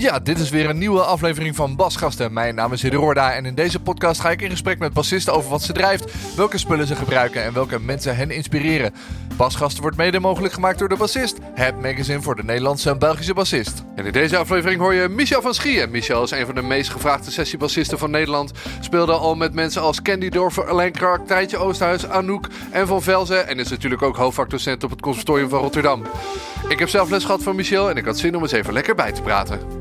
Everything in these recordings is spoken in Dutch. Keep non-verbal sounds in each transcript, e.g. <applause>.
Ja, dit is weer een nieuwe aflevering van Basgasten. Mijn naam is Hidde en in deze podcast ga ik in gesprek met bassisten over wat ze drijft, welke spullen ze gebruiken en welke mensen hen inspireren. Basgasten wordt mede mogelijk gemaakt door de bassist, het magazine voor de Nederlandse en Belgische bassist. En in deze aflevering hoor je Michel van Schieën. Michel is een van de meest gevraagde sessiebassisten van Nederland. Speelde al met mensen als Candy Dorfer, Alain Krak, Tijtje Oosthuis, Anouk en Van Velzen. En is natuurlijk ook hoofdvakdocent op het Conservatorium van Rotterdam. Ik heb zelf les gehad van Michel en ik had zin om eens even lekker bij te praten.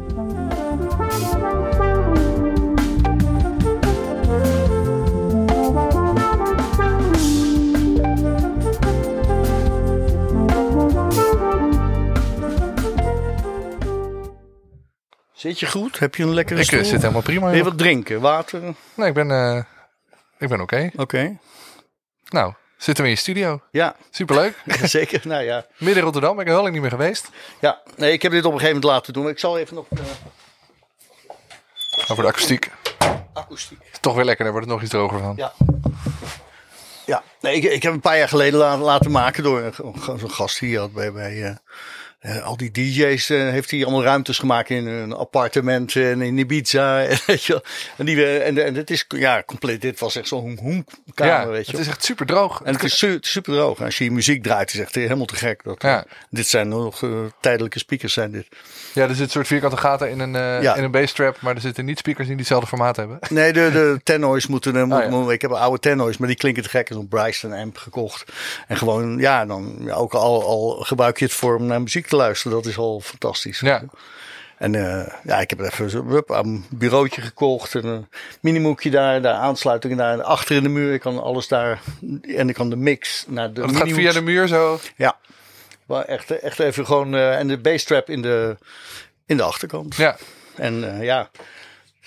Zit je goed? Heb je een lekkere Ik stoel? zit helemaal prima. Wil je wat drinken? Water? Nee, ik ben, uh, ik ben oké. Oké. Nou, zitten we in je studio. Ja. Superleuk. <laughs> Zeker, nou ja. Midden Rotterdam, ben ik heel lang niet meer geweest. Ja, nee, ik heb dit op een gegeven moment laten doen. Ik zal even nog... Uh... Over de akoestiek. Akoestiek. Toch weer lekker, daar wordt het nog iets droger van. Ja. Ja, nee, ik, ik heb een paar jaar geleden laten, laten maken door zo'n gast hier had bij, bij uh, uh, al die DJ's uh, heeft hij allemaal ruimtes gemaakt in een appartement en in Ibiza. <laughs> En, weet je, en, die, en, en het is ja, compleet. Dit was echt zo'n hoenkamer. Ja, weet je. Het is echt super droog. En het is su super droog. Als je muziek draait, is echt helemaal te gek. Dat, ja. Dit zijn nog uh, tijdelijke speakers, zijn dit. Ja, er zitten soort vierkante gaten in een, ja. in een basstrap, maar er zitten niet speakers in die hetzelfde formaat hebben. <laughs> Nee, de, de tennoys moeten. <laughs> Oh, ja. Ik heb een oude tennoys, maar die klinken te gek. Een Bryson amp gekocht. En gewoon, ja, dan ook al, al gebruik je het voor om naar muziek te luisteren. Dat is al fantastisch. Ja. En uh, ja, ik heb even zo, een bureautje gekocht. En een minimoekje daar, daar aansluitingen daar. Achter in de muur. Ik kan alles daar. En ik kan de mix naar de. Het gaat via de muur zo. Ja. Maar echt, echt even gewoon. Uh, en de basstrap in de, in de achterkant. Ja. En uh, ja.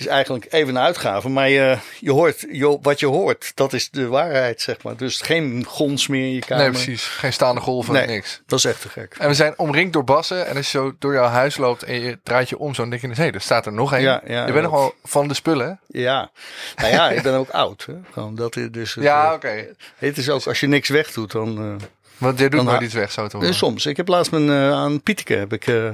Is eigenlijk even een uitgave, maar je, je hoort, je, wat je hoort, dat is de waarheid, zeg maar. Dus geen gons meer in je kamer. Nee, precies. Geen staande golven, nee, niks. Dat is echt te gek. En we zijn omringd door bassen. En als je zo door jouw huis loopt en je draait je om, zo denk je, hé, hey, er staat er nog één. Ja, ja, je bent nogal van de spullen. Ja, nou ja, ik ben ook oud. Hè. Gewoon dat dus het, ja, oké. Okay. Het is ook, als je niks wegdoet, dan... Uh, Want je doet nooit iets weg, zo te horen. Soms. Ik heb laatst mijn, uh, aan Pieteke, heb ik... Uh,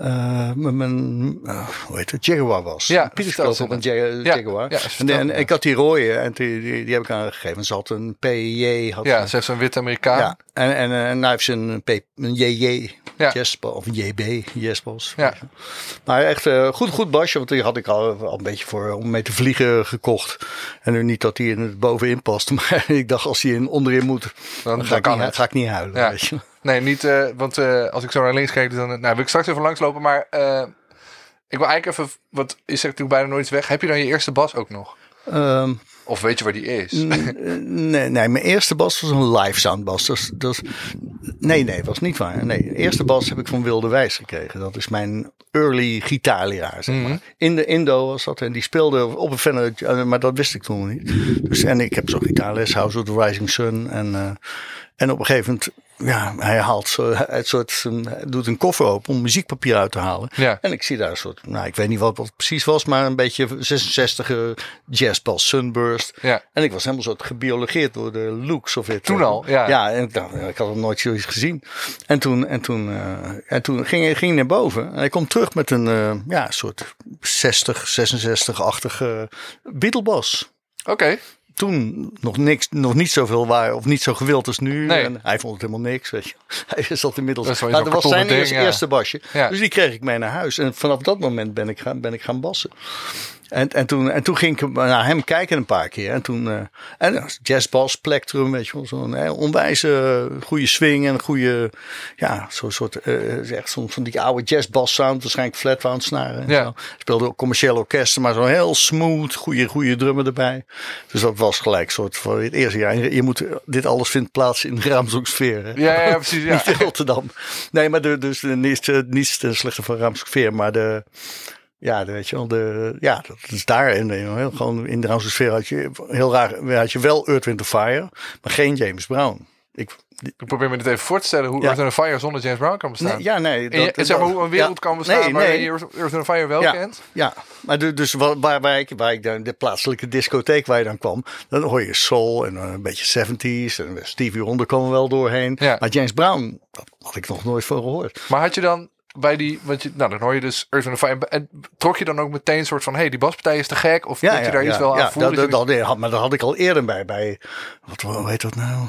uh, mijn, uh, hoe heet het, Jaguar was. Ja, Pieter op een Jag Jaguar. Ja, en, en ik had die rode en die, die, die heb ik aangegeven. Ze had een PJ. Had ja, ze heeft zo'n wit Amerikaan. Ja, en, en, en nou heeft ze een, P, een JJ, ja. Jespo, of een JB, Jespos. Ja. Maar echt uh, goed, goed basje, want die had ik al, al een beetje voor om mee te vliegen gekocht. En nu niet dat die in het bovenin past, <laughs> maar ik dacht als die in onderin moet, dan, dan ga, ik niet, ga ik niet huilen. Ja. Weet je. Nee, niet, uh, want uh, als ik zo naar links kijk, dan nou, wil ik straks even langslopen. Maar uh, ik wil eigenlijk even, wat is er natuurlijk bijna nooit weg. Heb je dan je eerste bas ook nog? Um, of weet je waar die is? <laughs> nee, nee, mijn eerste bas was een live sound bas. Dat, dat, nee, nee, was niet waar. Nee, de eerste bas heb ik van Wilde Wijs gekregen. Dat is mijn early gitaarleraar, zeg maar. Mhm. Mm -hmm. In de Indo was dat. En die speelde op een Fender, maar dat wist ik toen nog niet. Dus, en ik heb zo'n gitaarles, House of the Rising Sun. En, en op een gegeven moment ja, hij haalt zo, het soort, hij doet een koffer open om muziekpapier uit te halen. Ja. En ik zie daar een soort, nou, ik weet niet wat het precies was, maar een beetje 66 jazzbas Sunburst. Ja. En ik was helemaal soort gebiologeerd door de looks of het. Toen al, ja. Ja, en ik, dacht, ik had hem nooit zoiets gezien. En toen, en toen, uh, en toen ging, ging hij naar boven en hij komt terug met een, uh, ja, soort 60, 66-achtige Beatlebas. Oké. Okay toen nog niks, nog niet zoveel waar of niet zo gewild als nu. Nee. En hij vond het helemaal niks, weet je. <laughs> Hij zat inmiddels. Dat, nou, dat was zijn ding, eerste, ja. eerste basje. Ja. Dus die kreeg ik mee naar huis. En vanaf dat moment ben ik gaan, ben ik gaan bassen. En, en, toen, en toen ging ik naar hem kijken een paar keer. En toen, uh, en jazzbas, plectrum, weet je wel, zo'n uh, onwijze goede swing en een goede, ja, zo'n soort, uh, echt zo'n van die oude jazzbas sound, waarschijnlijk flatwound snaren. En Ja. zo. Speelde ook commerciële orkesten, maar zo heel smooth, goede, goede drummer erbij. Dus dat was gelijk soort voor het eerste jaar. Je moet, dit alles vindt plaats in de hè? Ja, ja, precies. Ja. <laughs> Niet in Rotterdam. Nee, maar de, dus de, niets, eh, niets ten slechte van Ramshoeksfeer, maar de, ja, weet je wel, de, ja, dat is daar. En eh, heel, gewoon in de Ramshoeksfeer had je heel raar, had je wel Earth, Wind Fire, maar geen James Brown. Ik, Ik probeer me dit even voor te stellen hoe Ja. Earth and Fire zonder James Brown kan bestaan. nee, ja, nee. Je- dat- zeg maar hoe een wereld ja, kan bestaan nee, waar nee. je Earth and Fire wel Ja. kent. Ja, maar de, dus waar, waar, waar ik, waar ik dan, de plaatselijke discotheek waar je dan kwam, dan hoor je soul en een beetje 70s en Stevie Wonder kwam wel doorheen. Maar James Brown, dat had ik nog nooit van gehoord. Maar had je dan bij die, want je, nou dan hoor je dus Earth and Fire. En trok je dan ook meteen een soort van, hé, hey, die baspartij is te gek? Of dat je daar iets wel aan ja, voelde? dat, dat je dat, dat- had- maar dat had ik al eerder bij. bij wat hoe heet dat nou?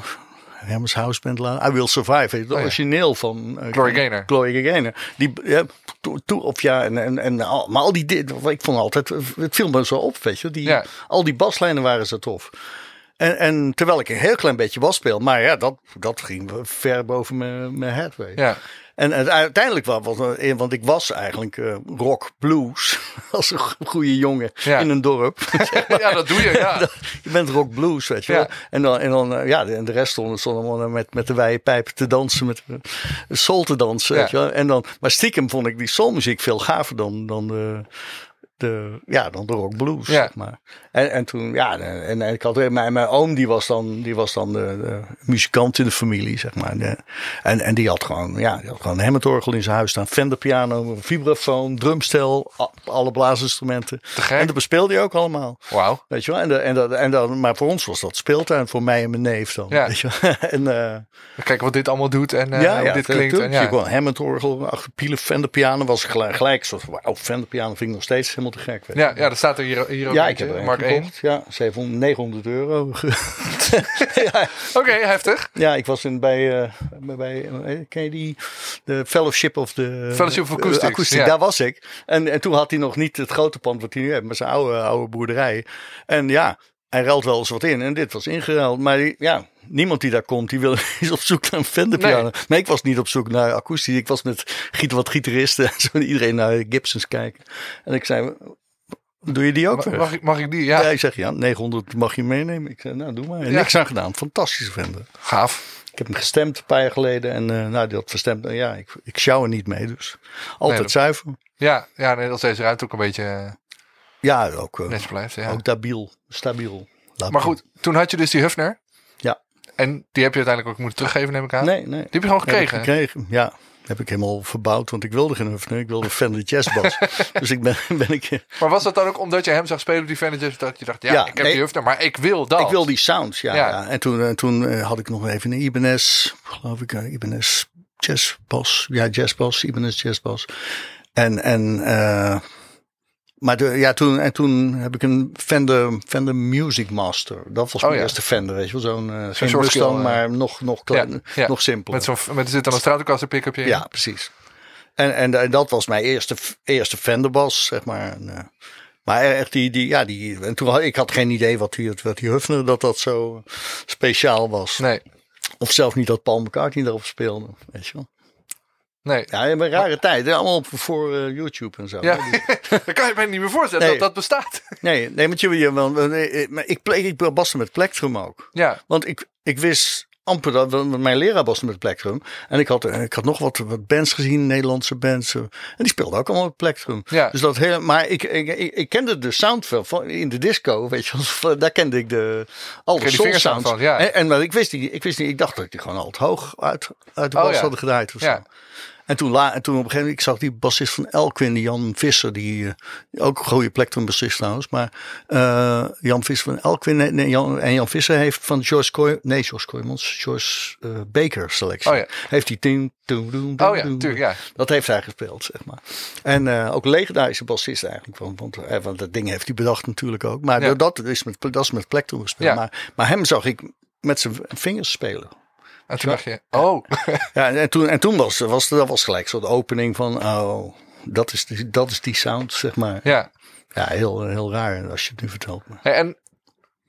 Hermes House Band. La- I Will Survive. Het Oh ja. origineel van uh, Gaynor. Gloria Gaynor. Die, ja, to, to- of ja, en, en, en al, maar al die, di- ik vond altijd, het viel me zo op, weet je. Die, Ja. Al die baslijnen waren zo tof. En, en terwijl ik een heel klein beetje bas speel, maar ja, dat, dat ging ver boven mijn, mijn head. Weet je. Ja, En uiteindelijk was, was eh, want ik was eigenlijk eh, rock blues <laughs> als een goede jongen Ja. in een dorp. <laughs> ja, dat doe je. Ja. <laughs> je bent rock blues, weet je wel. Ja. En dan, en dan eh, ja, de, en de rest stonden, allemaal met, met de wijde pijpen te dansen, met de soul te dansen, weet je wel. En dan, maar stiekem vond ik die soulmuziek veel gaver dan, dan de, de, ja, dan de rock blues, Ja. zeg maar. En, en toen, ja, en, en ik had mijn, mijn oom, die was dan, die was dan de, de muzikant in de familie, zeg maar. De- en, en die had gewoon, ja, die had gewoon een Hammond-orgel in zijn huis staan, Fender piano, vibrafoon, drumstel, alle blaasinstrumenten. En dat bespeelde hij ook allemaal. Wauw. Weet je wel? En, de, en, dat, en dat, maar voor ons was dat speeltuin, voor mij en mijn neef dan. Ja. Weet je wel? <laughs> en, eh, Kijken wat dit allemaal doet en eh, ja, hoe ja, dit klinkt. En, ja. Gewoon Hammond-orgel, achter pielen, Fender piano was gelijk, gelijk soort van, wauw, Fender piano vind ik nog steeds helemaal te gek. Weet. Ja, ja, dat staat er hier, hier ook Ja, ik heb er Mark 1. gekocht. Ja, 700, 900 euro. <laughs> ja, Oké, heftig. ja, ik was in, bij, eh, bij, eh, ken je die? De Fellowship of the... Fellowship of Acoustics, ja. Daar was ik. En, en toen had hij nog niet het grote pand wat hij nu heeft, maar zijn oude, oude boerderij. En ja, hij ruilt wel eens wat in. En dit was ingeruild. Maar ja, niemand die daar komt, die wil, <laughs> is op zoek naar een Fender piano. Nee. Nee. ik was niet op zoek naar akoestisch. Ik was met giet wat gitaristen en zo. Iedereen naar Gibsons kijken. En ik zei, doe je die ook? Mag, mag ik, mag ik die? Ja, Ja, ik zeg ja, 900 mag je meenemen. Ik zei, nou doe maar. En Ja. niks aan gedaan. Fantastische Fender. gaaf. Ik heb hem gestemd een paar jaar geleden. En eh nou, die had verstemd. Ja, ik, ik sjouw er niet mee. Dus altijd dat- zuiver. Ja, ja nee, als deze ruimte ook een beetje eh, Ja, ook, eh, netjes blijft. Ja. ook stabiel. Stabiel. Maar goed, toen had je dus die Hufner. Ja. En die heb je uiteindelijk ook moeten teruggeven, neem ik aan. Nee, nee. Die heb je gewoon Heb ik gekregen. Ja. Heb ik helemaal verbouwd, want ik wilde geen Hufner. Ik wilde een Fender Jazzbass. <laughs> dus ik ben, ben ik... Maar was dat dan ook omdat je hem zag spelen op die Vantages? Dat je dacht, ja, Ja, ik heb nee. die Hufner, maar ik wil dat. Ik wil die sounds, ja. Ja. ja. En toen, eh, toen eh, had ik nog even een Ibanez, geloof ik, een Ibanez jazzbas. Ja, jazzbas, Ibanez jazzbas. En, en eh, maar de, ja, toen, en toen heb ik een Fender, Fender Music Master. Dat was Oh, mijn ja. eerste Fender, weet je wel. Zo'n, geen Mustang, eh. maar nog, nog, klein, Ja, ja. nog simpeler. Met zo'n, met, er zit dan een Stratocaster pick-upje in. Ja, precies. En, en, en dat was mijn eerste, eerste Fenderbas, zeg maar. En, eh, maar echt die, die, ja, die, en toen had ik had geen idee wat die, wat die Hufner, dat dat zo speciaal was. Nee, Of zelfs niet dat Paul McCartney erop speelde, weet je wel. Nee. Ja, in een rare tijd, allemaal op, voor eh, YouTube en zo. Ja, <laughs> dan kan je me niet meer voorstellen Nee. dat dat bestaat. <laughs> Nee, nee, want je, eh, eh, maar ik, ple- ik baste met plectrum ook. Ja, Want ik, ik wist amper dat, mijn leraar was met Plectrum. En ik had, ik had nog wat, wat bands gezien, Nederlandse bands. eh, En die speelden ook allemaal met Plectrum. Ja. Dus dat hele, maar ik, ik, ik, ik kende de sound van in de disco, weet je. <laughs> Daar kende ik de, al de soul sounds. van, ja. En, en maar ik wist niet, ik wist niet, ik dacht dat die gewoon altijd hoog uit, uit de Oh, bas ja. hadden gedraaid of Ja. zo. En toen, la, en toen op een gegeven moment, ik zag die bassist van Elkwin, die Jan Visser, die eh, ook een goede plektrum bassist trouwens. Maar eh, Jan Visser van Elkwin nee, Jan, en Jan Visser heeft van George Koy, nee George Kooijmans, George eh, Baker selectie. Oh ja. Heeft hij tien, toen, doen, oh ja, tuurlijk, ja. Dat heeft hij gespeeld, zeg maar. En eh, ook legendarische bassist eigenlijk. Want, want, eh, want dat ding heeft hij bedacht natuurlijk ook. Maar Ja. dat, is met, dat is met gespeeld. Ja. Maar, maar hem zag ik met zijn vingers spelen. En toen dacht je, oh, <laughs> Ja, en toen, en toen was, was dat was gelijk zo de opening van, oh, dat is die, dat is die sound, zeg maar. ja. Ja, heel, heel raar als je het nu vertelt. Maar. En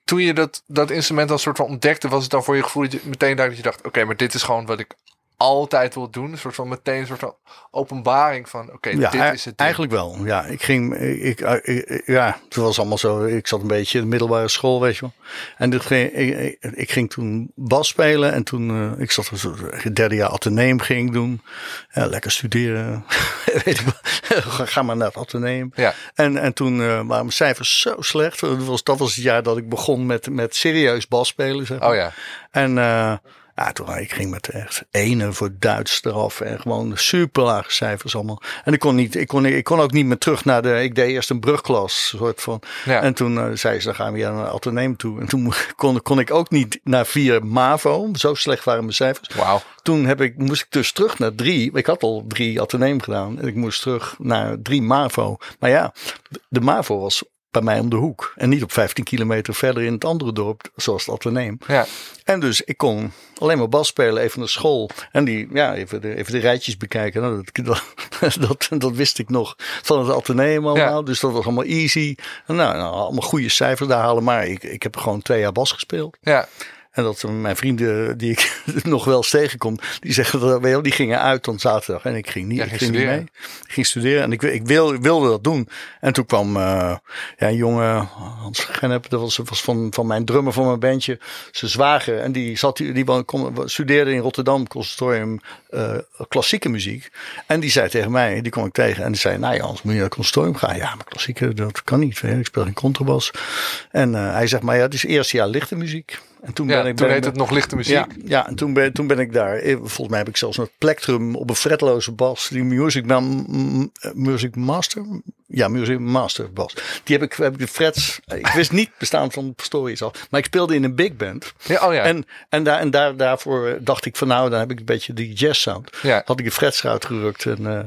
toen je dat, dat instrument als soort van ontdekte, was het dan voor je gevoel dat je meteen dat je dacht, oké, maar dit is gewoon wat ik altijd wil doen. Een soort van meteen een soort van openbaring van oké, ja, dit is het. ding. Eigenlijk wel. Ja, ik ging, ik, ik, ik- ja, het was allemaal zo. Ik zat een beetje in de middelbare school, weet je wel. En dit ging, ik, ik, ging toen bas spelen en toen, eh, ik zat het derde jaar ateneum ging ik doen. Ja, lekker studeren. <laughs> weet ik. Ga- maar naar het ateneum. Ja. En, en toen eh, waren mijn cijfers zo slecht. Dat was, dat was het jaar dat ik begon met, met serieus bas spelen. Zeg maar. Oh ja. En eh, ja, toen ik ging met echt ene voor Duits eraf en gewoon super lage cijfers allemaal. En ik kon niet, ik kon, ik kon ook niet meer terug naar de. Ik deed eerst een brugklas, soort van. Ja. En toen eh, zei ze, dan gaan we weer naar het ateneum toe. En toen kon, kon ik ook niet naar vier MAVO. Zo slecht waren mijn cijfers. Wauw. Toen heb ik, moest ik dus terug naar drie. Ik had al drie ateneum gedaan. En ik moest terug naar drie MAVO. Maar ja, de MAVO was bij mij om de hoek. En niet op 15 kilometer verder in het andere dorp, zoals het ateneum. Ja. En dus ik kon alleen maar bas spelen, even naar school. En die, ja, even de, even de rijtjes bekijken. Nou, dat, <laughs> dat, dat, wist ik nog van het ateneum allemaal. Ja. Dus dat was allemaal easy. En nou, nou, allemaal goede cijfers daar halen. Maar ik, ik heb gewoon twee jaar bas gespeeld. Ja. En dat mijn vrienden die ik <laughs> nog wel eens tegenkom, die zeggen dat wel, die gingen uit op zaterdag en ik ging niet, Ja, ik ging niet mee. Ik ging studeren en ik, ik, wil, ik wilde dat doen. En toen kwam eh, ja, een jongen, Hans Genep, dat was, was van, van mijn drummer van mijn bandje, zijn zwager. En die, zat, die, die kom- studeerde in Rotterdam, conservatorium, eh, klassieke muziek. En die zei tegen mij, die kwam ik tegen en die zei, nou Jans, moet je naar het conservatorium gaan? Ja, maar klassieke, dat kan niet. je, Ik speel geen contrabas. En eh, hij zegt, maar ja, het is eerste jaar lichte muziek. En toen ja ben ik toen ben- heet het nog lichte muziek. ja, ja, en toen ben, toen ben ik daar. eh, Volgens mij heb ik zelfs een plektrum op een fretloze bas. Die Music, Ma- m- music Master. Ja, Music Master bas. Die heb ik, heb ik de frets. Ik wist niet bestaan van Pastorius al. Maar ik speelde in een big band. Ja, oh ja. En, en, daar, en daar, daarvoor dacht ik van nou, dan heb ik een beetje die jazz sound. Ja. Had ik de frets eruit gerukt. En eh,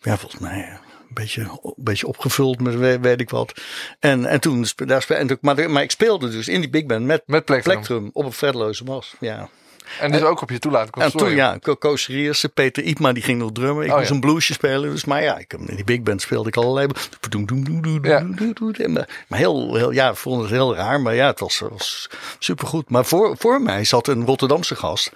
ja, volgens mij eh, een beetje, een beetje opgevuld met weet, weet ik wat. En, en toen, daar spe- en, toen- maar, maar ik speelde dus in die big band met, Met plektrum op een fretloze bas. Ja. En dus ook op je toelaten. En toen ja, Ko- Koos Serierse, Peter Ipma die ging nog drummen. Ik Oh, moest ja. een bluesje spelen. Dus, maar ja, ik, in die big band speelde ik allerlei. Ja. Maar heel, heel, ja, ik vond het heel raar. Maar ja, het was, was supergoed. Maar voor, voor mij zat een Rotterdamse gast.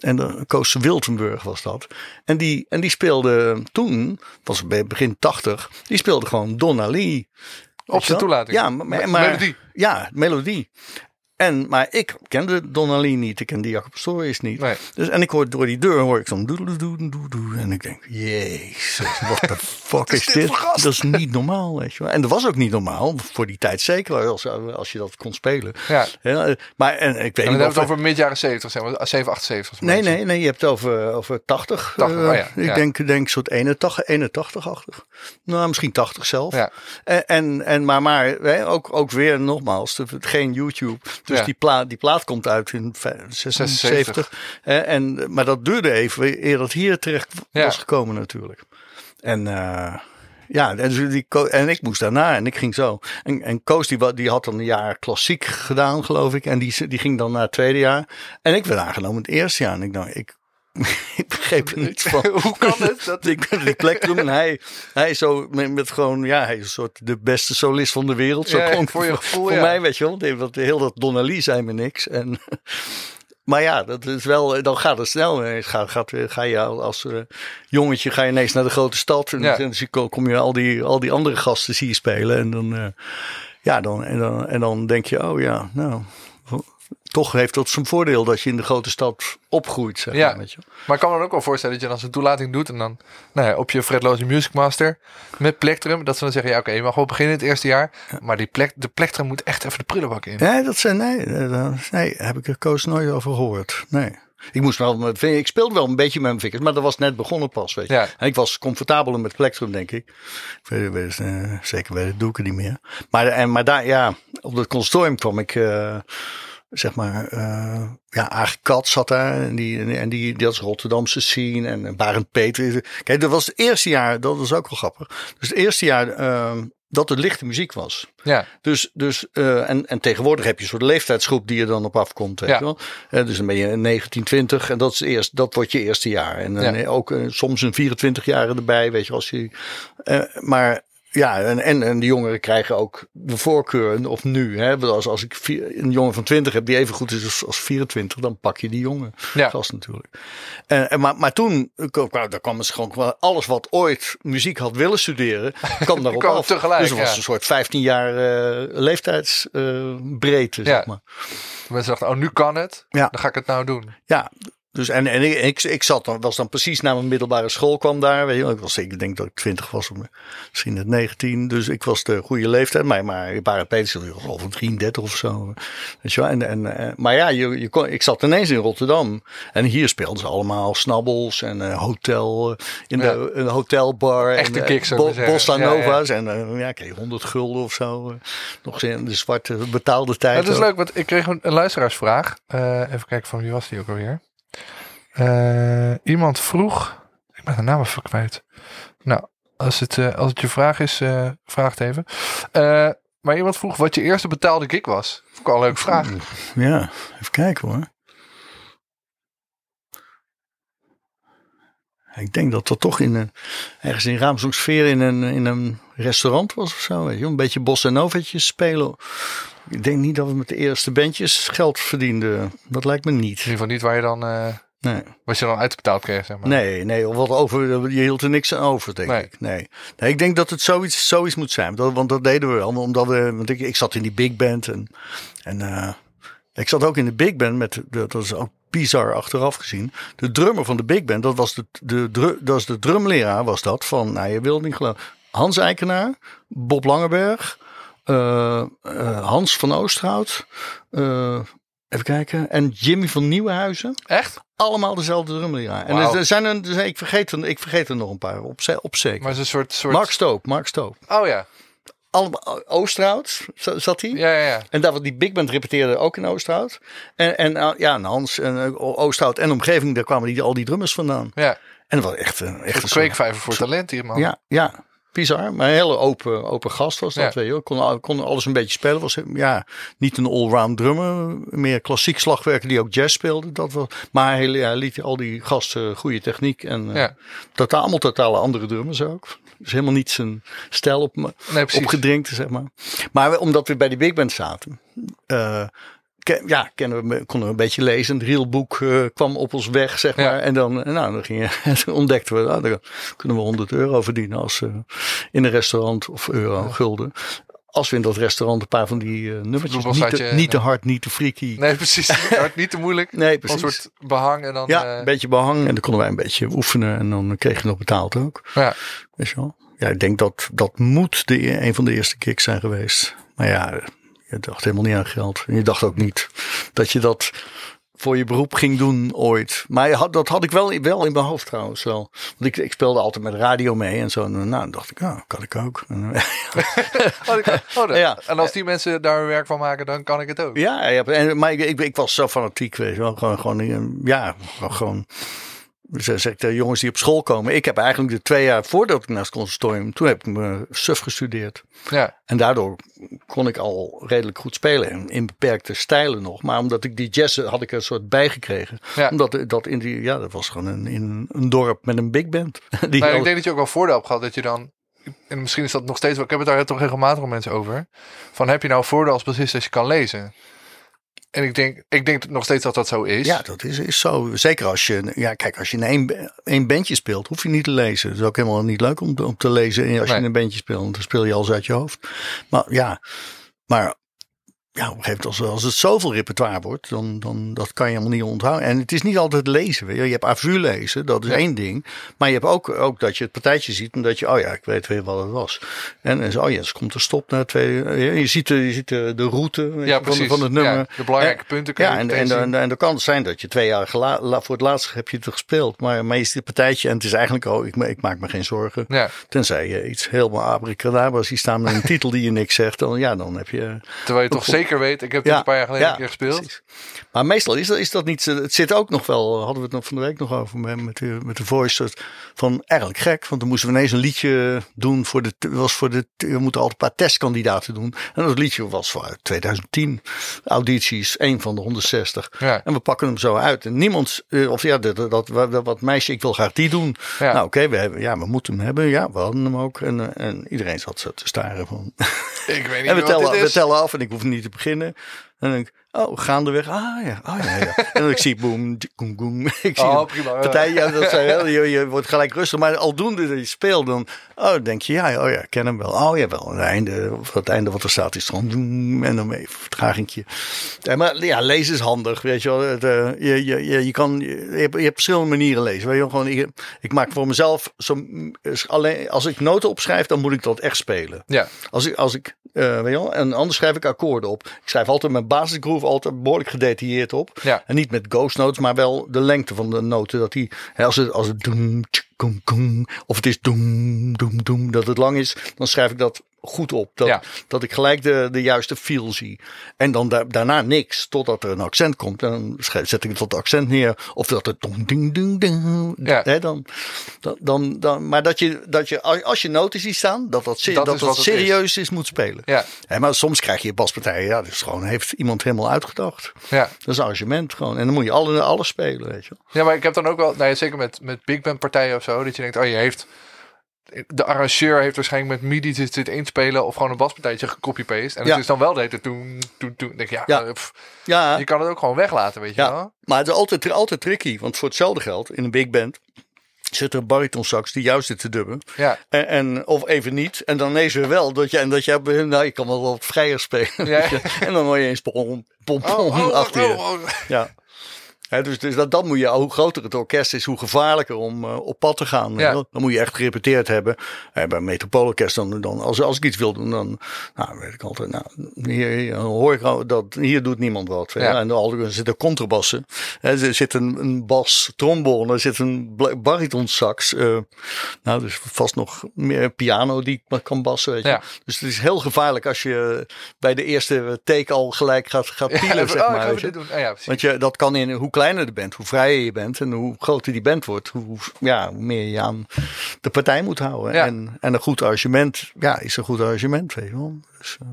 En de Koos Wiltenburg was dat. En die, en die speelde toen, was begin 80, die speelde gewoon Donna Lee. Op zijn toelating. Ja, maar, maar, melodie. Ja, melodie. En, maar ik kende Donnelly niet. Ik kende Jacob Stories niet. Nee. Dus, en ik hoor door die deur hoor ik zo'n doe doe doe doe doe. En ik denk, jezus, wat de <laughs> fuck is dit dit? Dat is niet normaal, weet je wel. En dat was ook niet normaal, voor die tijd zeker, als, als je dat kon spelen. Ja. Ja, maar en ik weet En niet dan hebben we het over mid jaren 70, zeg maar. 7, 78. Nee, nee, nee, je hebt het over, over 80. 80, eh, oh ja, ik ja. denk, denk soort 81, 81-achtig. Nou, misschien 80 zelf. Ja. En, en, en maar, maar hè, ook, ook weer nogmaals, geen YouTube. Dus Ja. die, plaat, die plaat komt uit in vij- 76. hè, en, maar dat duurde even eer dat hier terecht Ja. was gekomen natuurlijk. En eh, ja, en, dus die, en ik moest daarna en ik ging zo. En, en Koos die, die had dan een jaar klassiek gedaan, geloof ik. En die, die ging dan naar het tweede jaar. En ik werd aangenomen het eerste jaar. En ik dacht, ik, <laughs> ik begreep er niets van. <laughs> Hoe kan het? Dat... <laughs> Ik ben de plektrum en hij, hij is zo met, met gewoon, ja, hij is een soort de beste solist van de wereld. Zo Ja, klonk voor je gevoel, voor ja. mij, weet je wel. Want heel dat Donnelly zei me niks. En, maar ja, dat is wel, dan gaat het snel. Ga, gaat, ga je als eh, jongetje ga je ineens naar de grote stad. En Ja. dan zie- kom je al die, al die andere gasten zie je spelen. En dan, eh, ja, dan, en, dan, en dan denk je, oh ja, nou... Toch heeft dat zijn voordeel dat je in de grote stad opgroeit. Zeg Ja. maar, weet je. Maar ik kan me dan ook wel voorstellen dat je dan zo'n toelating doet en dan nou ja, op je fretloze Music Master met plektrum, dat ze dan zeggen, ja oké, je mag wel beginnen het eerste jaar, maar die plek, de plektrum moet echt even de prullenbak in. Nee, dat zijn, nee, eh, dat- nee, heb ik er Koos nooit over gehoord. Nee. Ik moest wel, met ik speelde wel een beetje met mijn vingers, maar dat was net begonnen pas, weet je. Ja. En ik was comfortabeler met plektrum, denk ik. ik weet, weet, eh, zeker weet het, doe ik het niet meer. Maar, en, maar daar, ja, op het consortium kwam ik, eh, zeg maar, eh ja, Aag Kat zat daar. En die, en die, dat is Rotterdamse scene. En Barend Peter. Kijk, dat was het eerste jaar, dat was ook wel grappig. Dus het eerste jaar eh, dat er lichte muziek was. Ja, Dus, dus eh, en, en tegenwoordig heb je een soort leeftijdsgroep die er dan op afkomt. Weet Ja. je wel? Eh, dus dan ben je 19, 20 en dat, is eerst, dat wordt je eerste jaar. En Ja. ook soms een 24-jarige erbij, weet je, als je. maar ja, en, en, en de jongeren krijgen ook de voorkeur. Of nu, hè, als, als ik vier- een jongen van 20 heb die even goed is als, als 24, dan pak je die jongen Ja. gast natuurlijk. En, en, maar, maar toen, kwam- daar kwam het gewoon alles wat ooit muziek had willen studeren, kwam <laughs> daarop kwam af. tegelijk, dus het was ja. een soort 15 jaar eh leeftijdsbreedte, Ja. zeg maar. Mensen dachten, oh nu kan het. Ja. Dan ga ik het nou doen. Ja, dus en, en ik, ik, zat dan, was dan precies na mijn middelbare school kwam daar. Weet je, ik was, ik denk dat ik 20 was, of misschien net 19. Dus ik was de goede leeftijd. Maar, maar Barend Petersen die was al van 33 of zo. Weet je wel. En, en, eh, maar ja, je, je kon, ik zat ineens in Rotterdam. En hier speelden ze allemaal snabbels en eh, hotel. eh, in Ja. de een hotelbar. Echte en, Bo- Ja, ja. Nova's. En ja, kreeg je 100 gulden of zo. nog in de zwarte betaalde tijd. Het is ook. leuk, want ik kreeg een, een luisteraarsvraag. Even kijken van wie was die ook alweer. Eh, iemand vroeg. Ik ben de naam even kwijt. Nou, als het, eh, als het je vraag is, eh, vraag het even. Maar iemand vroeg wat je eerste betaalde gig was. Vond ik al een leuke vraag. Ja, even kijken hoor. Ik denk dat dat toch in een, ergens in Raamsdorpsfeer in een, in een restaurant was of zo. Weet je, een beetje bossa novetjes spelen. Ik denk niet dat we met de eerste bandjes geld verdienden. Dat lijkt me In niet. ieder geval niet waar je dan, eh, Nee, wat je dan uitbetaald kreeg, zeg maar. nee, nee wat over, je hield er niks aan over, denk Nee. ik. Nee. nee, ik denk dat het zoiets, zoiets moet zijn. Dat, want dat deden we wel. Omdat we, want ik, ik zat in die big band en, en eh, ik zat ook in de big band met, dat is ook bizar achteraf gezien. De drummer van de big band, dat was de, de, dat was de drumleraar was dat van, nou je wilt niet geloven. Hans Eikenaar, Bob Langeberg, Hans van Oosterhout, eh, even kijken, en Jimmy van Nieuwenhuizen. Echt? Allemaal dezelfde drumleraar. En er zijn zijn- ik, vergeet er, ik vergeet er nog een paar op, ze- op zeker. Maar het is een soort... soort... Mark Stoop, Mark Stoop. Oh ja. Allemaal, Oosterhout za- zat hij. Ja, ja, ja. En daar, die big band repeteerde ook in Oosterhout. En, en ja, en Hans en Oosterhout en omgeving, daar kwamen die, al die drummers vandaan. Ja, En dat was echt, een- echt een een kweekvijver voor talent hier, man. Ja, ja. Bizar, maar een hele open, open gast was dat. Ja. Weet je, kon, al- kon alles een beetje spelen. Was ja, niet een allround drummer, meer klassiek slagwerker die ook jazz speelde. Dat was, maar hij ja, liet al die gasten goede techniek en eh, Ja. totaal, allemaal totale andere drummers ook. Dus helemaal niet zijn stijl op, me- Nee, opgedrinkt, zeg maar. Maar we- omdat we bij die big band zaten, eh, ja, kennen we, konden we een beetje lezen. Het reelboek eh, kwam op ons weg, zeg Ja. maar. En dan, eh, nou, dan ging je, <laughs> ontdekten we, nou, dan kunnen we 100 euro verdienen als eh, in een restaurant of euro, gulden. Als we in dat restaurant een paar van die nummertjes, niet te, niet te hard, niet te freaky. Nee, precies. Het wordt niet te moeilijk. <laughs> Nee, Een precies. soort behang en dan... ja, een beetje behang. En dan konden wij een beetje oefenen en dan kreeg je nog betaald ook. ja. Weet je wel? Ja, ik denk dat dat moet de, een van de eerste kicks zijn geweest. Maar ja, je dacht helemaal niet aan geld. En je dacht ook niet dat je dat voor je beroep ging doen ooit. Maar had, dat had ik wel, wel in mijn hoofd trouwens wel. Want ik, ik speelde altijd met radio mee en zo. En nou, dan dacht ik, nou, kan ik ook. En, <laughs> Oh, ik- oh, dat- Ja. En als die mensen daar werk van maken, dan kan ik het ook. ja, ja, en, maar ik, ik, ik was zo fanatiek, weet je wel. Gewoon, gewoon eh, ja, gewoon... Zeg zeg ik de jongens die op school komen. Ik heb eigenlijk de twee jaar voordat ik naar het conservatorium... Toen heb ik me suf gestudeerd. Ja, En daardoor kon ik al redelijk goed spelen. En in beperkte stijlen nog. Maar omdat ik die jazz had ik er een soort bijgekregen. Ja. Omdat dat in die, ja, dat was gewoon een, in een dorp met een big band. <laughs> Die maar al- ik denk dat je ook wel voordeel hebt gehad dat je dan... En misschien is dat nog steeds wel... Ik heb het daar toch regelmatig met mensen over. Van heb je nou voordeel als bassist als je kan lezen? En ik denk, ik denk nog steeds dat dat zo is. ja, dat is, is zo. Zeker als je, ja, kijk, als je in één, één bandje speelt, hoef je niet te lezen. Het is ook helemaal niet leuk om, te- om te lezen als je in een bandje speelt. Want dan speel je alles uit je hoofd. Maar ja, maar ja, op een gegeven moment, als, als het zoveel repertoire wordt, dan, dan dat kan je helemaal niet onthouden. En het is niet altijd lezen. Weet je. je hebt avu lezen, dat is één ding. Maar je hebt ook, ook dat je het partijtje ziet en dat je, oh ja, ik weet weer wat het was. En, en zo, oh ja, dus komt er stop naar twee. Je ziet de, je ziet de, de route Ja, van, van het nummer. Ja, de belangrijke En- punten kun je Ja, en, en, en, en dan kan het zijn dat je twee jaar gela- la- voor het laatst heb je het gespeeld. Maar, maar je ziet het partijtje en het is eigenlijk, oh, ik, ma- ik maak me geen zorgen. Ja, Tenzij je iets helemaal abracadabra ziet staan met een <laughs> titel die je niks zegt. Dan, ja, dan heb je... terwijl je toch zeker zeker weet, ik heb dit Ja, een paar jaar geleden een keer gespeeld. precies. Maar meestal is dat, is dat niet. Het zit ook nog wel. Hadden we het nog van de week nog over met, met, de, met de voice. Van eigenlijk gek. Want dan moesten we ineens een liedje doen voor de. Was voor de we moeten altijd een paar testkandidaten doen. En dat liedje was voor 2010. Audities, één van de 160. Ja. En we pakken hem zo uit. En niemand. eh, Of ja, dat, dat, dat wat meisje, ik wil graag die doen. Ja. Nou, oké, we hebben. Ja, we moeten hem hebben. Ja, we hadden hem ook. En, eh, en iedereen zat zo te staren van. Ik weet <laughs> niet En we tellen, we tellen af en ik hoef niet te beginnen. En dan denk ik, oh, gaandeweg. Ah ja, ah ja, ja. En dan ik zie boem, goem, goem. <laughs> Ik zie Oh, prima, ja. partij, ja, dat zijn, <laughs> wel- je, je wordt gelijk rustig. Maar aldoende dat je speelt, dan oh, denk je, ja, oh ja, ik ken hem wel. Oh ja, wel. Het einde, of het einde wat er staat is gewoon doem, en dan even vertragingje. Ja, maar ja, lezen is handig, weet je wel. Het, eh, je, je, je, je, kan, je, hebt, je hebt verschillende manieren lezen. Weet je. Gewoon, ik, ik maak voor mezelf, zo, alleen, als ik noten opschrijf, dan moet ik dat echt spelen. Ja, Als ik, als ik eh, weet je wel, en anders schrijf ik akkoorden op. Ik schrijf altijd mijn basisgroove altijd behoorlijk gedetailleerd op. Ja. En niet met ghost notes, maar wel de lengte van de noten. Dat die, hè, als het, als het doem, koem, of het is doem, doem, doem, dat het lang is, dan schrijf ik dat goed op. Dat, Ja. dat ik gelijk de, de juiste feel zie. En dan da- daarna niks, totdat er een accent komt. En dan zet ik het tot accent neer. Of dat het dong, ding, ding, ding. Ja. Hè, dan, dan, dan, dan, maar dat je, dat je, als je noten ziet staan, dat dat, Dat dat, is dat, wat het is. serieus is. moet spelen. ja, Hè, maar soms krijg je baspartijen, ja, dat is gewoon, heeft iemand helemaal uitgedacht. ja. Dat is arrangement gewoon. En dan moet je alle, alles spelen, weet je. Ja, maar ik heb dan ook wel, nou ja, zeker met, met big band partijen of zo, dat je denkt, oh je heeft, de arrangeur heeft waarschijnlijk met MIDI dit, dit inspelen of gewoon een baspartijtje gecopy-paste. En Ja. het is dan wel de toen, toen, toen. denk ik, ja, Ja. eh, pff, Ja, je kan het ook gewoon weglaten, weet je ja. wel. maar het is altijd, altijd tricky. Want voor hetzelfde geld, in een big band, zit er een baritonsax die juist zit te dubben. Ja, En, en, of even niet. En dan ineens weer wel. Dat je, en dat je, nou, je kan wel wat vrijer spelen. Ja. en dan hoor je eens pom, pom, pom oh, oh, achter je. oh, oh. Ja. Dus dus dat, dat moet je, hoe groter het orkest is, hoe gevaarlijker om eh, op pad te gaan. Ja. Dan moet je echt gerepeteerd hebben. Hè, bij een metropoolorkest, dan, dan, als, als ik iets wil doen, dan nou, weet ik altijd, nou, hier, hier hoor ik dat hier doet niemand wat. Ja. En dan zitten contrabassen. Er zit een, een bas, trombone, er zit een baritonsax. eh nou, dus vast nog meer piano die ik kan bassen. Weet je. Ja. Dus het is heel gevaarlijk als je bij de eerste take al gelijk gaat, gaat pielen, zeg oh, maar. je. doen. Oh. Want je, dat kan in hoe kleiner de bent, hoe vrijer je bent en hoe groter die band wordt, hoe, ja, hoe meer je aan de partij moet houden. Ja. En, en een goed arrangement, ja, is een goed arrangement, weet je wel. Dus, eh,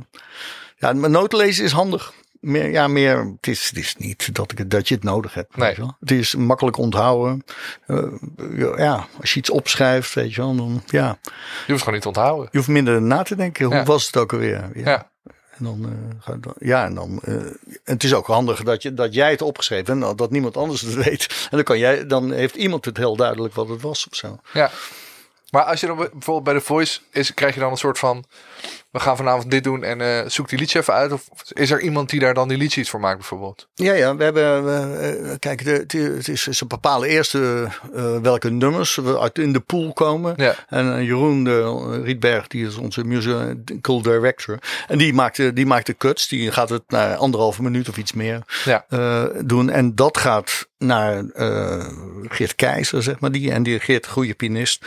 ja, maar noten lezen is handig. Meer, ja, meer, het is, het is niet dat, ik, dat je het nodig hebt. Nee. Weet je wel. Het is makkelijk onthouden. Eh, ja, als je iets opschrijft, weet je wel, dan ja, Je hoeft gewoon niet te onthouden. je hoeft minder na te denken. Hoe Ja. was het ook alweer? Ja, En dan, eh, dan- ja, en dan, eh, het is ook handig dat, je, dat jij het opgeschreven hebt en dat niemand anders het <laughs> weet. En dan, kan jij, dan heeft iemand het heel duidelijk wat het was of zo. ja. Maar als je dan bijvoorbeeld bij de Voice is, krijg je dan een soort van... We gaan vanavond dit doen en eh, zoek die liedje even uit. Of is er iemand die daar dan die liedjes voor maakt bijvoorbeeld? Ja, ja, we hebben, eh, eh, kijk, de, het is- ze bepalen eerst eh, welke nummers we uit in de pool komen. Ja. En Jeroen de, Rietberg, die is onze musical director. En die maakt, de- die maakt de cuts. Die gaat het naar anderhalve minuut of iets meer Ja. doen. En dat gaat naar Geert Keizer, zeg maar. Die, en die Geert, goede pianist.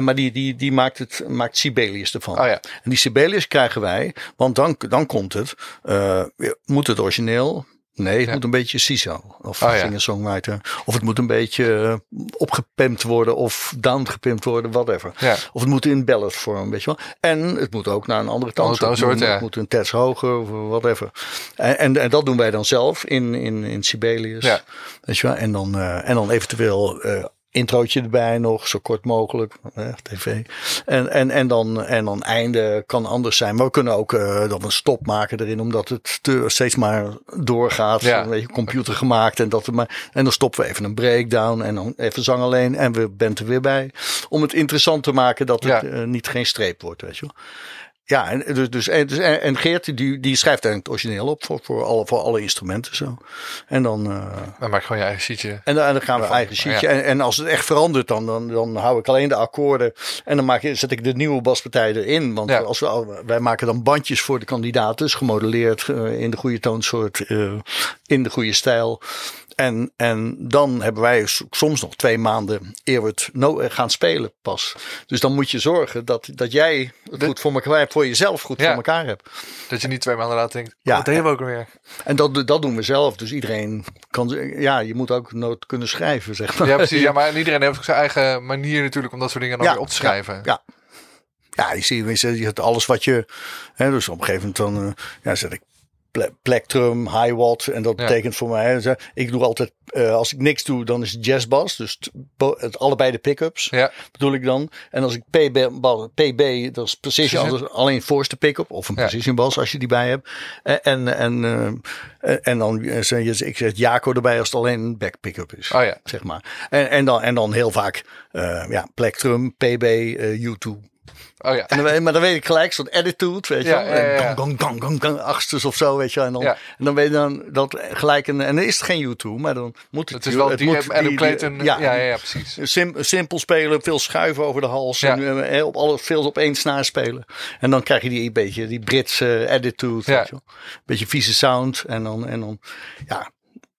Maar die, die, die maakt, het, maakt Sibelius ervan. Oh ja. En die Sibelius krijgen wij, want dan, dan komt het. eh, moet het origineel? Nee, het Ja. moet een beetje CISO of Oh ja. singer-songwriter. Of het moet een beetje eh, opgepimpt worden of downgepimpt worden, whatever. Ja. Of het moet in ballad vorm, weet je wel. En het moet ook naar een andere toonsoort. ja. Het moet een terts hoger of whatever. En, en, en dat doen wij dan zelf in, in, in Sibelius. Weet je wel. En dan, eh, en dan eventueel eh introotje erbij nog, zo kort mogelijk. eh, tv. En, en, en, dan, en dan einde kan anders zijn. Maar we kunnen ook eh dan een stop maken erin, omdat het te, steeds maar doorgaat. Ja. Een beetje computer gemaakt. En, dat, maar, en dan stoppen we even een breakdown en dan even zang alleen. En we bent er weer bij. Om het interessant te maken dat het Ja. eh, niet geen streep wordt, weet je wel. Ja, en, dus, dus, en, dus, en en Geert die, die schrijft eigenlijk het origineel op voor, voor, alle, voor alle instrumenten zo. En dan, eh, Dan maak je gewoon je eigen sheetje. en dan, dan gaan we eigen sheetje. ja. En, en als het echt verandert, dan, dan, dan hou ik alleen de akkoorden. En dan maak ik, zet ik de nieuwe baspartij erin. Want Ja. als we, wij maken dan bandjes voor de kandidaten. Dus gemodelleerd eh, in de goede toonsoort, eh, in de goede stijl. En, en dan hebben wij soms nog twee maanden eer we het gaan spelen pas. Dus dan moet je zorgen dat, dat jij het De- goed voor elkaar hebt. voor jezelf goed Ja. voor elkaar hebt. Dat je niet twee maanden later denkt, Ja. ja. wat deden we ook alweer? En dat, dat doen we zelf. Dus iedereen kan, ja, je moet ook nood kunnen schrijven, zeg maar. Ja, precies. Ja, <laughs> maar iedereen heeft ook zijn eigen manier natuurlijk om dat soort dingen dan Ja, weer op te schrijven. Ja. Ja, je ziet je hebt alles wat je. Hè, dus op een gegeven moment dan eh, ja, zet ik plectrum, high watt. En dat Ja. betekent voor mij. ik doe altijd, eh, als ik niks doe, dan is het jazzbass. Dus het, allebei de pickups Ja. bedoel ik dan. En als ik PB, PB dat is dat is alleen voorste pick-up of een Ja. precision bas als je die bij hebt. En, en, en, eh, en dan eh, zeg je, ik zet Jaco erbij als het alleen een back pick-up is. Oh ja. Zeg maar. En, en, dan, en dan heel vaak eh, ja, plectrum, PB, eh, U2. Oh ja. En dan, maar dan weet ik gelijk zo'n attitude, weet je wel. ja. Gong, gong, gong, gong, achtstes of zo, weet je wel. En dan, en dan weet je dan dat gelijk een... En dan is het geen U2, maar dan moet het... Het is wel die moet Adam die- Clayton. die- Ja, ja, ja, precies. Sim- simpel spelen, veel schuiven over de hals. En, eh, op alles, veel op één snaar spelen. En dan krijg je die beetje die Britse attitude. Ja. Weet je wel. Beetje vieze sound. En dan, en dan ja.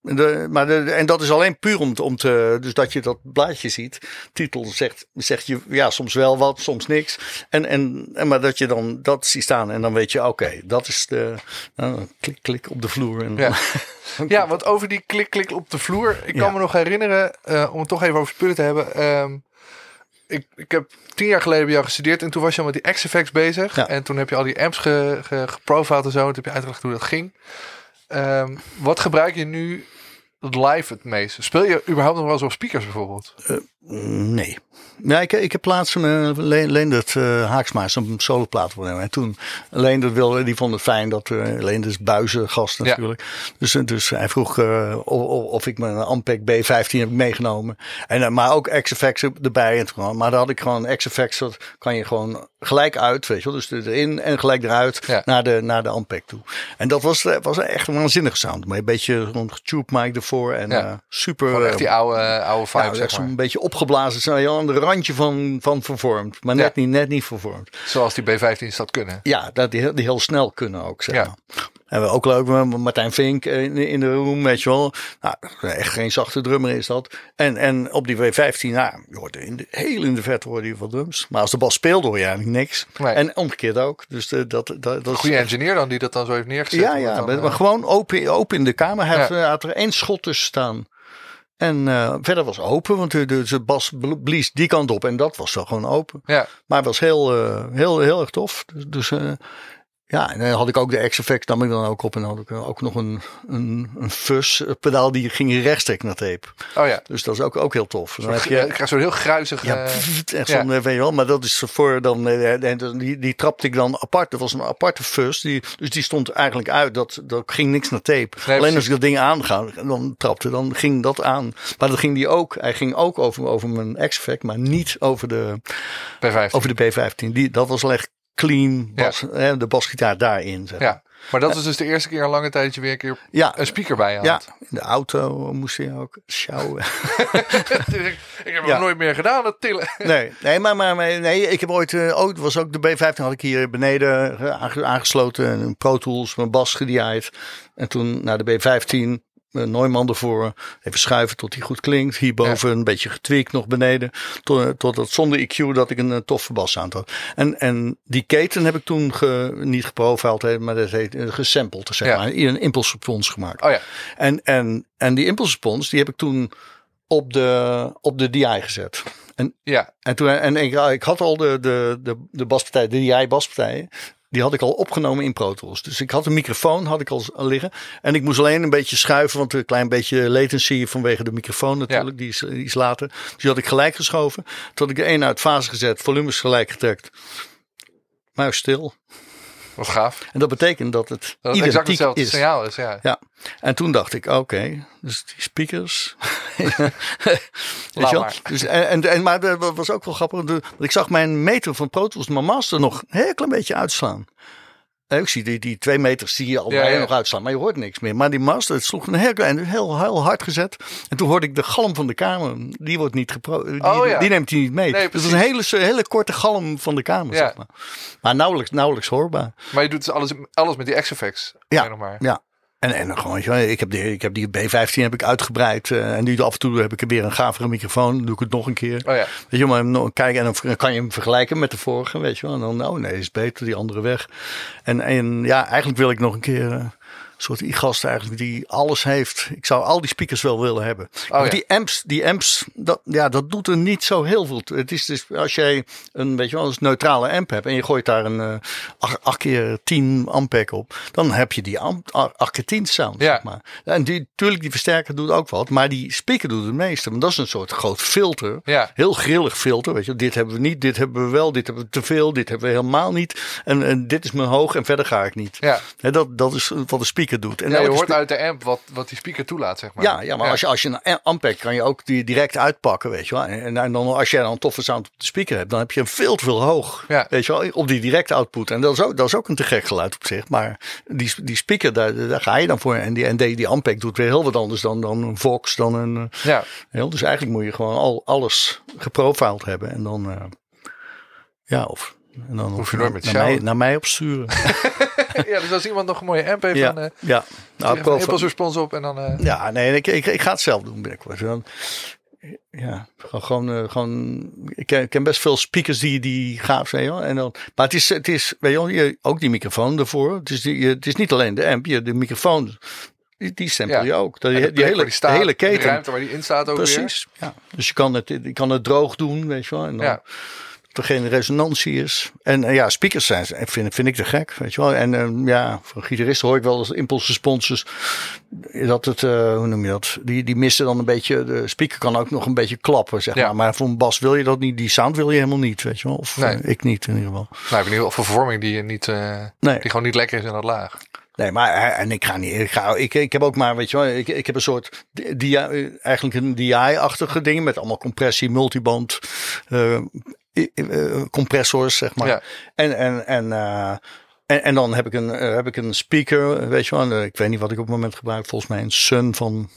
De, maar de, en dat is alleen puur om, te- om te, dus dat je dat blaadje ziet. Titel zegt, zegt je ja, soms wel wat, soms niks. En, en, en maar dat je dan dat ziet staan en dan weet je, oké, dat is de, nou, klik, klik op de vloer. En, Ja. <laughs> Ja, want over die klik, klik op de vloer. Ik kan Ja. me nog herinneren, eh, om het toch even over spullen te hebben. ehm, ik, ik heb tien jaar geleden bij jou gestudeerd en toen was je al met die X-Effects bezig. Ja. En toen heb je al die amps ge, ge, geprofiled en zo. En toen heb je uitgelegd hoe dat ging. Ehm, wat gebruik je nu live het meest? Speel je überhaupt nog wel eens op speakers bijvoorbeeld? Nee. Ja, ik, ik heb laatst een uh, Leendert uh, Haaksma zo'n soloplaat voor hem. En toen Leendert wilde, die vond het fijn dat uh, Leendert is buizengast natuurlijk. Dus, dus hij vroeg uh, of, of ik mijn Ampeg B15 heb meegenomen. En, uh, maar ook XFX erbij. En toen, maar daar had ik gewoon XFX, dat kan je gewoon gelijk uit, weet je wel. Dus erin en gelijk eruit Ja. naar, de, naar de Ampeg toe. En dat was, eh, was echt een waanzinnige sound. Maar een beetje rond getube mic ervoor en Ja. super... Gewoon echt die oude, oude vibe, nou, zeg zo'n maar. beetje opgeblazen, zijn aan de randje van, van vervormd. Maar net, Ja. niet, net niet vervormd. Zoals die B15's dat kunnen. Ja, dat die, heel- die heel snel kunnen ook, zeg Ja. En we ook leuk, met Martijn Vink in, in de room, weet je wel. Nou, echt geen zachte drummer is dat. En, en op die W15, nou, je hoort in de, heel in de verte hoor je wat drums. Maar als de bas speelt hoor je eigenlijk niks. Nee. En omgekeerd ook. Dus de, dat, dat, dat is Goede engineer dan die dat dan zo heeft neergezet. ja, ja, dan, maar, eh, maar gewoon open, open in de kamer. Hij Ja. eh, had er één schot tussen staan. En eh, verder was open, want de, de, de bas bl- blies die kant op. En dat was wel gewoon open. ja. Maar het was heel, eh, heel, heel erg tof. Dus, dus eh, ja, en dan had ik ook de X-Effects, nam ik dan ook op. En dan had ik eh, ook nog een, een, een fuzz pedaal die ging rechtstreeks naar tape. Oh ja. Dus dat is ook, ook heel tof. Dan heb Ik je, krijg zo'n heel gruizig... ja, eh, pff, echt ja. zo'n, eh, weet je wel, maar dat is voor dan, eh, die, die trapte ik dan apart. Dat was een aparte fuzz, die, dus die stond eigenlijk uit. Dat, dat ging niks naar tape. Nee, Alleen als ik dat ding aanga, dan trapte, dan ging dat aan. Maar dat ging die ook, hij ging ook over, over mijn X-Effect, maar niet over de, B15. over de B15. Die, dat was echt clean, Ja. bas, hè, de basgitaar daarin. Zeg. Ja. Maar dat is dus de eerste keer lange tijd dat je weer een keer Ja, een speaker bij had. ja, in de auto moest je ook sjouwen. <laughs> Ik, heb Ja. nog nooit meer gedaan, dat tillen. Nee, nee, maar, maar, nee, ik heb ooit, eh, oh, het was ook de B15 had ik hier beneden eh, aange- aangesloten. en Een Pro Tools, mijn bas gediaaid. En toen naar de B15, een Neumann ervoor. Even schuiven tot die goed klinkt. Hierboven een beetje getweakt nog beneden. Tot, tot dat zonder EQ dat ik een, eh, toffe bas aan had. En, en die keten heb ik toen ge, niet geprofiled, maar dat heet eh, gesampled, zeg Ja. maar. In een impulse response gemaakt. Oh ja. En, en, en die impulse response, die heb ik toen op de, op de DI gezet. En Ja. en, toen, en ik, ik had al de, de, de, de baspartij, de DI baspartijen. Die had ik al opgenomen in Pro Tools. Dus ik had een microfoon had ik al liggen. En ik moest alleen een beetje schuiven. Want een klein beetje latency vanwege de microfoon natuurlijk. Die, is, die is later. Dus die had ik gelijk geschoven. Toen had ik de een uit fase gezet. Volumes gelijk getrekt. Maar stil. Wat gaaf. En dat betekent dat het Dat het exact hetzelfde is. signaal is, ja. Ja, en toen dacht ik, oké, dus die speakers. <laughs> Maar. Dus, en, en, maar dat was ook wel grappig. want Ik zag mijn meter van Pro Tools, mijn master, nog een heel klein beetje uitslaan. En ik zie die, die twee meters zie je al Ja, ja. nog uitslaan, maar je hoort niks meer. Maar die master, het sloeg een heel klein, heel, heel hard gezet. En toen hoorde ik de galm van de kamer. Die wordt niet gepro, die, Oh, ja. die neemt hij niet mee. Nee, dus het was een hele, hele korte galm van de kamer, zeg maar. Maar nauwelijks, nauwelijks hoorbaar. Maar je doet dus alles, alles met die X-Effects. Ja. Maar. Ja. En, en gewoon, je ik heb, die, ik heb die B15 heb ik uitgebreid. eh, en nu af en toe heb ik er weer een gavere microfoon. Dan doe ik het nog een keer. Oh ja. Weet je, maar kijken en dan kan je hem vergelijken met de vorige, weet je wel. En dan, oh nee, is beter, die andere weg. En, en ja, eigenlijk wil ik nog een keer eh, soort i-gast eigenlijk die alles heeft. Ik zou al die speakers wel willen hebben. Oh, ja. Die amps, die amps, dat, ja, dat doet er niet zo heel veel. toe. Het is dus als jij een, weet je wel, een neutrale amp hebt en je gooit daar een eh 8, keer 10 ampek op, dan heb je die amp, 8 keer 10 sound. Ja. Zeg maar. En die, natuurlijk, die versterker doet ook wat, maar die speaker doet het meeste. Want dat is een soort groot filter. Ja. Heel grillig filter. Weet je, dit hebben we niet, dit hebben we wel, dit hebben we te veel, dit hebben we helemaal niet. En, en dit is mijn hoog en verder ga ik niet. Ja. Dat, dat is wat de speaker doet. En Ja, je hoort uit de amp wat, wat die speaker toelaat, zeg maar. ja, ja, maar Als, je, als je een Ampeg kan je ook die direct uitpakken, weet je wel. En, en dan als jij dan een toffe sound op de speaker hebt, dan heb je hem veel te veel hoog, Ja. weet je wel, op die direct output. En dat is ook, dat is ook een te gek geluid op zich. Maar die, die speaker, daar, daar ga je dan voor. En die, en die, die Ampeg doet weer heel wat anders dan, dan een Vox, dan een... eh, Ja. Heel, dus eigenlijk moet je gewoon al, alles geprofiled hebben. En dan, eh, ja, of... En dan Hoef je nooit met naar, mij, naar mij opsturen. <laughs> ja, dus als iemand nog een mooie amp heeft, ja, dan uh, ja. Nou, nou, profi- respons op en dan... eh, ja, nee, ik, ik, ik ga het zelf doen binnenkort. Dan, ja, gewoon, gewoon, eh, gewoon ik, ken, ik ken best veel speakers die, die gaaf zijn. Hoor. En dan, maar het is, het is weet je, wel, je, ook die microfoon ervoor. Het is, die, het is niet alleen de amp, je, de microfoon, die, die stempel Ja. je ook. Dat, die, de hele, waar die staat, de hele De keten. ruimte waar die in staat ook weer. Precies. Ja. Dus je kan, het, je kan het droog doen, weet je wel. En dan, Ja. Er geen resonantie is. En eh, ja, speakers zijn, vind, vind ik te gek, weet je wel. En eh, ja, van gitaristen hoor ik wel als impulse responses dat het, eh, hoe noem je dat? Die, die missen dan een beetje, de speaker kan ook nog een beetje klappen, zeg Ja. maar. Maar voor een bas wil je dat niet, die sound wil je helemaal niet, weet je wel. Of Nee. eh, ik niet in ieder geval. Nou, ik ben ieder geval vervorming die, je niet, Nee. die gewoon niet lekker is in dat laag. Nee, maar en ik ga niet. Ik, ga, ik, ik heb ook maar, weet je wel, ik, ik heb een soort DI, eigenlijk een DI-achtige ding met allemaal compressie, multiband, eh, compressors, zeg maar. Ja. En, en, en, eh, en, en dan heb ik een, eh, heb ik een speaker, weet je wel. eh, Ik weet niet wat ik op het moment gebruik. Volgens mij een Sun van.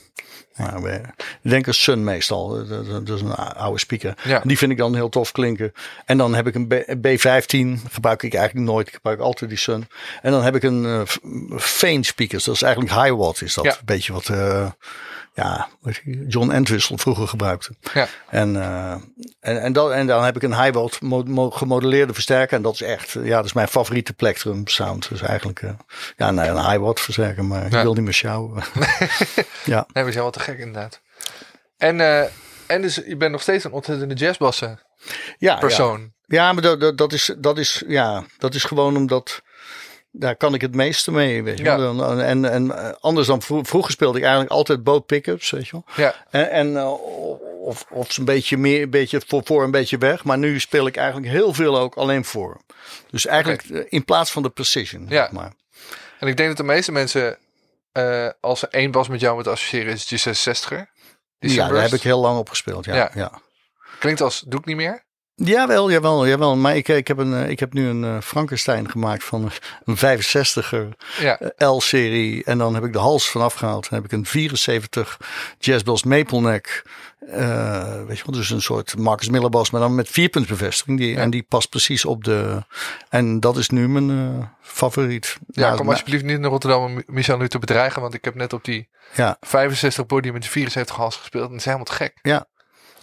Nou, ik denk een Sun meestal. eh, Dat, is een oude speaker. Ja. Die vind ik dan heel tof klinken. En dan heb ik een B, B15. Gebruik ik eigenlijk nooit. Ik gebruik altijd die Sun. En dan heb ik een eh, Fane speakers. Dat is eigenlijk high watt. Is dat Ja. een beetje wat. eh, ja, John Entwistle vroeger gebruikte. Ja. En, eh, en, en, dan, en dan heb ik een high watt mo- mo- gemodelleerde versterker. En dat is echt, ja, dat is mijn favoriete plectrum sound. Dus eigenlijk, eh, ja, nee, een high watt versterker, maar ik Ja. wil niet meer sjouwen. <laughs> ja, Nee, we zijn wel te gek inderdaad. En, eh, en dus je bent nog steeds een ontzettende jazzbassen ja, persoon. Ja, ja maar dat, dat, dat, is, dat, is, ja, dat is gewoon omdat. Daar kan ik het meeste mee, weet je Ja. wel. En, en eh, anders dan vro- vroeger speelde ik eigenlijk altijd boot pickups, weet je wel. Ja. En, en eh, of, of een beetje meer, een beetje voor, voor een beetje weg. Maar nu speel ik eigenlijk heel veel ook alleen voor. Dus eigenlijk eh, in plaats van de precision. Ja. Maar. En ik denk dat de meeste mensen, als ze één bas met jou moeten associëren, is het je 66er. Die ja, daar heb ik heel lang op gespeeld. Ja, Ja. ja. Klinkt als, doe ik niet meer? Jawel, jawel, jawel. Maar ik, ik, heb, een, eh, ik heb nu een eh, Frankenstein gemaakt van een 65er Ja. eh, L-serie. En dan heb ik de hals vanaf gehaald. Dan heb ik een 74 Jazz Bells Maple Neck. eh, weet je wel, dus een soort Marcus Miller bas, maar dan met vierpuntsbevestiging. Die, Ja. En die past precies op de... En dat is nu mijn eh, favoriet. Ja, Nou, kom alsjeblieft niet naar Rotterdam om Michel nu te bedreigen. Want ik heb net op die Ja, 65 podium met de 74 hals gespeeld. En dat is helemaal te gek. ja.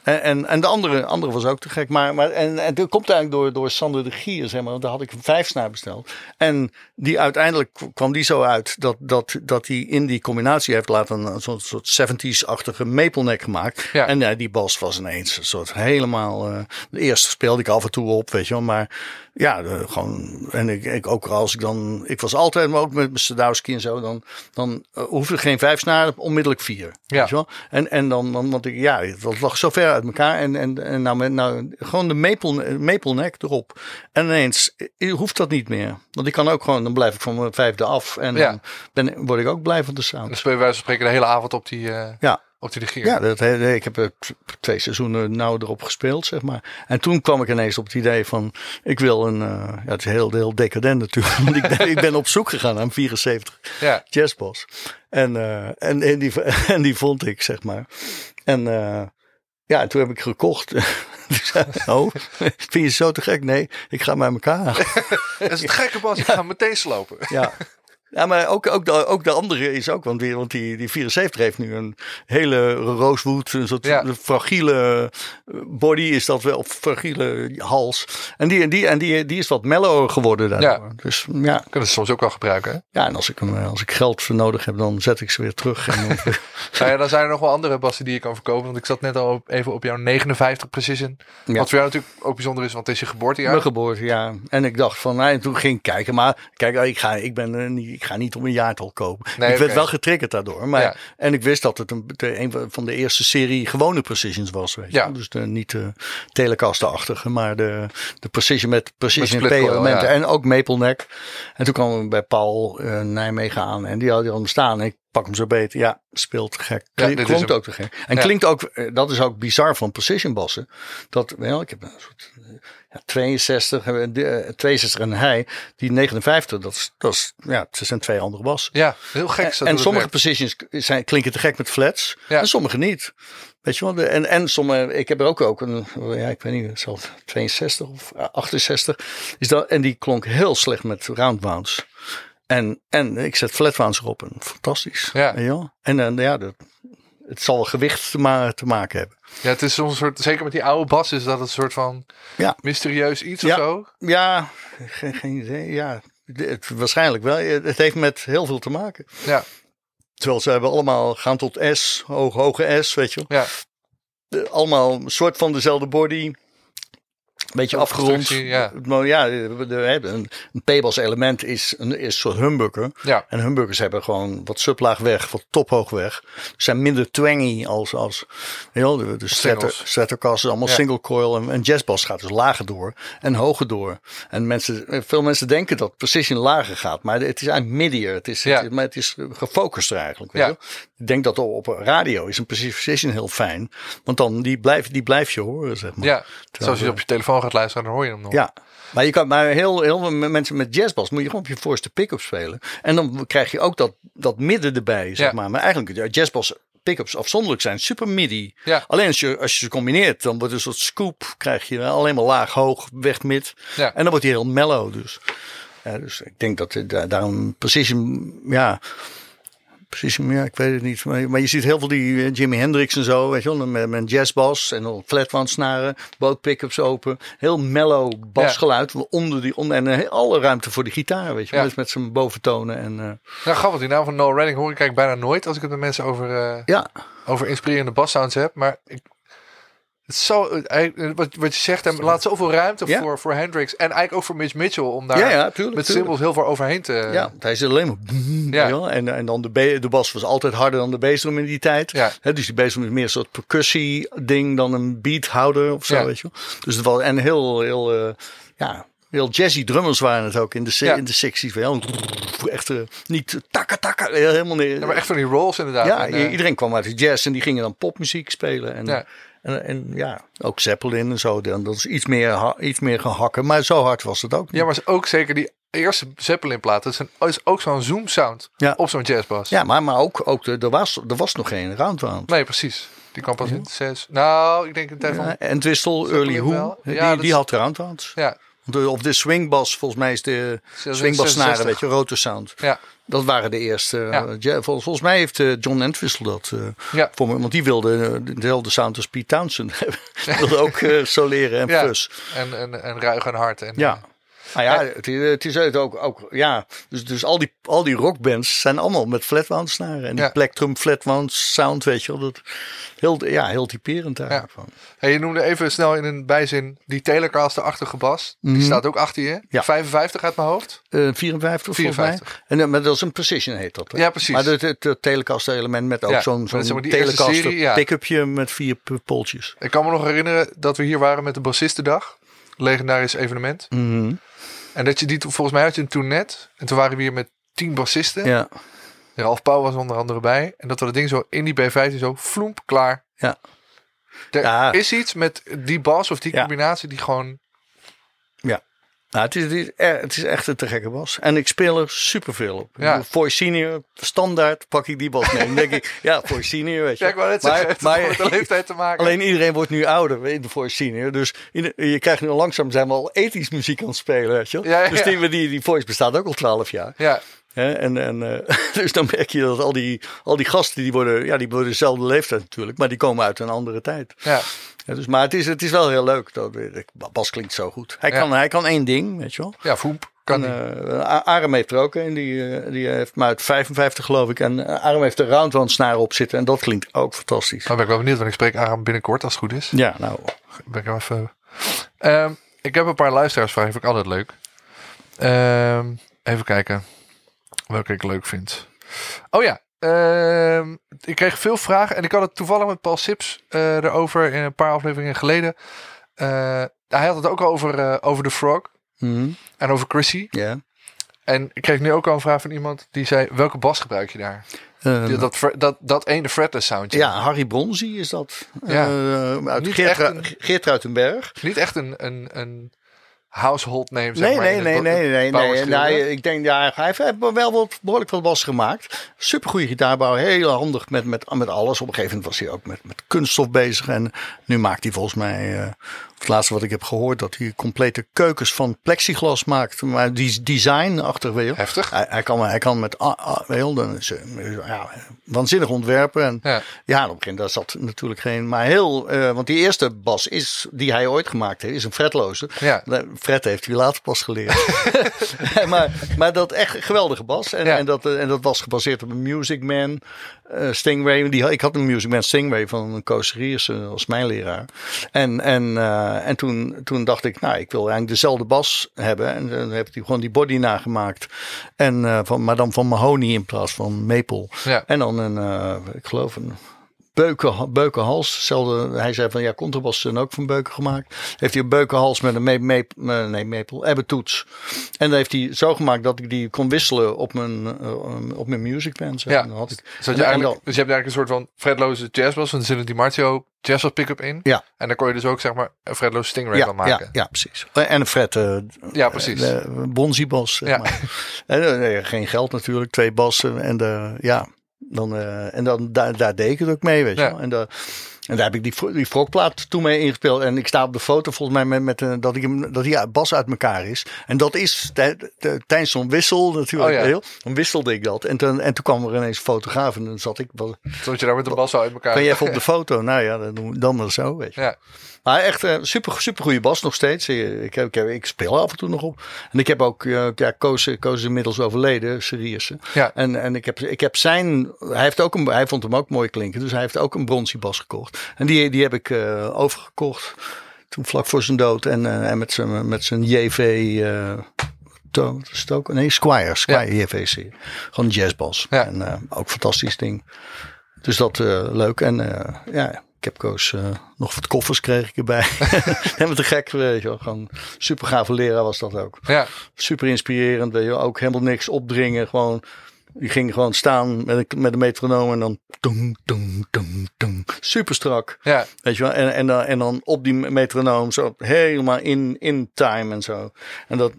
En, en, en de andere, andere was ook te gek. Maar, maar, en, en dat komt eigenlijk door, door Sander de Gier, zeg maar. Want daar had ik een vijfsnaar besteld. En die uiteindelijk kwam die zo uit dat, dat, dat hij in die combinatie heeft laten een soort, soort 70s-achtige maple neck gemaakt. Ja. En ja, die bas was ineens een soort helemaal. eh de eerste speelde ik af en toe op, weet je wel. Maar ja, de- gewoon. En ik, ik ook als ik dan. Ik was altijd, maar ook met Sadowski en zo. Dan, dan uh, hoefde geen vijf snaren, onmiddellijk vier. Ja. Weet je wel? En, en dan, dan, want ik, ja, dat lag zo ver uit elkaar. En, en, en nou, met, nou, gewoon de maple, maple neck erop. En ineens eh, hoeft dat niet meer. Want ik kan ook gewoon, dan blijf ik van mijn vijfde af. En Ja. dan ben, word ik ook blij van de sound. Bij wijze van spreken de hele avond op die, eh Ja. Op. Ja, dat, he- ik heb er t- twee seizoenen nauw erop gespeeld, zeg maar. En toen kwam ik ineens op het idee van, ik wil een, eh, ja, het is heel, heel decadent natuurlijk. <laughs> Want ik ben, ik ben op zoek gegaan naar een 74 Ja. En, eh, en, en, die, <laughs> en die vond ik, zeg maar. En eh, ja, en toen heb ik gekocht. <laughs> Oh, vind je zo te gek? Nee, ik ga bij elkaar. Dat is het gekke bas. Ik ga meteen slopen. Ja. Ja, maar ook, ook, de, ook de andere is ook, want, die, want die, die 74 heeft nu een hele rooswood, een soort Ja. fragiele eh, body is dat wel, fragiele hals. En die, en die, en die, die is wat mellower geworden daardoor. Dus ja, Kunnen ze soms ook wel gebruiken. Hè? ja, en als ik, hem, eh, als ik geld nodig heb, dan zet ik ze weer terug. En dan, <laughs> Nou ja, dan zijn er nog wel andere bassen die je kan verkopen. Want ik zat net al even op jouw 59 Precision. Ja. Wat voor jou natuurlijk ook bijzonder is, want het is je geboortejaar. Mijn geboorte, ja. En ik dacht van, nou, en toen ging ik kijken. Maar kijk, ik ga, ik ben, eh, niet, ik ga niet om een jaartal kopen. Nee, ik werd wel getriggerd daardoor. Maar, Ja. En ik wist dat het een, van de eerste serie gewone Precisions was. Weet. Ja. Dus de, niet de Telecaster-achtige, maar de, de Precision met Precision Met ja. En ook Maple Neck. En toen kwamen we bij Paul eh, Nijmegen aan. En die had hem staan. En ik pak hem zo beter. Ja, speelt gek. Ja, Klink- dit is klonk hem. ook te gek. En Ja. klinkt ook, eh, dat is ook bizar van Precision bassen. Dat, wel, ik heb een soort 62, eh, de, eh, 62 en hij, die 59, dat is, dat is, ja, het zijn twee andere bassen. Ja, heel gek. En, en sommige precisions zijn, klinken te gek met flats Ja. en sommige niet. Weet je wel? De- En, en sommige, ik heb er ook, ook een, ja, ik weet niet, het 62 of 68, is dat, en die klonk heel slecht met round wounds. En, en ik zet flat wounds erop en fantastisch. Ja. En dan, ja, dat, het zal gewicht te, ma te maken hebben. Ja, het is een soort, zeker met die oude bas, is dat een soort van Ja. mysterieus iets Ja. of zo. Ja, geen, geen idee. Ja, het, waarschijnlijk wel. Het heeft met heel veel te maken. Ja, Terwijl ze hebben allemaal gaan tot S, hoge, hoge S, weet je wel. ja. Allemaal een soort van dezelfde body. Beetje afgerond. ja. Ja, de- de- de- een, een P-bas element is een, is een soort humbucker. ja. En humbuckers hebben gewoon wat sublaag weg, wat tophoog weg. Zijn minder twangy als, als heel, de, de. Stratocaster allemaal Ja. single coil. En, en jazzbass gaat dus lager door en hoger door. En mensen, veel mensen denken dat precision lager gaat. Maar het is eigenlijk midier. Het is, Ja. het, maar het is gefocuster eigenlijk. Weet Ja. je? Ik denk dat op radio is een precision heel fijn. Want dan die blijf, die blijf je horen, zeg maar. ja. Terwijl Zoals je op je telefoon gaat luisteren, dan hoor je hem nog. ja. Maar je kan maar heel, heel veel mensen met jazzbass moet je gewoon op je voorste pick-up spelen. En dan krijg je ook dat, dat midden erbij, zeg Ja. maar. Maar eigenlijk, ja, jazzbass pick-ups afzonderlijk zijn super midi. Ja. Alleen als je, als je ze combineert, dan wordt het een soort scoop. Krijg je alleen maar laag, hoog, weg, mid. Ja. En dan wordt hij heel mellow dus. Ja, dus ik denk dat daar- daarom precision, ja... Precision, ja, ik weet het niet. Maar, maar je ziet heel veel die eh, Jimi Hendrix en zo, weet je wel, met, met een jazzbas en dan flatwand snaren, boot pickups open. Heel mellow basgeluid onder die, onder, en eh, alle ruimte voor de gitaar, weet je wel. Ja. Dus met zijn boventonen en eh, Nou, grappig. Die naam van Noel Redding hoor ik eigenlijk bijna nooit als ik het met mensen over, ja, over inspirerende bassounds heb. Maar ik, het zo, hij- wat, wat je zegt, hij laat zoveel ruimte Ja. voor, voor Hendrix. En eigenlijk ook voor Mitch Mitchell om daar ja, ja, tuurlijk. met tuurlijk. heel veel overheen te... Ja, hij is alleen maar. Ja. En, en dan de, de bas was altijd harder dan de bassdrum in die tijd. Ja. Hè, dus die bassdrum is meer een soort percussie ding dan een beathouder of zo, weet je wel. Dus het was en heel, heel, eh, ja, heel jazzy drummers waren het ook in de, Ja. in de 60s. Wel. Echt eh, niet takka takka, helemaal niet. Ja, maar echt van die rolls inderdaad. Ja, En, eh, iedereen kwam uit de jazz en die gingen dan popmuziek spelen. En, Ja. En, en ja, ook Zeppelin en zo. Dan, dat is iets meer, iets meer gehakken. Maar zo hard was het ook niet. ja, maar is ook zeker die eerste Zeppelin plaat. Dat is, een, is ook zo'n zoom sound Ja. op zo'n jazzbas. Ja, maar, maar ook, ook de, er, was, er was nog geen roundwound. Nee, precies. Die kwam pas in zes. Nou, ik denk een tijd van... Ja, en Twistel, Early Who, die, Ja, die is- had roundwounds. Ja, Of de swingbas, volgens mij is de swingbas snaren, 66. weet je, rotor sound. ja, Dat waren de eerste. Ja. eh, volgens mij heeft eh, John Entwistle dat eh, ja. voor me, want die wilde dezelfde sound als Pete Townsend <laughs> hebben. <laughs> Wilde ook soleren en Ja. fuzz. En, en, en ruig en hard. En, Ja. Nou ja, het, is- het is het ook, ook ja, dus, dus al, die, al die rockbands zijn allemaal met flatwound snaren. En die Ja. plectrum flatwound sound, weet je wel. Dat, heel, ja, heel typerend eigenlijk. van. Hey, je noemde even snel in een bijzin die Telecaster-achtige bas. Die Mhm. staat ook achter je. Ja. 55 uit mijn hoofd. Eh, 54 volgens mij. 54. En, eh, maar dat is een precision heet dat. hè? Ja, precies. Maar het, het, het Telecaster element met ook zo'n zo'n zeg maar Telecaster pick-upje met vier poltjes. Ik kan me nog herinneren dat we hier waren met de Bassistendag. Legendarisch evenement. Mhm. En dat je die, volgens mij had je hem toen net. En toen waren we hier met tien bassisten. Ja, Ralf Pauw was onder andere bij. En dat we dat ding zo in die B15 zo floemp klaar. ja. Er Ja. is iets met die bas of die combinatie die gewoon... Ja. Nou, het, is, het, is, er- het is echt een te gekke bas. En ik speel er superveel op. Ja. Voor senior, standaard pak ik die bas mee. Dan denk ik, ja, voor senior, weet je. Maar- het maar- heeft met de leeftijd te maken. Alleen iedereen wordt nu ouder in de voor senior. Dus in- je krijgt nu langzaam zijn we al ethisch muziek aan het spelen, weet je wel. Ja, ja, Dus die, die, die voice bestaat ook al twaalf jaar. Ja? En, en, eh, <laughs> dus dan merk je dat al die, al die gasten, die worden, ja, die worden dezelfde leeftijd natuurlijk, maar die komen uit een andere tijd. Ja. Ja, dus, maar het is, het is wel heel leuk. Dat, Bas klinkt zo goed. Hij, Ja. kan, hij kan één ding, weet je wel. Ja, Voep kan. En, A- Arem heeft er ook een. Die, eh, die heeft maar uit 55 geloof ik. En eh, Arem heeft er roundwound snaar op zitten. En dat klinkt ook fantastisch. Dan ben ik wel benieuwd, want ik spreek Aram binnenkort als het goed is. Ja, nou. Ben ik even... Ehm, ik heb een paar luisteraarsvragen, vind ik altijd leuk. Ehm, even kijken welke ik leuk vind. Oh ja, ehm, ik kreeg veel vragen en ik had het toevallig met Paul Sips eh, erover in een paar afleveringen geleden. Eh, hij had het ook al over, eh, over de Frog Mhm. en over Chrissy. Ja. En ik kreeg nu ook al een vraag van iemand die zei: welke bas gebruik je daar? Die- dat, dat, dat ene fretless soundje. ja, Harry Bronzy is dat. Ja. Uit Geert, echt Ru- een- Geert Ruitenberg. Niet echt een, een, een household name, zeg Nee, maar. nee, nee, nee, nee, nee. Nou, ik denk, ja, hij heeft wel wat, behoorlijk wat bas gemaakt. Supergoeie gitaarbouw, heel handig met, met, met alles. Op een gegeven moment was hij ook met, met kunststof bezig. En nu maakt hij volgens mij, eh, het laatste wat ik heb gehoord, dat hij complete keukens van plexiglas maakt. Maar die design-achtig, weet je wel. Heftig. Hij, hij, kan, hij kan met, is, eh, ja, waanzinnig ontwerpen. En Ja. ja, op een gegeven moment zat natuurlijk geen, maar heel, eh, want die eerste bas is, die hij ooit gemaakt heeft, is een fretloze. Ja. Fred heeft hij later pas geleerd. <laughs> maar, maar dat echt geweldige bas. En, Ja. en, dat, eh, en dat was gebaseerd op een Music Man eh, Stingray. Die, ik had een Music Man Stingray van Koos Riers eh, als mijn leraar. En, en, en toen, toen dacht ik, nou, ik wil eigenlijk dezelfde bas hebben. En dan heb hij gewoon die body nagemaakt. En, van, maar dan van mahogany in plaats van maple. Ja. En dan een, ik geloof een beuken, beukenhals. Hetzelfde, hij zei van ja, contrabas zijn ook van beuken gemaakt. Heeft hij een beukenhals met een me, me, me- nee, maple, ebbentoets. En dan heeft hij zo gemaakt dat ik die kon wisselen op mijn, eh, op mijn music band. Ja. En dan had ik, Dus, je en- en eigenlijk, dan- dus je hebt eigenlijk een soort van fretloze jazzbas, want er zit een Di Marzio jazzbas pick-up in. Ja. En dan kon je dus ook zeg maar een fretloze Stingray ja, van ja, maken. ja, precies. En een Fred, eh Ja, precies. de bonzibas. Zeg Ja. maar. <laughs> En, eh, geen geld natuurlijk, twee bassen. En de, ja, dan, eh, en dan daar, daar deed ik het ook mee, weet je Ja. wel. En, en daar heb ik die, frogplaat toen mee ingespeeld. En ik sta op de foto volgens mij met, met eh, dat, ik hem, dat die bas uit elkaar is. En dat is tij- tij- tijdens zo'n wissel natuurlijk. Oh ja. heel, dan wisselde ik dat. En toen, en toen kwam er ineens een fotograaf en dan zat ik... Wel, Zodat je daar met de bas uit elkaar... kan je even op de foto? Nou ja, dan, doen we- dan maar zo, weet je. Ja. Maar echt eh, super, super goede bas nog steeds. Eh, Ik, ik, ik speel af en toe nog op. En ik heb ook, eh, ja, Koos, Koos is inmiddels overleden, Serieusse. Ja. En, en ik, heb, ik heb zijn, hij, heeft ook een, hij vond hem ook mooi klinken. Dus hij heeft ook een bronzie bas gekocht. En die, die heb ik eh, overgekocht toen vlak voor zijn dood. En, eh, en met zijn, met zijn JV, eh, het ook? Nee, Squire, Squire JVC. Gewoon een jazzbas. Ja. En eh, ook fantastisch ding. Dus dat eh, leuk. En eh, ja, ik heb Koos eh, nog wat koffers kreeg ik erbij. <laughs> Helemaal te gek, weet je wel. Gewoon super gave leraar was dat ook. Ja. Super inspirerend, weet je wel. Ook helemaal niks opdringen. Gewoon, die ging gewoon staan met een, met een metronoom en dan... Dong, dong, dong, dong. Super strak. Ja. Weet je wel, en, en, dan, en dan op die metronoom zo helemaal in, in time en zo. En dat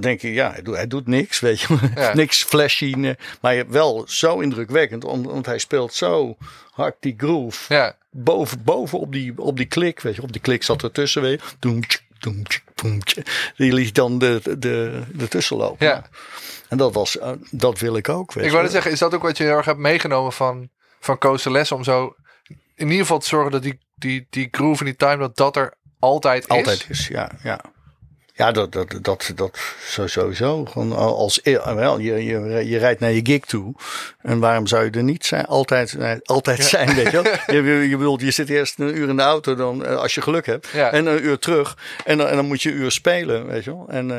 denk je, ja, hij doet, hij doet niks, weet je. Ja. <laughs> niks flashy, maar je- wel zo indrukwekkend, om- want hij speelt zo hard die groove. Ja. Boven, boven op die, op die klik, weet je. Op die klik zat ertussen, weet je. Tsk. Die liet dan de, de, de, tussenloop. Ja. En dat was, eh, dat wil ik ook, weet Ik net zeggen, is dat ook wat je heel erg hebt meegenomen van, van Koos de Les? Om zo in ieder geval te zorgen dat die, die, die groove en die time, dat dat er altijd is? Altijd is, ja. Ja, ja dat, dat, dat, dat zo- sowieso. Gewoon als, wel, je, je, je rijdt naar je gig toe. En waarom zou je er niet zijn? Altijd, eh, altijd zijn, weet je wel. <laughs> Je, je, bedoelt, je zit eerst een uur in de auto dan, eh, als je geluk hebt. Ja. En een uur terug. En, dan- en dan moet je een uur spelen, weet je wel. En...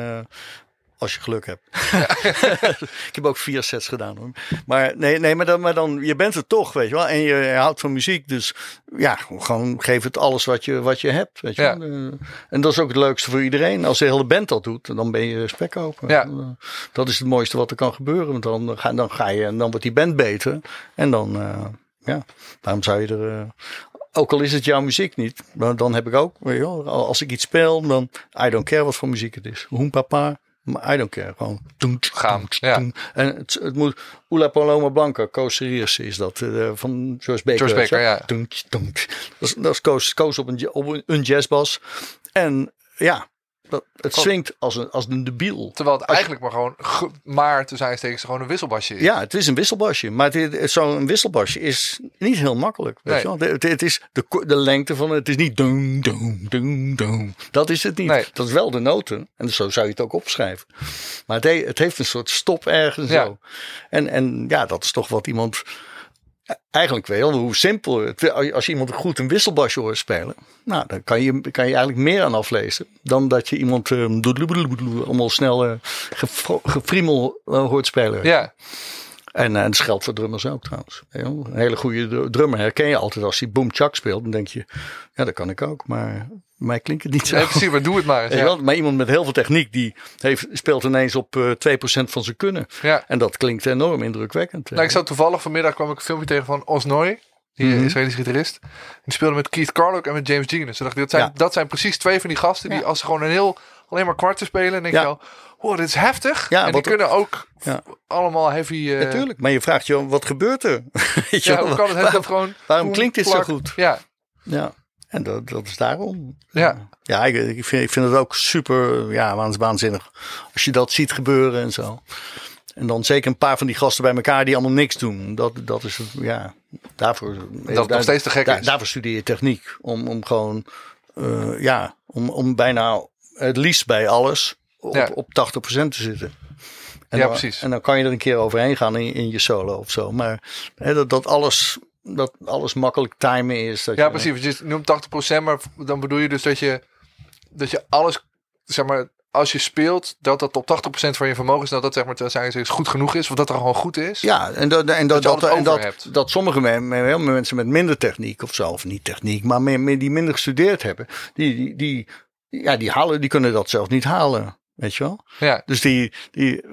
als je geluk hebt. <laughs> ik heb ook vier sets gedaan hoor. Maar nee, nee maar, dan, maar dan, je bent er toch, weet je wel. En je, je houdt van muziek. Dus ja, gewoon geef het alles wat je, wat je hebt. Weet je Ja. wel. Eh, en dat is ook het leukste voor iedereen. Als de hele band dat doet, dan ben je spek open. Ja. Eh, Dat is het mooiste wat er kan gebeuren. Want dan ga, dan ga je, en dan wordt die band beter. En dan, eh, ja, waarom zou je er... ook al is het jouw muziek niet, maar dan heb ik ook, weet je wel, als ik iets speel, dan I don't care wat voor muziek het is. Hoen papa, I don't care. Gewoon doen, Gaan, ja. doen. En het, het moet Oela Paloma Blanca, Koos Seriers is dat, eh, van George Baker. George Baker, ja. Doen, doen. Dat is, dat is Koos, Koos op, een, op een jazzbas. En ja, dat, het swingt als een, als een debiel. Terwijl het Als eigenlijk maar gewoon, ge- maar te zijn steeds gewoon een wisselbasje is. Ja, het is een wisselbasje. Maar zo'n wisselbasje is niet heel makkelijk. Weet Nee. je wel? Het, het is de, de lengte van het. Is niet doem, doem, doem, doem. Dat is het niet. Nee. Dat is wel de noten. En zo zou je het ook opschrijven. Maar het, he- het heeft een soort stop ergens Ja. zo. En, en ja, dat is toch wat iemand... Eigenlijk wel, hoe simpel. Het, als iemand goed een wisselbasje hoort spelen, nou, dan kan je, kan je eigenlijk meer aan aflezen dan dat je iemand doedeloedeloedeloe allemaal snel gefro- gefriemel hoort spelen. Ja, En, eh, en dat geldt voor drummers ook trouwens. Een hele goede dr- drummer herken je altijd als hij boom chak speelt. Dan denk je, ja dat kan ik ook. Maar mij klinkt het niet zo. nee, precies, maar doe het maar Ja. Maar iemand met heel veel techniek die heeft, speelt ineens op eh 2% van zijn kunnen. Ja. En dat klinkt enorm indrukwekkend. Nou, ik zat toevallig vanmiddag kwam ik een filmpje tegen van Osnoy, die Mhm. Israëlische gitarist. Die speelde met Keith Carlock en met James dacht ik, dat zijn, Ja. dat zijn precies twee van die gasten die Ja. als ze gewoon een heel alleen maar kwarten spelen, denk Ja. je wel, wow, dit is heftig. Ja, en die kunnen ook Ja. allemaal heavy. Natuurlijk. Maar je vraagt je, wat gebeurt er? <laughs> Weet je ja, hoe kan het? <laughs> Dat gewoon. waarom boem, klinkt dit zo goed? Ja, Ja. En dat, dat is daarom. Ja. Ja, ik, ik, vind, ik vind het ook super ja, waanz- waanzinnig. Als je dat ziet gebeuren en zo. En dan zeker een paar van die gasten bij elkaar die allemaal niks doen. Dat, dat is het, ja, daarvoor. dat het nog steeds te gek daar- is. Daarvoor studeer je techniek. Om, om gewoon, eh, ja, om, om bijna het liefst bij alles op, Ja. op 80% te zitten. En Ja, dan, precies. En dan kan je er een keer overheen gaan in, in je solo of zo. Maar hè, dat, dat, alles, dat alles makkelijk timen is. Dat ja, je, precies. Je noemt 80%, maar dan bedoel je dus dat je, dat je alles, zeg maar, als je speelt, dat dat op 80% van je vermogen is, dat dat zeg maar te zijn is goed genoeg is, of dat er gewoon goed is. Ja, en dat, en dat, je dat, altijd en dat, hebt. dat sommige men- men- heel veel mensen met minder techniek of zo, of niet techniek, maar meer, meer, die minder gestudeerd hebben, die, die, die, ja, die, halen, die kunnen dat zelf niet halen. Weet je wel? Ja. Dus die, die,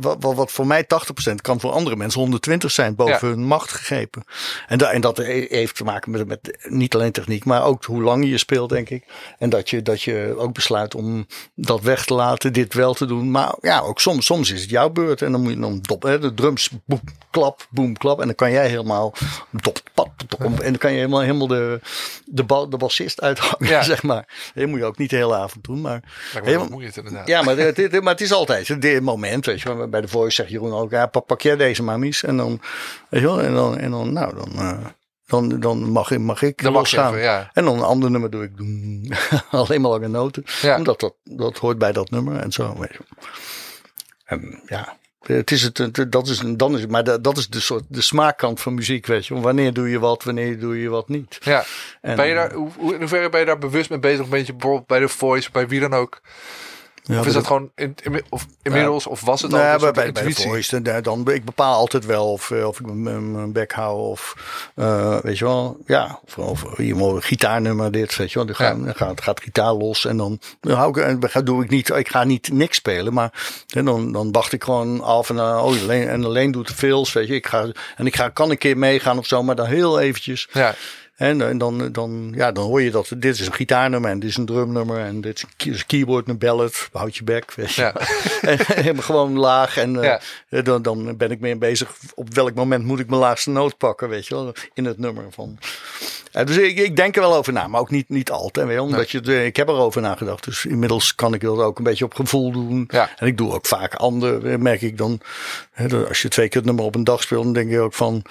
wat, wat, voor mij 80% kan voor andere mensen 120 zijn boven Ja. hun macht gegrepen. En, da, en dat heeft te maken met, met niet alleen techniek, maar ook hoe lang je speelt, denk ik. En dat je, dat je ook besluit om dat weg te laten, dit wel te doen. Maar ja, ook soms, soms is het jouw beurt. En dan moet je dan dop, hè, de drums, boem, klap, boem, klap. En dan kan jij helemaal dop, pap, dop, en dan kan je helemaal, helemaal de, de, de bassist uithangen, Ja. <laughs> zeg maar. Dat moet je ook niet de hele avond doen, maar... Helemaal- moeilijk inderdaad. ja, maar het, het- maar het is altijd dit moment, weet je wel. Bij de Voice zegt Jeroen ook, ja, pak, pak jij deze mamies. En dan, weet je wel, en dan, en dan nou, dan, eh, dan, dan mag, ik- mag ik Dan mag even, ja. En dan een ander nummer doe ik <laughs> alleen maar lange noten. Ja. Omdat dat, dat hoort bij dat nummer en zo, weet je. En ja, het is het, dat is, dan is maar dat, is de soort, de smaakkant van muziek, weet je. Wanneer doe je wat, wanneer doe je wat niet. Ja. En, Ben je daar, hoe, hoe- in hoeverre ben je daar bewust mee bezig? Een beetje bijvoorbeeld bij de Voice, bij wie dan ook? Ja, of is dat- gewoon in, in- of inmiddels, of was het al een bij, soort bij, bij de voice, dan, dan, ik bepaal altijd wel of, eh, of ik mijn, bek hou of eh, weet je wel, ja, of, of hier moet gitaarnummer dit, weet je wel, dan, Ja. gaat, gaat gitaar los en dan, dan hou ik, en dan doe ik niet, ik ga niet niks spelen, maar en dan, dan wacht ik gewoon af en dan, oh, alleen, en alleen doet te veel, weet je, ik ga, en ik ga, kan een keer meegaan of zo, maar dan heel eventjes. Ja, En, en dan, dan, ja, dan hoor je dat dit is een gitaarnummer en dit is een drumnummer en dit is een keyboard, een ballad, houd je bek, weet je. ja. <laughs> En helemaal gewoon laag. En eh, Ja. dan, dan ben ik meer bezig. Op welk moment moet ik mijn laagste noot pakken, weet je wel, in het nummer van. Eh, dus ik, ik denk er wel over na, maar ook niet, niet altijd. Weet je, omdat je, eh, ik heb erover nagedacht. Dus inmiddels kan ik dat ook een beetje op gevoel doen. Ja. En ik doe ook vaak ander, eh, merk ik dan. Als je twee keer het nummer op een dag speelt, dan denk je ook van,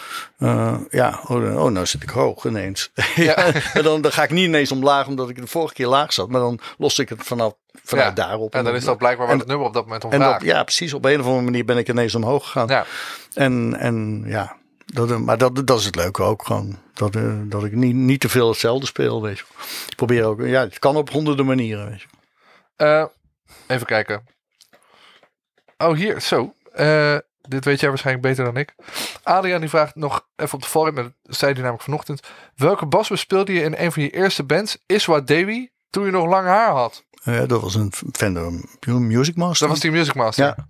ja, oh, oh, nou zit ik hoog ineens. <laughs> ja. en dan, dan ga ik niet ineens omlaag, omdat ik de vorige keer laag zat. Maar dan los ik het vanaf, vanuit Ja. daarop. En dan is dat blijkbaar waar het nummer op dat moment om En dat, ja, precies. Op een of andere manier ben ik ineens omhoog gegaan. Ja. En, en ja, dat, maar dat, dat is het leuke ook gewoon. Dat, eh, dat ik niet, niet te veel hetzelfde speel, weet je. Ik probeer ook, ja, het kan op honderden manieren, weet je. Eh, even kijken. Oh, hier, zo. Eh, dit weet jij waarschijnlijk beter dan ik. Adriaan die vraagt nog even op de forum, dat zei hij namelijk vanochtend. Welke bas bespeelde je in een van je eerste bands, Iswa Dewi, toen je nog lang haar had? Ja, dat was een Fender Music Master. Dat was die Music Master. Ja.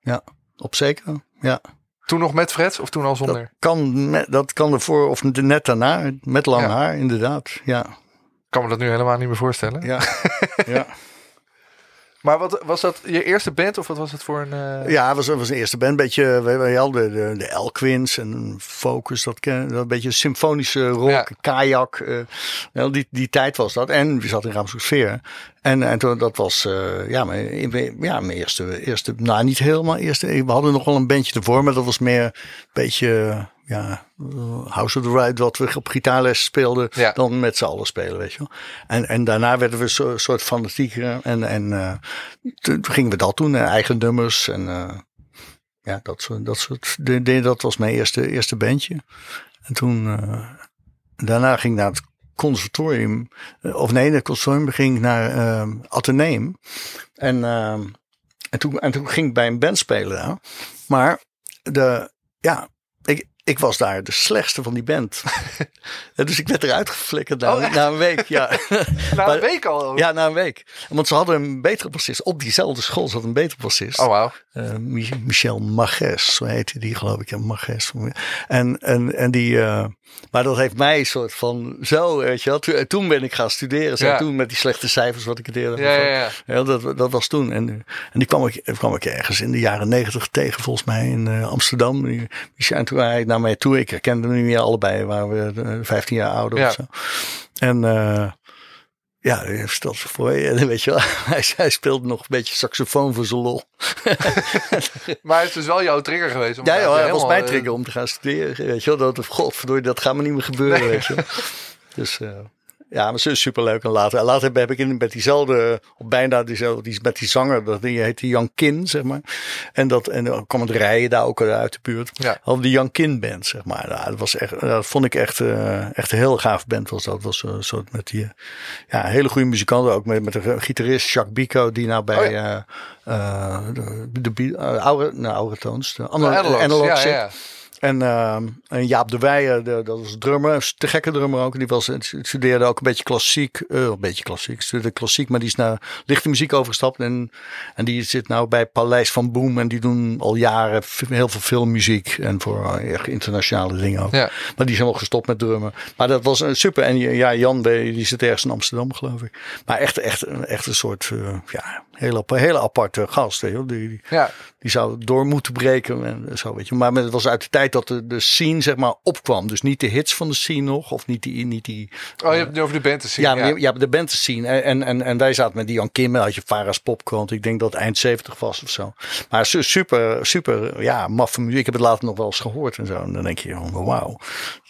Ja, op zeker. Ja. Toen nog met frets of toen al Dat zonder? kan, met- dat kan ervoor of net daarna, met lang Ja. haar, inderdaad. Ja. Ik kan me dat nu helemaal niet meer voorstellen. Ja. <laughs> ja. Maar wat was dat je eerste band of wat was het voor een... eh, Ja, het was, was een eerste band. Beetje, we, hadden de, de, de Elkwins en Focus, dat, ken, dat een beetje symfonische rock, Ja. kajak. eh, wel, die, die tijd was dat. En we zaten in Ramshoek En, en toen, dat was eh, ja, mijn, ja, mijn eerste, eerste, nou niet helemaal eerste. We hadden nog wel een bandje ervoor, maar dat was meer een beetje, ja, House of the Ride, wat we op gitaarles speelden, Ja. dan met z'n allen spelen, weet je wel. En, en daarna werden we een soort fanatieker en, en eh, toen gingen we dat doen, eh, eigen nummers en eh, ja, dat soort, dat soort de- dat was mijn eerste, eerste bandje. En toen, daarna ging ik naar het conservatorium, of nee, het conservatorium ging ik naar eh Atheneum. En, en, toen, en toen ging ik bij een band spelen daar. Maar de, ja, ik, ik was daar de slechtste van die band. <laughs> En dus ik werd eruit geflikkerd na, Oh, na een week. Ja. <laughs> <laughs> Na een week al? ja, na een week. Want ze hadden een betere bassist. Op diezelfde school zat een betere bassist. Oh, wauw. Eh, Mi- Michel Mages, zo heette die geloof ik. Ja, Mages. En, en, en die, eh, maar dat heeft mij een soort van zo, weet je wel. Toen, toen ben ik gaan studeren. Zo, Ja. Toen met die slechte cijfers wat ik het eerder Ja, ja, ja. Dat, dat was toen. En, en die kwam ik, kwam ik ergens in de jaren negentig tegen, volgens mij in eh, Amsterdam. Die, die, en toen hij naar mij toe, ik herkende hem niet meer allebei, waren we eh, 15 jaar ouder Ja. of zo. En eh, ja, hij stelt zich voor <laughs> je. Weet je wel, <laughs> hij, hij speelde nog een beetje saxofoon voor zijn lol. <laughs> Maar het is dus wel jouw trigger geweest. Om Ja, joh, was mijn eh, trigger om te gaan studeren. Weet je wel, dat, godverdorie, dat gaat me niet meer gebeuren, weet je. Dus eh, ja, maar ze is superleuk. En later, later heb ik in, met diezelfde, op bijna diezelfde, die, met die zanger, dat, die heette Jan Kin, zeg maar. En, dat, en dan kwam het rijden daar ook uit de buurt. Ja. Hadden die Jan Kin band, zeg maar. Nou, dat, was echt, dat vond ik echt, eh, echt een heel gaaf band was dat. Dat was een soort met die, eh, ja, hele goede muzikanten. Ook met, met een gitarist, Jacques Bico, die nou bij Oh eh, eh, de, de, de uh, oude, nou, oude toons, de de analog ja, zit. En, ehm, en Jaap de Weijer, de, dat was drummer, te gekke drummer ook. Die was, studeerde ook een beetje klassiek, eh, een beetje klassiek, studeerde klassiek, maar die is naar lichte muziek overgestapt. En, en die zit nou bij Paleis van Boom en die doen al jaren heel veel filmmuziek en voor eh, echt internationale dingen ook. Ja. Maar die zijn wel gestopt met drummen. Maar dat was een super. En ja, Jan, die zit ergens in Amsterdam, geloof ik. Maar echt, echt, echt een soort, eh, ja, hele, hele aparte gast. Wel. Die, die, Ja. die zou door moeten breken en zo, weet je. Maar het was uit de tijd dat de, de scene, zeg maar, opkwam. Dus niet de hits van de scene nog, of niet die... Niet die Oh, je hebt het over de band zien. ja, Ja, maar de band zien. En, en, en, wij zaten met Jan Kim, had je Farah's Popkrant. Ik denk dat het eind 70 was of zo. Maar su- super, super, ja, maffe muziek. Ik heb het later nog wel eens gehoord en zo. En dan denk je, oh, wauw.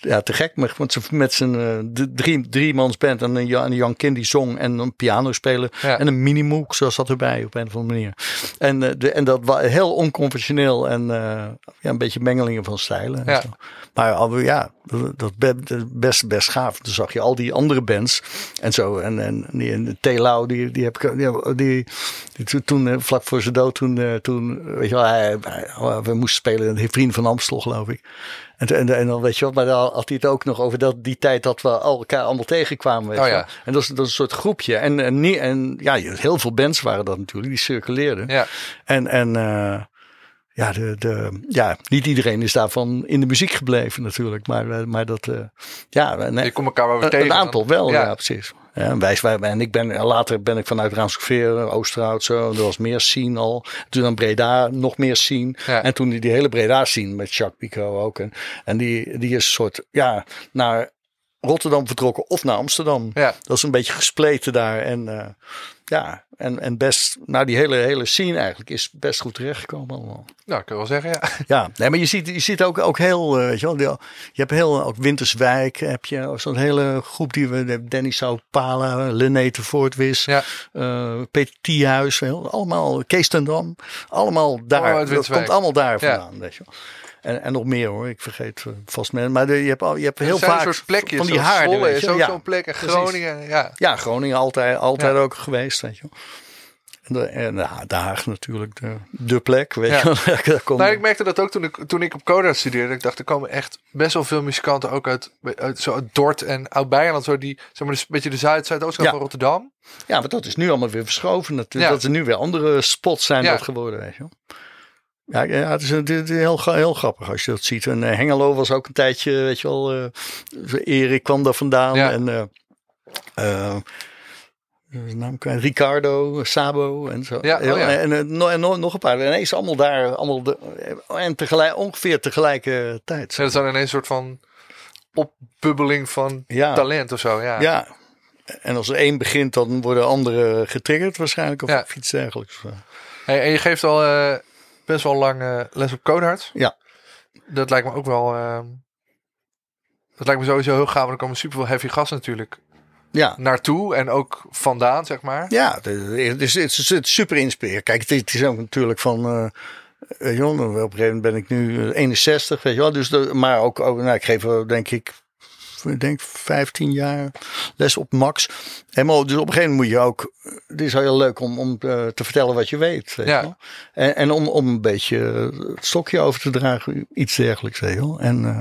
Ja, te gek. Met, met zijn- met zijn eh, drie, drie mans band en een Jan, en een Jan Kim die zong en een piano spelen. Ja. En een minimoek, zoals dat erbij op een of andere manier. En, eh, de, en dat was heel onconventioneel en eh, ja, een beetje mengelingen van stijlen. en Ja. zo. Maar ja, dat dat be- dat best, best gaaf. Toen zag je al die andere bands en zo. En, en die, en Telau, die, die heb ik, die, die, die toen- toen, eh, vlak voor zijn dood, toen, eh, toen weet je wel, hij, hij- we moesten spelen, de vriend van Amstel, geloof ik. En, en, en dan weet je wat, maar dan had hij het ook nog over dat, die tijd dat we elkaar allemaal tegenkwamen. Weet Oh ja. En dat is, dat is een soort groepje. En, en, niet, en ja, heel veel bands waren dat natuurlijk, die circuleerden. Ja. En, en eh, ja, de, de, ja, niet iedereen is daarvan in de muziek gebleven natuurlijk. Maar, eh, maar dat, eh, ja, nee, Je komt elkaar wel weer een, tegen. een aantal wel, ja, Ja. precies. Ja, wij, wij, en ik ben, later ben ik vanuit Raamskeveer, Oosterhout, zo. Er was meer scene al. Toen dan Breda nog meer. Ja. En toen die, die hele Breda scene met Jacques Pico ook. En, en die, die is een soort, ja, naar Rotterdam vertrokken of naar Amsterdam. Ja. Dat is een beetje gespleten daar. En uh, ja, en, en best, nou die hele, hele scene eigenlijk is best goed terechtgekomen allemaal. Nou, ik kan wel zeggen, ja. <laughs> Ja, nee, maar je ziet, je ziet ook, ook heel, uh, weet je wel, je hebt heel, ook Winterswijk heb je, zo'n hele groep die we, Danny Saupala, Linné de Voortwis, ja. uh, Peter Thiehuis, allemaal, Kees ten Dam, allemaal daar, oh, dat komt allemaal daar vandaan, ja. weet je wel. En, en nog meer hoor, ik vergeet uh, vast meer. Maar de, je hebt, al, je hebt heel vaak soort plekjes, van die haarden. Zwolle is ook ja, zo'n plek. En Groningen, ja. Ja, Groningen altijd, altijd ook geweest, weet je wel. De, en nou, Den Haag natuurlijk de, de plek, weet ja. je wel. <laughs> Komt... Nou, ik merkte dat ook toen ik, toen ik op Coda studeerde. Ik dacht, er komen echt best wel veel muzikanten ook uit, uit, zo uit Dort en Oud-Beijerland. Zo die, zeg maar, een beetje de Zuid, Zuidoostkant ja. van Rotterdam. Ja, maar dat is nu allemaal weer verschoven natuurlijk. Ja. Dat er nu weer andere spots zijn dat geworden, weet je. Ja, ja, het is, het is heel, heel grappig als je dat ziet. En uh, Hengelo was ook een tijdje, weet je wel, uh, Erik kwam daar vandaan. Ja. En uh, zijn naam kwijt. Ricardo, Sabo en zo. Ja, oh ja. En, en, nog- en nog- nog een paar. En ineens allemaal daar, allemaal de, en tegelijk, ongeveer tegelijkertijd. Ja, dat is dan ineens een soort van opbubbeling van Ja. talent of zo. Ja. Ja. En als er één begint, dan worden anderen getriggerd waarschijnlijk. Of, iets dergelijks. Hey, en je geeft al eh, best wel lang eh, les op Codehard. Ja. Dat lijkt me ook wel... eh, dat lijkt me sowieso heel gaaf. want Er komen super veel heavy gasten natuurlijk Ja. naartoe. En ook vandaan, zeg maar. Ja, het is, het is, het is, super inspirerend. Kijk, het is, ook natuurlijk van. eh eh, joh, op een gegeven moment ben ik nu eh, 61, weet je wel. Dus de, maar ook, ook nou, ik geef denk ik, ik denk 15 jaar les op max. En maar, dus op een gegeven moment moet je ook. Het is heel leuk om, om eh, te vertellen wat je weet. Weet Ja. je wel. En, en om, om een beetje het stokje over te dragen, iets dergelijks. Weet wel. En eh,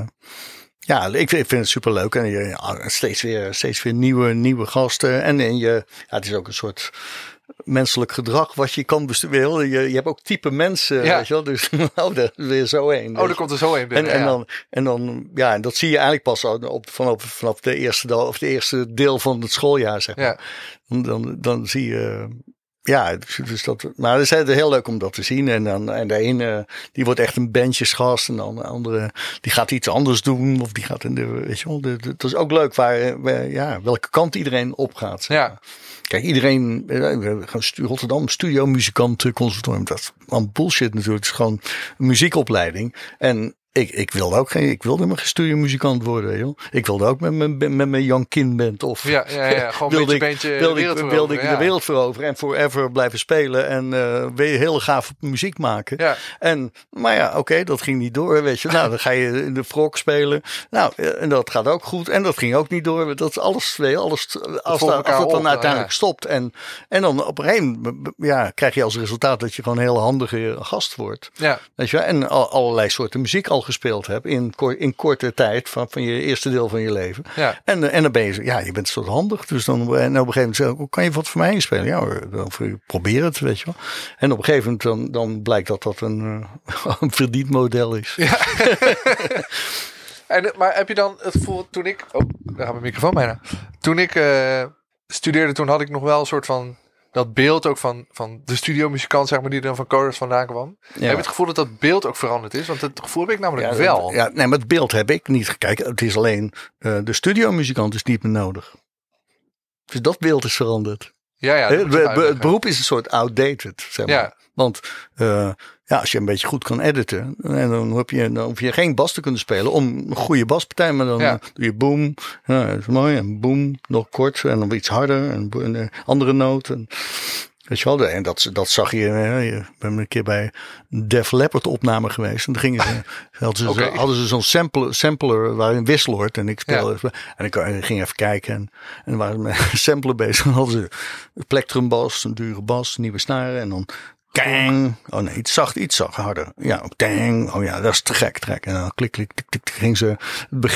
ja, ik, vind- ik vind het super leuk. En je, ja, steeds, weer, steeds weer nieuwe, nieuwe gasten. En, en je, ja, het is ook een soort menselijk gedrag wat je kan besturen. Je, je hebt ook type mensen, Ja. weet je wel. Dus <laughs> oh, daar is weer zo één. Oh, er komt er zo een en, binnen. en, ja. dan, en dan, ja, en dat zie je eigenlijk pas op, vanaf, vanaf de eerste, dag, of de eerste deel van het schooljaar, zeg maar. ja. Dan, dan, dan zie je, ja, dus, dat, maar het is heel leuk om dat te zien. En, dan, en de ene, die wordt echt een bandjesgast. En dan de andere, die gaat iets anders doen. Of die gaat in de, weet je wel, de, de- het is ook leuk waar, waar- ja, welke kant iedereen op gaat. Ja. Kijk, iedereen, eh, Rotterdam, studio, muzikant, conservatorium. Dat is bullshit natuurlijk. Het is gewoon een muziekopleiding. En ik, ik wilde ook geen, ik wilde helemaal geen studiomuzikant worden, joh. Ik wilde ook met mijn, met mijn Jan Kin band of Ja, ja, ja. <laughs> Gewoon wilde beetje, ik, beetje wilde de ik, wilde ik de wereld veroveren en forever blijven spelen en eh weer heel gaaf muziek maken. Ja. En, maar ja, oké, dat ging niet door, weet je. Nou, dan ga je in de frog spelen. Nou, eh, en dat gaat ook goed. En dat ging ook niet door. Dat is alles, weet je, alles, als, volgt dat, elkaar als dat dan op, uiteindelijk ja. stopt. En, en dan op een gegeven moment, ja, krijg je als resultaat dat je gewoon een heel handige gast wordt. Ja. Weet je, en al, allerlei soorten muziek al gespeeld hebt in, in korte tijd van, van je eerste deel van je leven. Ja. En, eh, en dan ben je, ja, je bent soort handig. Dus dan, en op een gegeven moment zeg ik, "Oh, kan je wat voor mij inspelen? Ja dan probeer het, weet je wel. En op een gegeven moment dan, dan blijkt dat dat een, eh, <laughs> een verdienmodel is. En, maar heb je dan het gevoel, toen ik... Oh, daar gaat mijn microfoon bijna. Toen ik eh, studeerde, toen had ik nog wel een soort van... Dat beeld ook van, van de studiomuzikant, zeg maar, die dan van Coders vandaan kwam. Heb je het gevoel dat dat beeld ook veranderd is? Want het gevoel heb ik namelijk Ja, wel. Ja, nee, maar het beeld heb ik niet gekeken. Het is alleen, eh, de studiomuzikant is niet meer nodig. Dus dat beeld is veranderd. Ja, ja, het, be- beroep is een soort outdated, zeg maar. Ja. Want eh, ja, als je een beetje goed kan editen, en dan, heb je, dan hoef je geen bas te kunnen spelen om een goede baspartij, maar dan Ja. doe je boom, ja, dat is mooi, en boom, nog kort, en dan iets harder, en eh, andere noot. En, weet je wel, en dat, dat zag je, eh, je ben een keer bij Def Leppard opname geweest, en dan gingen ze, <laughs> hadden ze, zo'n sampler, sampler waarin wisseloord, en ik speelde, en ik, en ik ging even kijken, en, en waren ze met een sampler bezig, <laughs> dan hadden ze een plektrumbas, een dure bas, nieuwe snaren, en dan Kang. Oh nee, iets zacht, iets zacht, harder. Ja, tang. Oh ja, dat is te gek, trek. En dan klik, klik, tik, tik, ging ze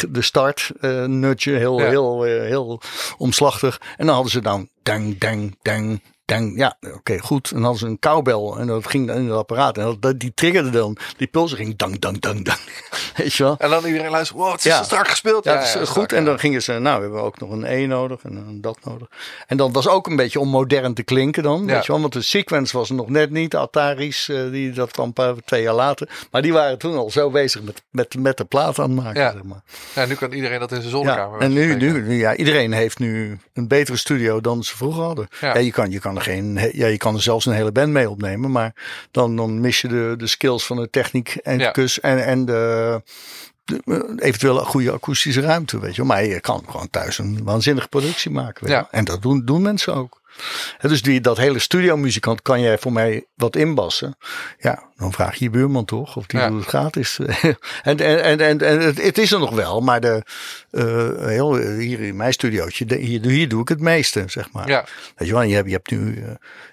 de start eh nutje, heel, Ja. heel, eh, heel omslachtig. En dan hadden ze dan dang, dang, dang, Ja, oké, goed. En dan hadden ze een cowbell en dat ging dan in het apparaat. En dat, die triggerde dan, die pulsen ging dang, dang, dang, dang. <laughs> Weet je wel? En dan iedereen luistert, wow, het is Ja. strak gespeeld. Ja, is goed. strak, en dan gingen ze, nou, we hebben ook nog een E nodig en een dat nodig. En dat was ook een beetje om modern te klinken dan. Weet je wel, want de sequence was nog net niet. Ataris, eh, die, dat kwam een paar, twee jaar later. Maar die waren toen al zo bezig met, met, met de plaat aanmaken. Ja. Zeg maar. Ja, nu kan iedereen dat in zijn ja. zonnekamer. En nu, spreken. nu, ja, iedereen heeft nu een betere studio dan ze vroeger hadden. Ja. je, kan, je, kan er geen, ja, je kan er zelfs een hele band mee opnemen. Maar dan, dan mis je de, de skills van de techniek en, Ja. kus en, en de, de, eh, eventueel goede akoestische ruimte. Weet je. Maar je kan gewoon thuis een waanzinnige productie maken. Weet je. Ja. En dat doen, doen mensen ook. Dus die, dat hele studiomuzikant kan jij voor mij wat inbassen. Ja, dan vraag je je buurman toch of die Ja. doet het gratis. <laughs> en, en, en, en, en het, het is er nog wel, maar de, eh, heel, hier in mijn studiootje, de- hier, hier doe ik het meeste, zeg maar. Ja. Weet je wel, je hebt, je hebt nu, eh,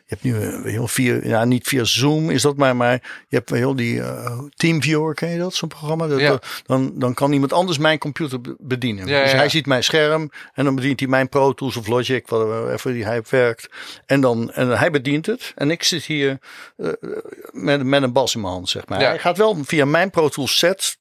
je hebt nu eh, heel via, ja, niet via Zoom is dat maar, maar je hebt heel die eh, TeamViewer, ken je dat, zo'n programma? Dat, Ja. dat- dan, dan kan iemand anders mijn computer be- bedienen. Ja, dus hij ziet mijn scherm en dan bedient hij mijn Pro Tools of Logic, whatever die hij werkt. En dan, en hij bedient het en ik zit hier eh, met, met een bas in mijn hand, zeg maar. Ja. Hij gaat wel via mijn Pro Tools set,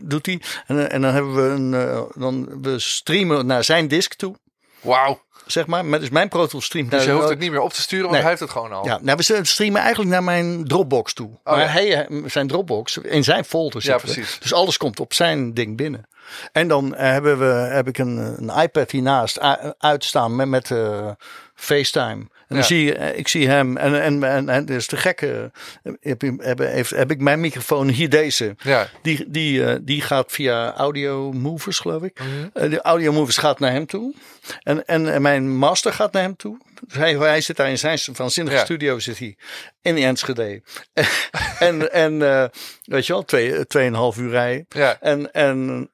doet hij. En, eh, en dan hebben we een, eh, dan we streamen naar zijn disk toe. Wauw. zeg maar. Met, dus mijn Pro Tools streamt Dus je hoeft het niet meer op te sturen, want Nee. hij heeft het gewoon al. Ja, nou, we streamen eigenlijk naar mijn Dropbox toe. maar Oh, ja. hij, zijn Dropbox, in zijn folder zit. Ja, we. precies. Dus alles komt op zijn ding binnen. En dan eh, hebben we, heb ik een, een iPad hiernaast uitstaan met, met eh, FaceTime. En dan Ja. zie je, eh, ik zie hem en, en, en, en dus de gekke, eh, heb, heb, heeft, heb ik mijn microfoon hier deze. Ja. Die, die, eh, die gaat via Audio Movers, geloof ik. Mhm. De Audio Movers gaat naar hem toe. En, en, en mijn master gaat naar hem toe. Dus hij, hij zit daar in zijn waanzinnige Ja. studio zit hij. In Enschede. <laughs> en en weet je wel, twee, tweeënhalf uur rijden. Ja. En, en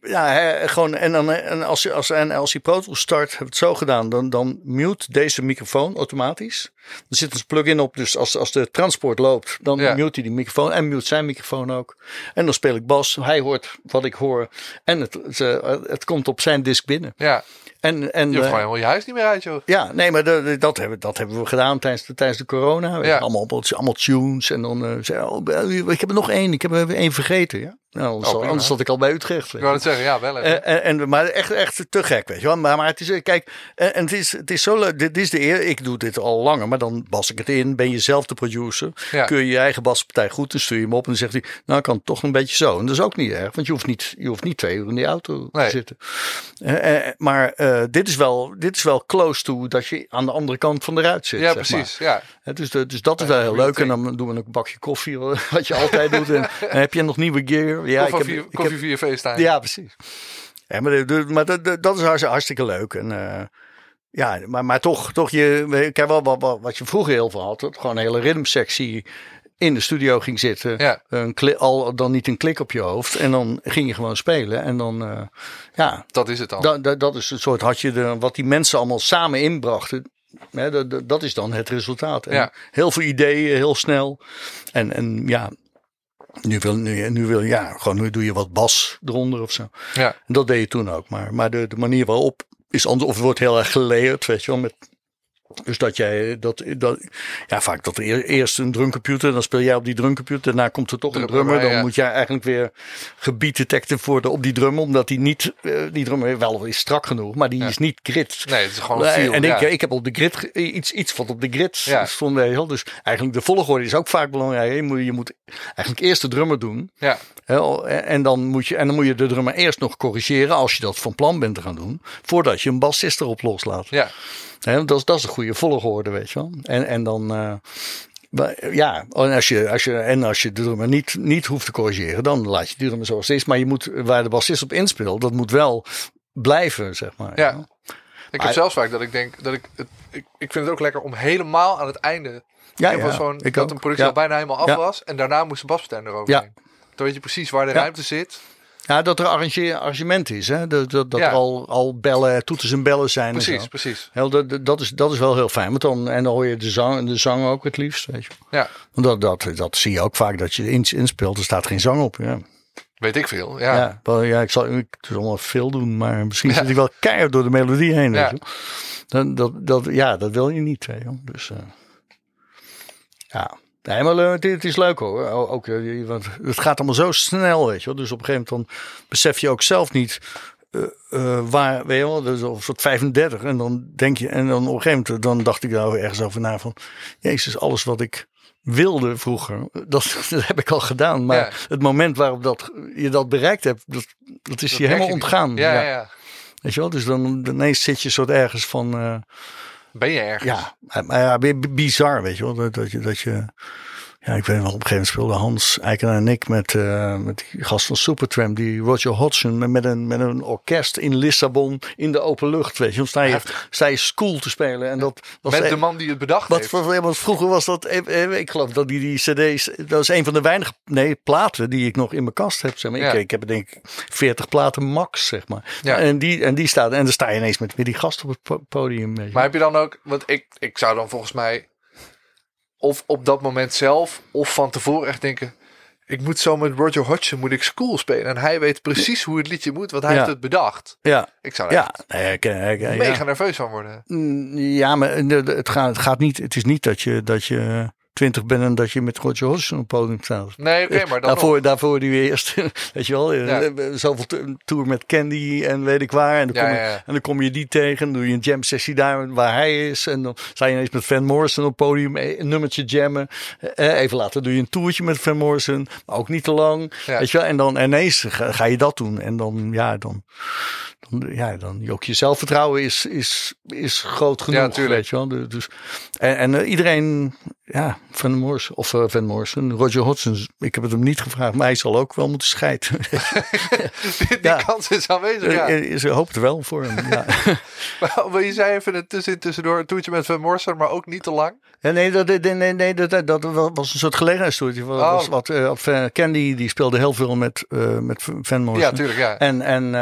ja, hij, gewoon, en, dan, en als als, en als je Pro start, heb het zo gedaan, dan, dan mute deze microfoon automatisch. Er zit een plugin op, dus als, als de transport loopt, dan Ja. mute hij die microfoon en mute zijn microfoon ook. En dan speel ik bas, hij hoort wat ik hoor en het, het, het komt op zijn disk binnen. ja. En, en, Je hoeft eh, gewoon helemaal je huis niet meer uit, joh. ja, nee, maar de- de- dat, hebben, dat hebben we gedaan tijdens de, tijdens de corona. Ja. allemaal, allemaal tunes. En dan eh zei oh, ik heb er nog één. Ik heb er één vergeten. Ja? Nou, anders, Oh, anders zat ik al bij Utrecht. Ik wou het zeggen, ja, wel even. Eh, en, en, maar echt, echt te gek, weet je wel. Maar, maar het is, kijk, en, en het, is, het is zo leuk. Dit is de eer. Ik doe dit al langer, maar dan bas ik het in. Ben je zelf de producer. Ja. Kun je je eigen baspartij goed, dan stuur je hem op. En dan zegt hij, nou kan het toch een beetje zo. En dat is ook niet erg, want je hoeft niet, je hoeft niet twee uur in die auto Nee. te zitten. Eh, eh, maar eh, dit, is wel, dit is wel close to dat je aan de andere kant van de ruit zit. ja, zeg maar. precies. Ja. Hè, dus, dus dat is wel heel leuk. En dan doen we een bakje koffie, <laughs> wat je altijd doet. En, <laughs> en heb je nog nieuwe gear? Ja, koffie, ik heb, via, ik koffie heb, via FaceTime. ja, precies. Ja, maar, maar dat, dat- dat is hartstikke, leuk. En, ja, maar, maar toch, toch je, kijk wel wat, wat, wat je vroeger heel veel had. dat Gewoon een hele rhythmsectie in de studio ging zitten. Ja. Een kli- al dan niet een klik op je hoofd. En dan ging je gewoon spelen. En dan, eh, ja, Dat is het dan. dat, is het soort had je de, wat die mensen allemaal samen inbrachten. Hè, dat, is dan het resultaat. En Ja. Heel veel ideeën, heel snel. En, en ja, nu wil, nu, nu wil ja, gewoon nu doe je wat bas eronder of zo. ja. En dat deed je toen ook. Maar, maar de, de manier waarop is anders. Of wordt heel erg geleerd, weet je wel. Met, dus dat jij, dat, dat, ja, vaak dat er eer- eerst een drumcomputer, dan speel jij op die drumcomputer. Daarna komt er toch een Drummer Dan ja. moet jij eigenlijk weer gebied detecten worden op die drummer. Omdat die niet, eh, die drummer wel is strak genoeg, maar die Ja. is niet grid. Nee, het is gewoon een feel. en ik, ja. ik heb op de grid iets, iets wat op de grid stond. wel. Dus eigenlijk de volgorde is ook vaak belangrijk. Je moet, je moet eigenlijk eerst de drummer doen. ja. En dan, moet je, en dan moet je de drummer eerst nog corrigeren als je dat van plan bent te gaan doen. Voordat je een bassist erop loslaat. ja. Dat, is, dat is een goede volgorde, weet je wel. En, en dan, eh, ja, en als je, als je, en als je de drummer niet, niet hoeft te corrigeren, dan laat je de drummer zoals het is. Maar je moet, waar de bassist op inspeelt, dat moet wel blijven, zeg maar. Ja. Ik Maar- heb zelfs vaak dat ik denk dat ik, het, ik. Ik vind het ook lekker om helemaal aan het einde. Ja, ja, zo'n ik dat ook. een productie Ja. al bijna helemaal af was. En daarna moest de baspartij erover. Ja. Dan weet je precies waar de ruimte zit. Ja, dat er arrange- arrangement is. Hè? Dat, dat, dat Ja. er al, al bellen, toeters en bellen zijn. Precies, precies. Heel, dat, dat- dat, is, dat is wel heel fijn. Want dan, en dan hoor je de zang, de zang ook het liefst. Weet je. Ja, Want dat, dat, dat zie je ook vaak dat je ins- inspeelt. Er staat geen zang op. Ja, weet ik veel. Ja. ja. wel, ja ik zal ik zal allemaal veel doen. Maar misschien zit ik wel keihard door de melodie heen. Ja. Weet je. Dan, dat, dat, ja, dat wil je niet. Je. Dus eh, ja. Nee, maar eh, het, het is leuk hoor. Ook, eh, want het gaat allemaal zo snel, weet je wel. Dus op een gegeven moment dan besef je ook zelf niet eh, eh, waar, weet je wel, dus of soort 35. En dan denk je, en dan op een gegeven moment, dan dacht ik daar ergens over na van, jezus, alles wat ik wilde vroeger, dat, <laughs> dat heb ik al gedaan. Maar Ja. het moment waarop dat, je dat bereikt hebt, dat, dat is Dat je helemaal ontgaan. Ja, ja. ja. Weet je wel, dus dan ineens zit je soort ergens van, eh, Ben je ergens? ja, maar ja, bi- bizar, weet je wel. Dat, dat je, dat je, ja, ik weet wel, op een gegeven moment speelde Hans Eikenaar en ik met, eh, met die gast van Supertramp, die Roger Hodgson, met, met, een, met een orkest in Lissabon in de open lucht, weet je. Dan sta je, sta je school te spelen en dat was Met e- de man die het bedacht wat heeft. voor, want vroeger was dat, eh, eh, ik geloof dat die, die cd's, dat is een van de weinige, nee, platen die ik nog in mijn kast heb. Zeg maar. Ja. ik, ik heb denk ik 40 platen max, zeg maar. Ja. En, die, en die staat, en dan sta je ineens met weer die gast op het po- podium. Maar heb je dan ook, want ik, ik zou dan volgens mij of op dat moment zelf of van tevoren echt denken, ik moet zo met Roger Hodgson moet ik school spelen en hij weet precies hoe het liedje moet, want hij Ja. heeft het bedacht. ja, Ik zou er ja, nee, ik, ik, ik- mega ja. nerveus van worden. Mm, Ja, maar de- het gaat, het gaat niet. Het is niet dat je, dat je. Twintig bent en dat je met Roger Hodgson op het podium staat. Nee, oké, maar dan daarvoor, nog. daarvoor die we eerst, <laughs> weet je wel, Ja. eh, zoveel to- tour met Candy en weet ik waar. En dan, Ja, kom je, ja, ja. en dan kom je die tegen, doe je een jam sessie daar waar hij is. En dan sta je ineens met Van Morrison op het podium, eh, een nummertje jammen. Eh, Even later doe je een toertje met Van Morrison, maar ook niet te lang. Ja. Weet je wel, en dan ineens ga, ga je dat doen. En dan, ja, dan, dan, ja, dan ook je zelfvertrouwen is, is, is groot genoeg. Ja, tuurlijk. Weet je wel. Dus, en en eh, iedereen, ja, Van Morrison, of eh, Van Morrison, Roger Hodgson, ik heb het hem niet gevraagd, maar hij zal ook wel moeten scheiden. <laughs> <laughs> Die Ja. kans is aanwezig, ja. Eh, Ze hoopt wel voor hem. Ja. <laughs> Maar wil je zei even het tussen, tussendoor een toertje met Van Morrison, maar ook niet te lang? Ja, nee, dat, nee, nee, nee, dat, dat, was een soort gelegenheidstoertje. Wat, Oh. was wat, Candy die speelde heel veel met, met Van Morrison. Ja, tuurlijk, ja. En, en,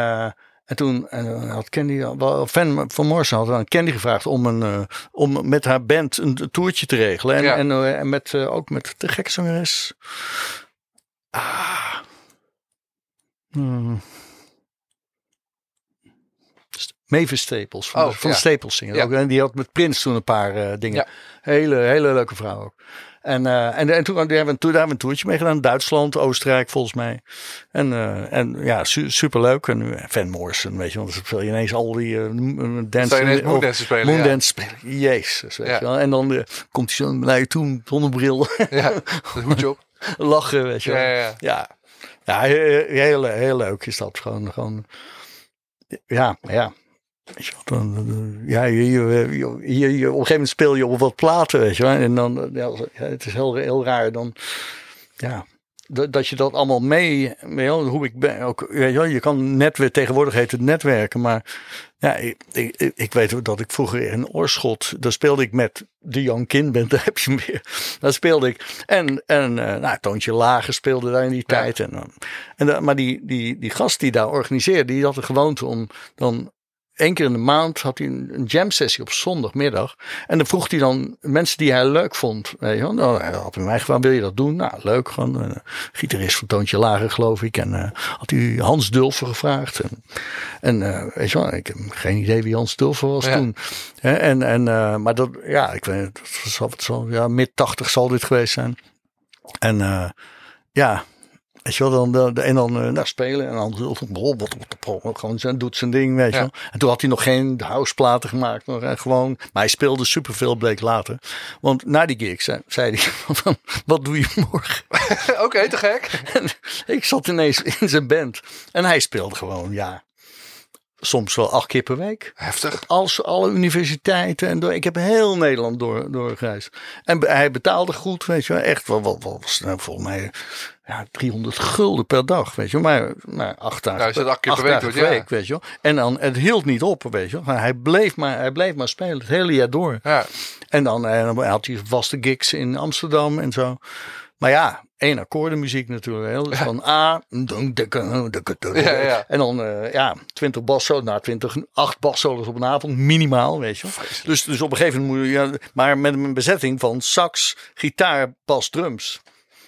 en toen en, eh, had Candy, wel, Van, Morrison had aan Candy gevraagd om, een, eh, om met haar band een toertje te regelen. En, Ja. en, eh, en met, ook met de gekke zangeres. Ah. Hmm. Mavis Staples van, Oh, de, van ja. Staples zingen. Ja. Ook, en die had met Prince toen een paar dingen. Ja. Hele, hele leuke vrouw ook. En, eh, en, en toen, daar hebben we, toen een toertje mee gedaan. Duitsland, Oostenrijk volgens mij. En, eh, en ja, su superleuk. En eh, Van Morrison, weet je. Want dan speel je ineens al die uh, dance. Ineens of- Moondance spelen, ja. Spelen. Jezus, weet Ja. je wel. En dan komt hij zo naar je toe, zonnebril, Ja, hoedje op. <laughs> lachen, weet je Ja, wel. ja, ja. Ja, heel, heel, leuk is dat. Gewoon, gewoon ja, ja. Weet je wel, dan, dan- ja, je, je, je, op een gegeven moment speel je op wat platen, weet je wel. En dan, eh, ja, het is heel, heel raar dan, ja, dat, dat je dat allemaal mee, wel, hoe ik ben, ook, je kan netwerk, tegenwoordig heet het netwerken, maar ja, ik, ik, ik weet dat ik vroeger in Oorschot, daar speelde ik met de Jan Kind Band, <laughs> daar heb je hem weer. Daar speelde ik. En, en eh, nou, Toontje Lager speelde daar in die Ja. tijd. En, en, maar die, die, die gast die daar organiseerde, die had de gewoonte om dan één keer in de maand had hij een, een jam sessie op zondagmiddag. En dan vroeg hij dan mensen die hij leuk vond. Weet je wel. Nou, hij had gevraagd, wil je dat doen? Nou, leuk. Gewoon een gitarist van Toontje Lager, geloof ik. En eh, had hij Hans Dulfer gevraagd. En, en eh, weet je wel, ik heb geen idee wie Hans Dulfer was Ja. toen. En, en, eh, maar dat, ja, ik weet het, het zal, het zal, ja, mid 80 zal dit geweest zijn. En eh, ja, weet je wel, dan, en dan eh, nou, spelen en dan gewoon zijn, doet zijn ding, weet je wel. En toen had hij nog geen houseplaten gemaakt, nog eh, gewoon, maar hij speelde superveel, bleek later. Want na die gig zei, zei hij <laughs> van, wat doe je morgen? <laughs> Oké, te gek. En <laughs> ik zat ineens in zijn band en hij speelde gewoon, ja, soms wel acht keer per week Heftig. als alle universiteiten en door, ik heb heel Nederland door, doorgereisd. En hij betaalde goed, weet je wel, echt wat, wat, wat was nou volgens mij ja, 300 gulden per dag, weet je wel, maar, maar acht dagen, Nou, je dat acht keer per week dagen ja. weet je wel. En dan, het hield niet op, weet je wel. Maar hij bleef maar, hij bleef maar spelen het hele jaar door. Ja, En dan, en dan had hij vaste gigs in Amsterdam en zo. Maar ja, één akkoordenmuziek natuurlijk. Heel, dus van A. Ja, ja. En dan eh, ja, 20 basso, nou 20, 8 bassolos op een avond, minimaal, weet je. Dus, dus op een gegeven moment moet je, ja, maar met een bezetting van sax, gitaar, bas, drums.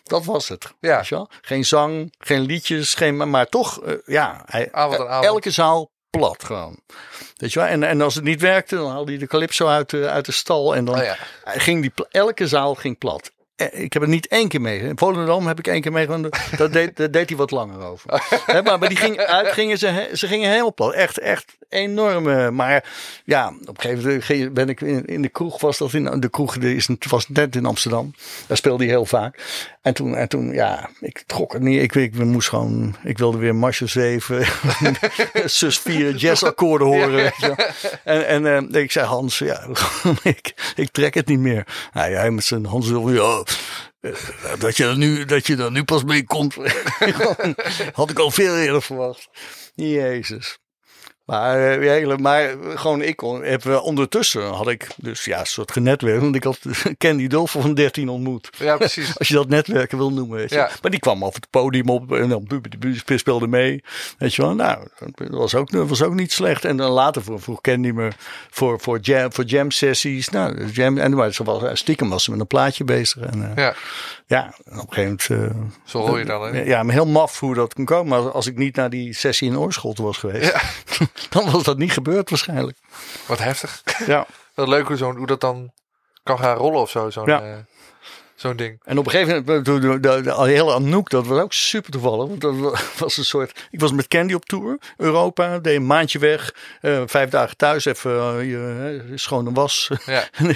Dat was het. Ja. Geen zang, geen liedjes, geen, maar, toch, eh, ja, hij, Avond avond. elke zaal plat gewoon. Weet je wel? En, en als het niet werkte, dan haalde hij de calypso uit de, uit de stal. En dan Oh ja. ging die, elke zaal ging plat. Eh, Ik heb het niet één keer mee. In Volendam heb ik één keer meegemaakt. Dat deed, daar deed hij wat langer over. <laughs> Maar, maar die ging uit, gingen ze, ze gingen helemaal plat. Echt, echt enorm. eh, Maar ja, op een gegeven moment ben ik in, in de kroeg. Was dat in de kroeg die is, was net in Amsterdam. Daar speelde hij heel vaak. En toen, en toen ja, ik trok het niet. Ik, ik, moest gewoon, ik wilde weer Marsje 7, <laughs> zus 4 jazzakkoorden horen. Weet je wel. En, en eh, ik zei Hans, ja, <laughs> ik, ik trek het niet meer. Nou, hij met zijn Hans wil ja, eh, dat je, er nu, dat je er nu pas mee komt. <laughs> Had ik al veel eerder verwacht. Jezus. Maar, eh, hele, maar gewoon ik kon- heb eh, ondertussen had ik dus ja een soort genetwerk. Want ik had <laughs> Candy Dulfer van 13 ontmoet. ja, precies. <laughs> Als je dat netwerken wil noemen. Weet je. Ja. Maar die kwam af het podium op en dan speelde mee. Weet je wel, nou, dat was ook, dat was ook niet slecht. En dan later vroeg, Candy me voor, voor, jam, voor jam sessies. Nou, jam, en maar ze was, stiekem was ze met een plaatje bezig. En, eh, Ja, ja, en op een gegeven moment. eh, zo hoor je dan. Hè? ja, maar heel maf hoe dat kon komen. Maar als ik niet naar die sessie in Oorschot was geweest, <laughs> <laughs> dan was dat niet gebeurd waarschijnlijk. Wat heftig. Ja. <laughs> Wat leuk hoe, zo'n hoe dat dan kan gaan rollen of zo. Zo'n, Ja. Eh, zo'n ding. En op een gegeven moment, de, de, de, de hele Anouk, dat was ook super toevallig. Want dat <laughs> was een soort, ik was met Candy op tour, Europa, deed een maandje weg, uh, vijf dagen thuis, even uh, je, schone was. Ja. <laughs>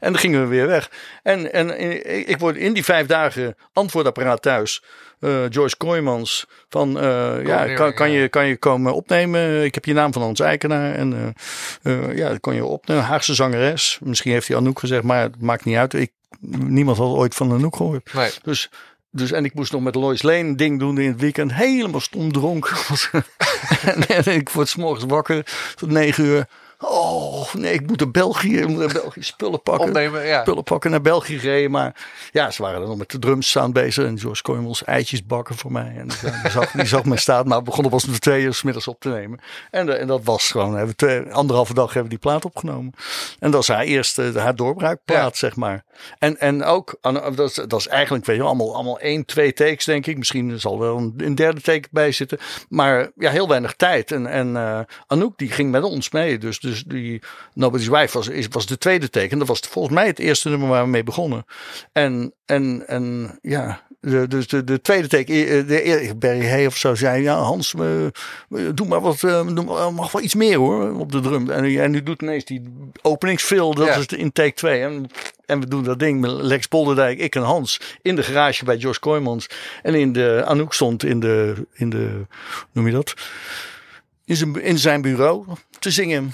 en dan gingen we weer weg. En, en ik word in die vijf dagen antwoordapparaat thuis. Uh, Joyce Kooijmans van uh, ja, kan, kan, je, kan je komen opnemen? Ik heb je naam van Hans Eikenaar en uh, ja, dat kon je opnemen. Haagse zangeres. Misschien heeft hij Anouk gezegd, maar het maakt niet uit. Ik, niemand had ooit van Anouk gehoord. Nee. Dus dus, en ik moest nog met Lois Lane een ding doen in het weekend. Helemaal stom dronken. <laughs> <laughs> en, en, ik word s morgens wakker tot negen uur. Oh nee, ik moet naar België, ik moet naar België spullen pakken. Opnemen, ja. Spullen pakken naar België gereden. Maar ja, ze waren er nog met de drums staan bezig. En George Coimels eitjes bakken voor mij. En die zag, die zag mij staan. Maar we begonnen pas om twee uur s middags op te nemen. En, en dat was gewoon, hebben we twee, anderhalve dag hebben we die plaat opgenomen. En dat is haar eerste, haar doorbraakplaat, ja. zeg maar. En, en ook, dat is, dat is eigenlijk, weet je allemaal, allemaal één, twee takes denk ik. Misschien zal er wel een, een derde take bij zitten. Maar ja, heel weinig tijd. En, en uh, Anouk die ging met ons mee. Dus dus die Nobody's Wife was, is, was de tweede teken. Dat was volgens mij het eerste nummer waar we mee begonnen. En, en, en ja, de, dus de, de tweede teken, de, Barry Hay of zo zei, ja Hans, uh, doe maar wat, uh, doe maar, mag wel iets meer hoor, op de drum. En, en nu doet ineens die openingsfill, dat ja. is in take 2. En, en we doen dat ding met Lex Bolderdijk, ik en Hans, in de garage bij Josh Koymans. En in de, Anouk stond in de, in de, noem je dat? In zijn, in zijn bureau te zingen.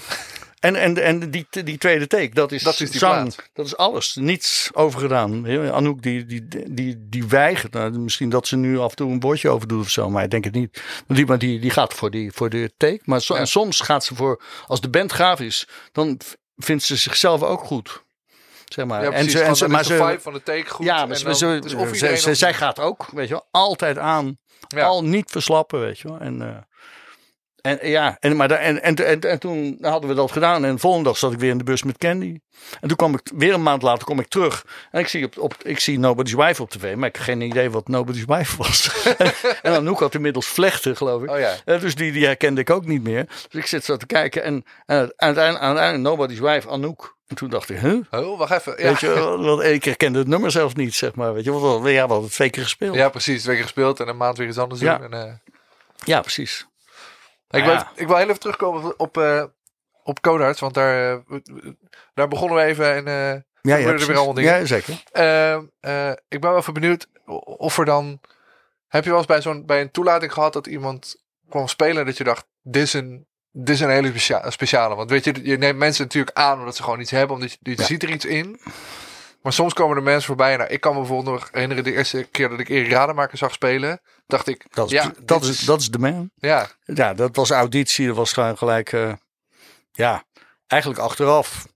En, en, en die, die tweede take, dat is, dat is die zang. Dat is alles. Niets overgedaan. Anouk die, die, die, die weigert. Nou, misschien dat ze nu af en toe een woordje over doet of zo. Maar ik denk het niet. Die, maar die, die gaat voor, die, voor de take. Maar so, Ja. en soms gaat ze voor... Als de band gaaf is, dan vindt ze zichzelf ook goed. Zeg maar. Ja, precies. en ze, en ze, maar ze, vibe van de take goed. ja, en maar ze, dan- zij gaat ook, weet je wel, altijd aan. Ja. Al niet verslappen, weet je wel. En, eh, en ja, en, maar da- en, en, en, en toen hadden we dat gedaan. En de volgende dag zat ik weer in de bus met Candy. En toen kwam ik, weer een maand later kom ik terug. En ik zie, op, op, ik zie Nobody's Wife op tv. Maar ik had geen idee wat Nobody's Wife was. <laughs> en Anouk had inmiddels vlechten, geloof ik. Oh ja. Eh, dus die, die herkende ik ook niet meer. Dus ik zit zo te kijken. En, en uiteindelijk, uiteindelijk Nobody's Wife, Anouk. En toen dacht ik, huh? Oh, wacht even. Ja. Weet je, want ik herkende het nummer zelf niet, zeg maar. Weet je, want we ja, we hadden het twee keer gespeeld. ja, precies. Twee keer gespeeld en een maand weer iets anders Ja. doen. En, eh, Ja, precies. Ik, Nou wil, ja. ik wil heel even terugkomen op, eh op Codarts. Want daar, eh, daar begonnen we even. En, eh, Ja, er weer allemaal dingen. Ja, zeker. eh, eh, ik ben wel even benieuwd of er dan... Heb je wel eens bij, zo'n, bij een toelating gehad dat iemand kwam spelen dat je dacht, dit is een, dit is een hele specia- speciale. Want weet je, je neemt mensen natuurlijk aan omdat ze gewoon iets hebben, omdat je, je Ja. ziet er iets in. Maar soms komen er mensen voorbij. Nou, ik kan me bijvoorbeeld nog herinneren de eerste keer dat ik Erik Rademaker zag spelen. Dacht ik, Dat is, ja, dat is, dat is de man. ja, Ja, dat was auditie. Dat was gewoon gelijk, eh, ja, eigenlijk achteraf.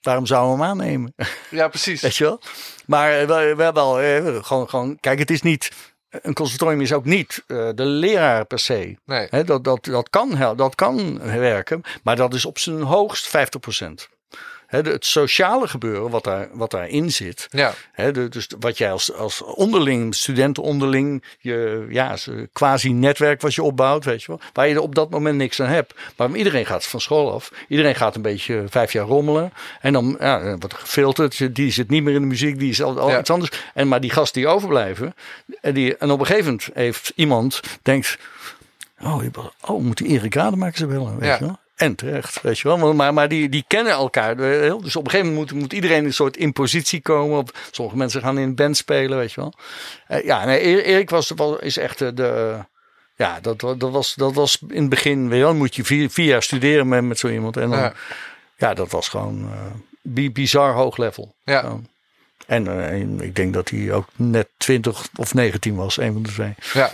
Waarom zouden we hem aannemen? <laughs> ja, precies. Weet je wel? Maar eh, we, we hebben wel eh, gewoon, gewoon, kijk, het is niet, een conservatorium is ook niet de leraar per se. Nee, dat, dat, dat, kan, dat kan werken, maar dat is op zijn hoogst 50%. Het sociale gebeuren wat, daar, wat daarin zit. ja, de- dus wat jij als, als onderling, studenten onderling, je ja, quasi netwerk wat je opbouwt, weet je wel. Waar je op dat moment niks aan hebt. Maar iedereen gaat van school af. Iedereen gaat een beetje vijf jaar rommelen. En dan ja, dan wordt er gefilterd. Die zit niet meer in de muziek, die is al, al Ja. iets anders. En maar die gasten die overblijven. En, die, en op een gegeven moment heeft iemand, denkt, oh, oh moet die Erik Rademaker ze willen, weet Ja. je wel. En terecht, weet je wel. Maar- Maar, maar die, die kennen elkaar. Dus op een gegeven moment moet, moet iedereen in een soort impositie komen. Op, sommige mensen gaan in een band spelen, weet je wel. Eh, ja, nee, E- Erik was, was, is echt de... de ja, dat, dat, was, dat was in het begin, weet je wel, moet je vier, vier jaar studeren met, met zo iemand. En dan, Ja. ja. dat was gewoon eh, bi- bizar hoog level. Ja. Eh, en ik denk dat hij ook net 20 of 19 was, een van de twee. ja.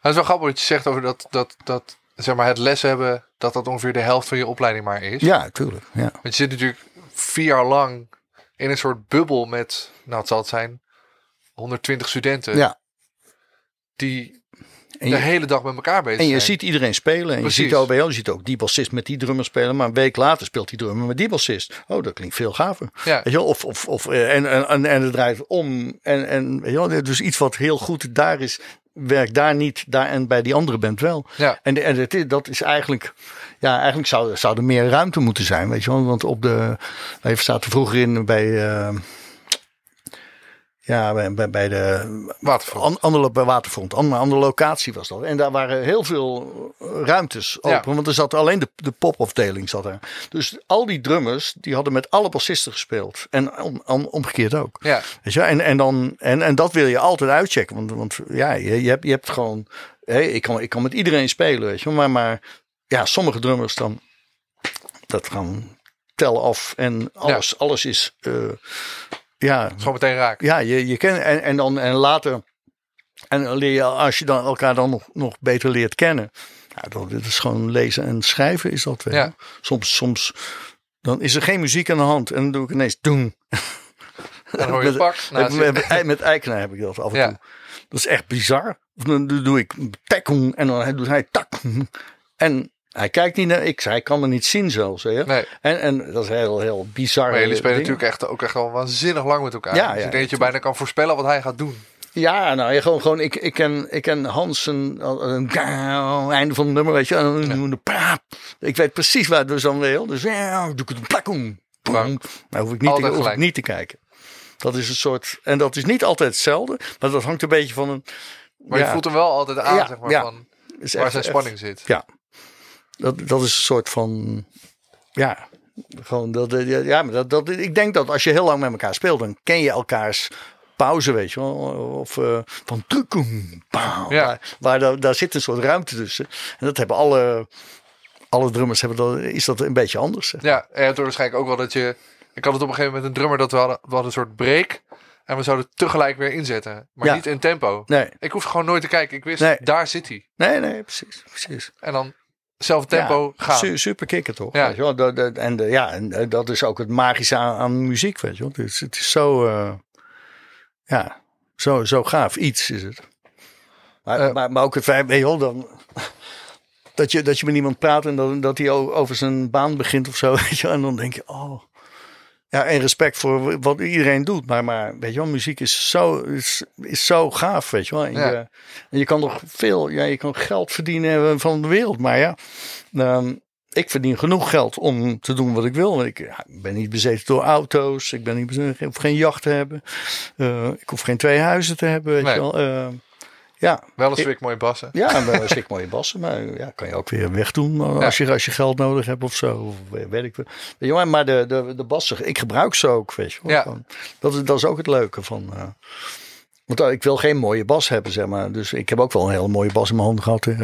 Het is wel grappig wat je zegt over dat, dat, dat zeg maar, het les hebben, dat dat ongeveer de helft van je opleiding maar is. Ja, tuurlijk. Ja. Want je zit natuurlijk vier jaar lang in een soort bubbel met, nou het zal het zijn, 120 studenten. Ja. Die En de hele dag met elkaar bezig En je zijn. ziet iedereen spelen. En Precies. je ziet OBL, je ziet ook die bassist met die drummer spelen. Maar een week later speelt die drummer met die bassist. Oh, dat klinkt veel gaver. Ja. Weet je? Of, of, of, eh, en, en, en, en het draait om. En, en, weet je? Dus iets wat heel goed daar is, werkt daar niet. Daar en bij die andere band wel. Ja. En, en het dat is eigenlijk. Ja, eigenlijk zou, zou er meer ruimte moeten zijn. Weet je wel? Want op de. Wij zaten vroeger in bij. eh, Ja, bij, bij, de Waterfront. an, andere, bij Waterfront. Andere, andere locatie was dat. En daar waren heel veel ruimtes open. Ja. Want er zat alleen de, de popafdeling zat er. Dus al die drummers, die hadden met alle bassisten gespeeld. En om, om- omgekeerd ook. Ja, Weet je, en, en, dan, en, en dat wil je altijd uitchecken. Want, want ja, je, je, hebt, je hebt gewoon. Hé, ik, kan, ik kan met iedereen spelen, weet je. Maar, maar ja, sommige drummers dan. Dat gaan tellen af. En alles, alles is. eh, ja, gewoon meteen raak. ja, je, je kent. En, en dan en later. En leer je, als je dan elkaar dan nog, nog beter leert kennen. Ja, dan, dit is gewoon lezen en schrijven is dat. je. Ja. Soms, soms. Dan is er geen muziek aan de hand. En dan doe ik ineens. Doen. Dan hoor je het pak. Met, met, met Eikenaar heb ik dat af en Ja. toe. Dat is echt bizar. Dan doe ik tekkoen en dan doet hij tak. En hij kijkt niet naar ik. Hij kan me niet zien zelfs. Hè? Nee. En, en dat is heel, heel bizar. Maar jullie spelen natuurlijk echt, ook echt al waanzinnig lang met elkaar. Ja, dus ja, ik denk dat je bijna kan voorspellen wat hij gaat doen. Ja, nou, je gewoon, gewoon ik, ik, ken, ik ken Hans een, een, einde van het nummer, weet je. Een. Ik weet precies waar het dus dan wil. Dus ja, doe ik het een plakkoen. Nou hoef ik, niet te, hoef ik niet te kijken. Dat is een soort, en dat is niet altijd hetzelfde, maar dat hangt een beetje van een. Maar je voelt hem wel altijd aan, zeg maar, van waar zijn spanning zit. Ja, dat, dat is een soort van. Ja, gewoon dat. Ja, maar dat, dat, ik denk dat als je heel lang met elkaar speelt, dan ken je elkaars pauze, weet je wel. Of eh, van tukkum, pauw. Ja. Waar, waar daar, daar zit een soort ruimte tussen. En dat hebben alle, alle drummers, hebben dat, is dat een beetje anders. zeg. Ja, en er waarschijnlijk ook wel dat je... Ik had het op een gegeven moment een drummer dat we hadden, we hadden een soort break. En we zouden tegelijk weer inzetten. Maar Ja. niet in tempo. Nee, Ik hoef gewoon nooit te kijken. Ik wist, Nee. daar zit hij. nee, nee, precies. precies. En dan hetzelfde tempo ja, gaan. su- super kicken toch? Ja. Weet je wel? Dat- dat- en, de, ja, en eh, dat is ook het magische aan, aan muziek, weet je wel. Het is, het is zo, eh, ja, zo, zo gaaf iets is het. Maar, Eh. maar, maar ook het feit, weet je wel, dan, dat, je, dat je met iemand praat en dat, dat hij over zijn baan begint of zo, <laughs> weet je wel. En dan denk je, oh... Ja, en respect voor wat iedereen doet. Maar, maar weet je wel, muziek is zo, is, is zo gaaf, weet je wel. En, Ja. je, en je kan nog veel, ja, je kan geld verdienen van de wereld. Maar ja, ehm, ik verdien genoeg geld om te doen wat ik wil. Ik ja, ben niet bezeten door auto's. Ik ben niet bezeten, ik hoef geen jacht te hebben. Eh, ik hoef geen twee huizen te hebben, weet Nee. je wel. Eh, ja, Wel een zwik mooie bassen. ja, wel een mooie bassen, maar ja, kan je ook weer wegdoen als, je, als je geld nodig hebt of zo. Of weet ik veel. Maar de, de, de bassen, ik gebruik ze ook, weet je wel. Ja. Dat, is, dat is ook het leuke van... eh, want ik wil geen mooie bas hebben, zeg maar. Dus ik heb ook wel een hele mooie bas in mijn handen gehad. eh.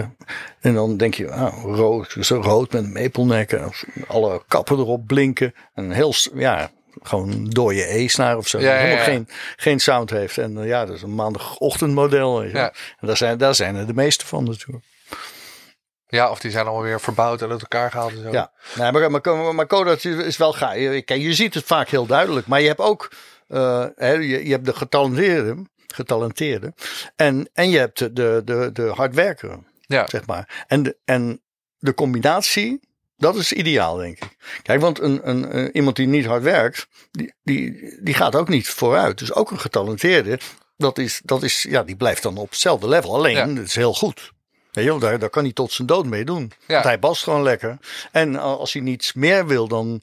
En dan denk je, ah, rood, zo rood met een alle kappen erop blinken. En heel, ja, gewoon door je E-snaar of zo. Ja, Helemaal ja. Geen, geen sound heeft. En eh, ja, dat is een maandagochtendmodel. En daar zijn, daar zijn er de meeste van natuurlijk. Ja, of die zijn allemaal weer verbouwd en uit elkaar gehaald en zo. Ja, nee, maar, maar, maar, is wel gaaf. Je, je ziet het vaak heel duidelijk. Maar je hebt ook eh, hè, je, je hebt de getalenteerde, getalenteerde en, en je hebt de, de, de, de hardwerker, Ja. zeg maar. En de, en de combinatie, dat is ideaal, denk ik. Kijk, want een, een, iemand die niet hard werkt, die, die, die gaat ook niet vooruit. Dus ook een getalenteerde, dat is, dat is, ja, die blijft dan op hetzelfde level. Alleen, Ja. het is heel goed. Wel, daar, daar kan hij tot zijn dood mee doen. Ja. Want hij bast gewoon lekker. En als hij niets meer wil dan,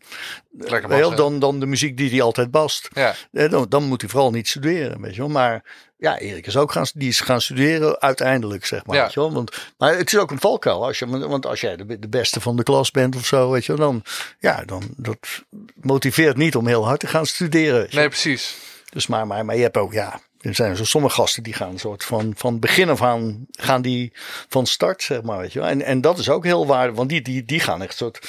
bassen. dan, dan de muziek die hij altijd bast. Ja. eh, Dan, dan moet hij vooral niet studeren. Weet je wel. Maar ja, Erik is ook gaan, die is gaan studeren uiteindelijk, zeg maar. Ja. Weet je wel. Want, maar het is ook een valkuil. Als je, want als jij de, de beste van de klas bent of zo, weet je wel, dan, ja, dan dat motiveert niet om heel hard te gaan studeren. Nee, precies. dus maar, maar, maar je hebt ook, ja, er zijn zo sommige gasten die gaan een soort van, van begin af aan, gaan die van start, zeg maar, weet je wel. En, en dat is ook heel waardevol, want die, die, die gaan echt soort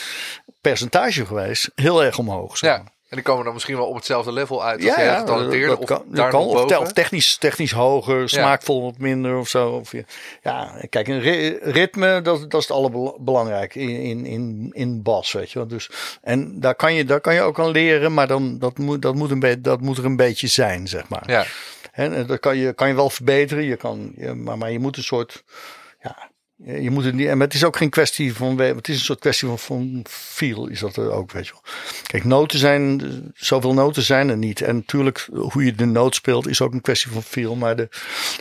percentagegewijs heel erg omhoog. Zeg Ja. En die komen dan misschien wel op hetzelfde level uit. Als Ja, getalenteerd dat of kan, daar kan of, technisch, technisch hoger, smaakvol wat minder of zo. Of, je- ja, kijk, een ri- ritme, dat, dat is het allerbelangrijk in, in, in, in bas, weet je wel. Dus, en daar kan, je, daar kan je ook aan leren, maar dan, dat, moet, dat, moet een dat moet er een beetje zijn, zeg maar. Ja. En dat kan je, kan je wel verbeteren, je kan, je, maar, maar je moet een soort, Je moet het niet, en het is ook geen kwestie van, het is een soort kwestie van, van feel, is dat er ook, weet je wel. Kijk, noten zijn, zoveel noten zijn er niet. En natuurlijk, hoe je de noot speelt, is ook een kwestie van feel. Maar de,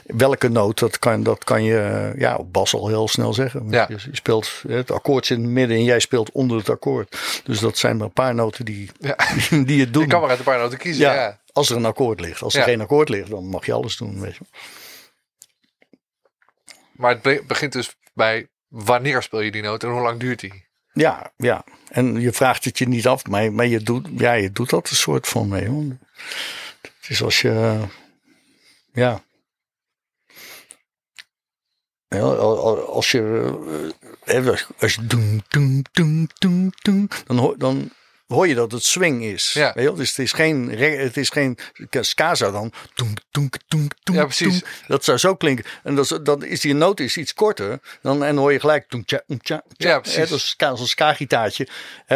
welke noot, dat kan, dat kan je ja, op bas al heel snel zeggen. Ja. Je, je speelt, het akkoord zit in het midden en jij speelt onder het akkoord. Dus dat zijn maar een paar noten die, Ja. <laughs> die het doen. Je kan maar uit een paar noten kiezen. ja, Ja. Als er een akkoord ligt. Als er geen akkoord ligt, dan mag je alles doen, weet je wel. Maar het be- begint dus bij wanneer speel je die noot en hoe lang duurt die? Ja, ja. En je vraagt het je niet af, maar, maar je, doet, ja, je doet dat een soort van mee. Het is als je. Ja. Ja, al- al- als je. eh, eh, als- je. Dan, hoor, dan hoor je dat het swing is. Ja. Weet je? Dus het is geen. Het is geen ska zou dan. Doen, doen, doen, doen, Ja, precies. Dat zou zo klinken. En dat dan is die noot is iets korter. Dan, en dan hoor je gelijk. Doen, tja, doen, tja, tja. Ja, precies. Hè, Dat is ska- een ska-gitaartje.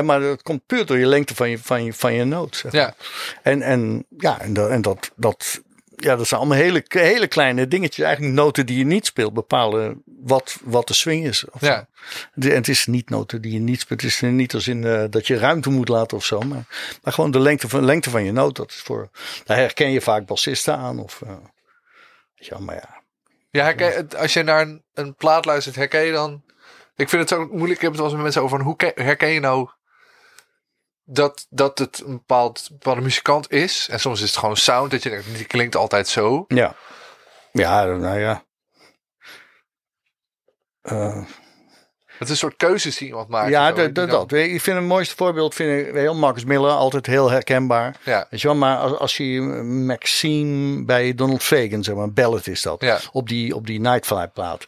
Maar dat komt puur door je lengte van je, van je, van je noot. Zeg maar. Ja, En, en, ja, en, dat, en dat, dat, ja, dat zijn allemaal hele, hele kleine dingetjes. Eigenlijk noten die je niet speelt bepalen wat, wat de swing is. Of Ja. De- En het is niet noten die je niet speelt. Het is niet als in eh, dat je ruimte moet laten of zo. Maar, maar gewoon de lengte van, lengte van je noot. Dat is voor, daar herken je vaak bassisten aan. Of, eh, weet je wel, maar ja. ja herken, als je naar een, een plaat luistert, herken je dan... Ik vind het zo moeilijk, ik heb het wel eens met mensen over... Hoe ke- herken je nou dat, dat het een bepaald, bepaalde muzikant is? En soms is het gewoon sound, dat je denkt, die klinkt altijd zo. Ja, ja nou ja. Eh, Het is een soort keuzes die iemand maakt. ja, dat, dat, dat. Ik vind het mooiste voorbeeld, vind ik, heel Marcus Miller, altijd heel herkenbaar. Ja, Weet je wel, maar als, als je Maxime bij Donald Fagan, zeg maar, ballad is dat, Ja. op die, op die Nightfly plaat.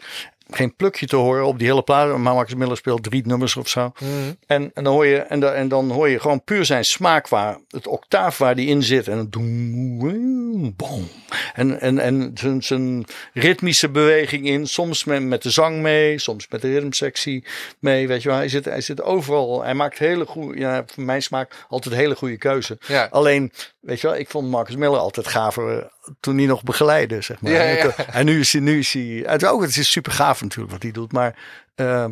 Geen plukje te horen op die hele plaat, maar Marcus Miller speelt drie nummers of zo. Mhm. En, en, dan hoor je, en, dan, en dan hoor je gewoon puur zijn smaak waar, het octaaf waar die in zit. En dan doem, boom. En, en, en zijn, zijn ritmische beweging in, soms met, met de zang mee, soms met de ritmesectie mee. Weet je wel, hij zit, hij zit overal. Hij maakt hele goede, ja, voor mijn smaak altijd hele goede keuze. ja. Alleen, weet je wel, ik vond Marcus Miller altijd gaver toen hij nog begeleidde, zeg maar. Ja, ja, ja. En nu is hij, nu is hij, het, ook, het is super gaaf natuurlijk wat hij doet, maar eh,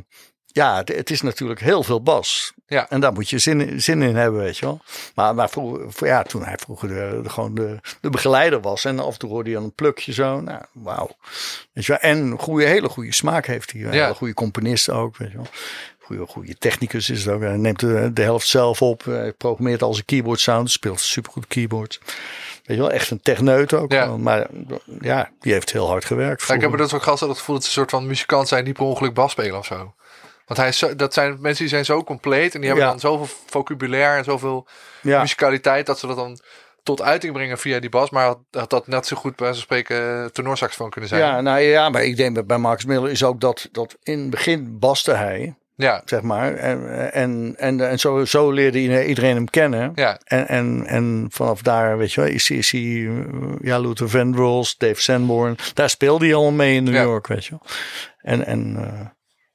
ja, het, het is natuurlijk heel veel bas. Ja. En daar moet je zin, in- zin in hebben, weet je wel. Maar, maar vroeger, ja, toen hij vroeger de, de- gewoon de, de begeleider was en af en toe hoorde hij een plukje zo, nou, wauw. Weet je wel, en goede, hele goede smaak heeft hij. Een Ja. hele goede componist ook, weet je wel. Goede, goede technicus is het ook. Hij neemt de, de helft zelf op. Hij programmeert al zijn keyboard sound. Speelt supergoed keyboard. Weet je wel, echt een techneut ook. Ja. Maar ja, die heeft heel hard gewerkt. Ja, ik heb er dat soort gasten het gevoel dat ze een soort van muzikant zijn die per ongeluk bas spelen of zo. Want hij is zo, dat zijn mensen die zijn zo compleet en die hebben Ja. dan zoveel vocabulaire en zoveel ja. musicaliteit dat ze dat dan tot uiting brengen via die bas. Maar had, had dat net zo goed bij zo'n spreken eh, tenorsaxofoon kunnen zijn. Ja, nou ja, maar ik denk dat bij Max Miller is ook dat, dat in het begin baste hij, ja, zeg maar. En, en, en, en zo, zo leerde iedereen hem kennen. ja, En, en, en vanaf daar, weet je wel, is, is hij, ja, Luther Vandross, Dave Sanborn. Daar speelde hij allemaal mee in New Ja. York, weet je wel. En, en uh,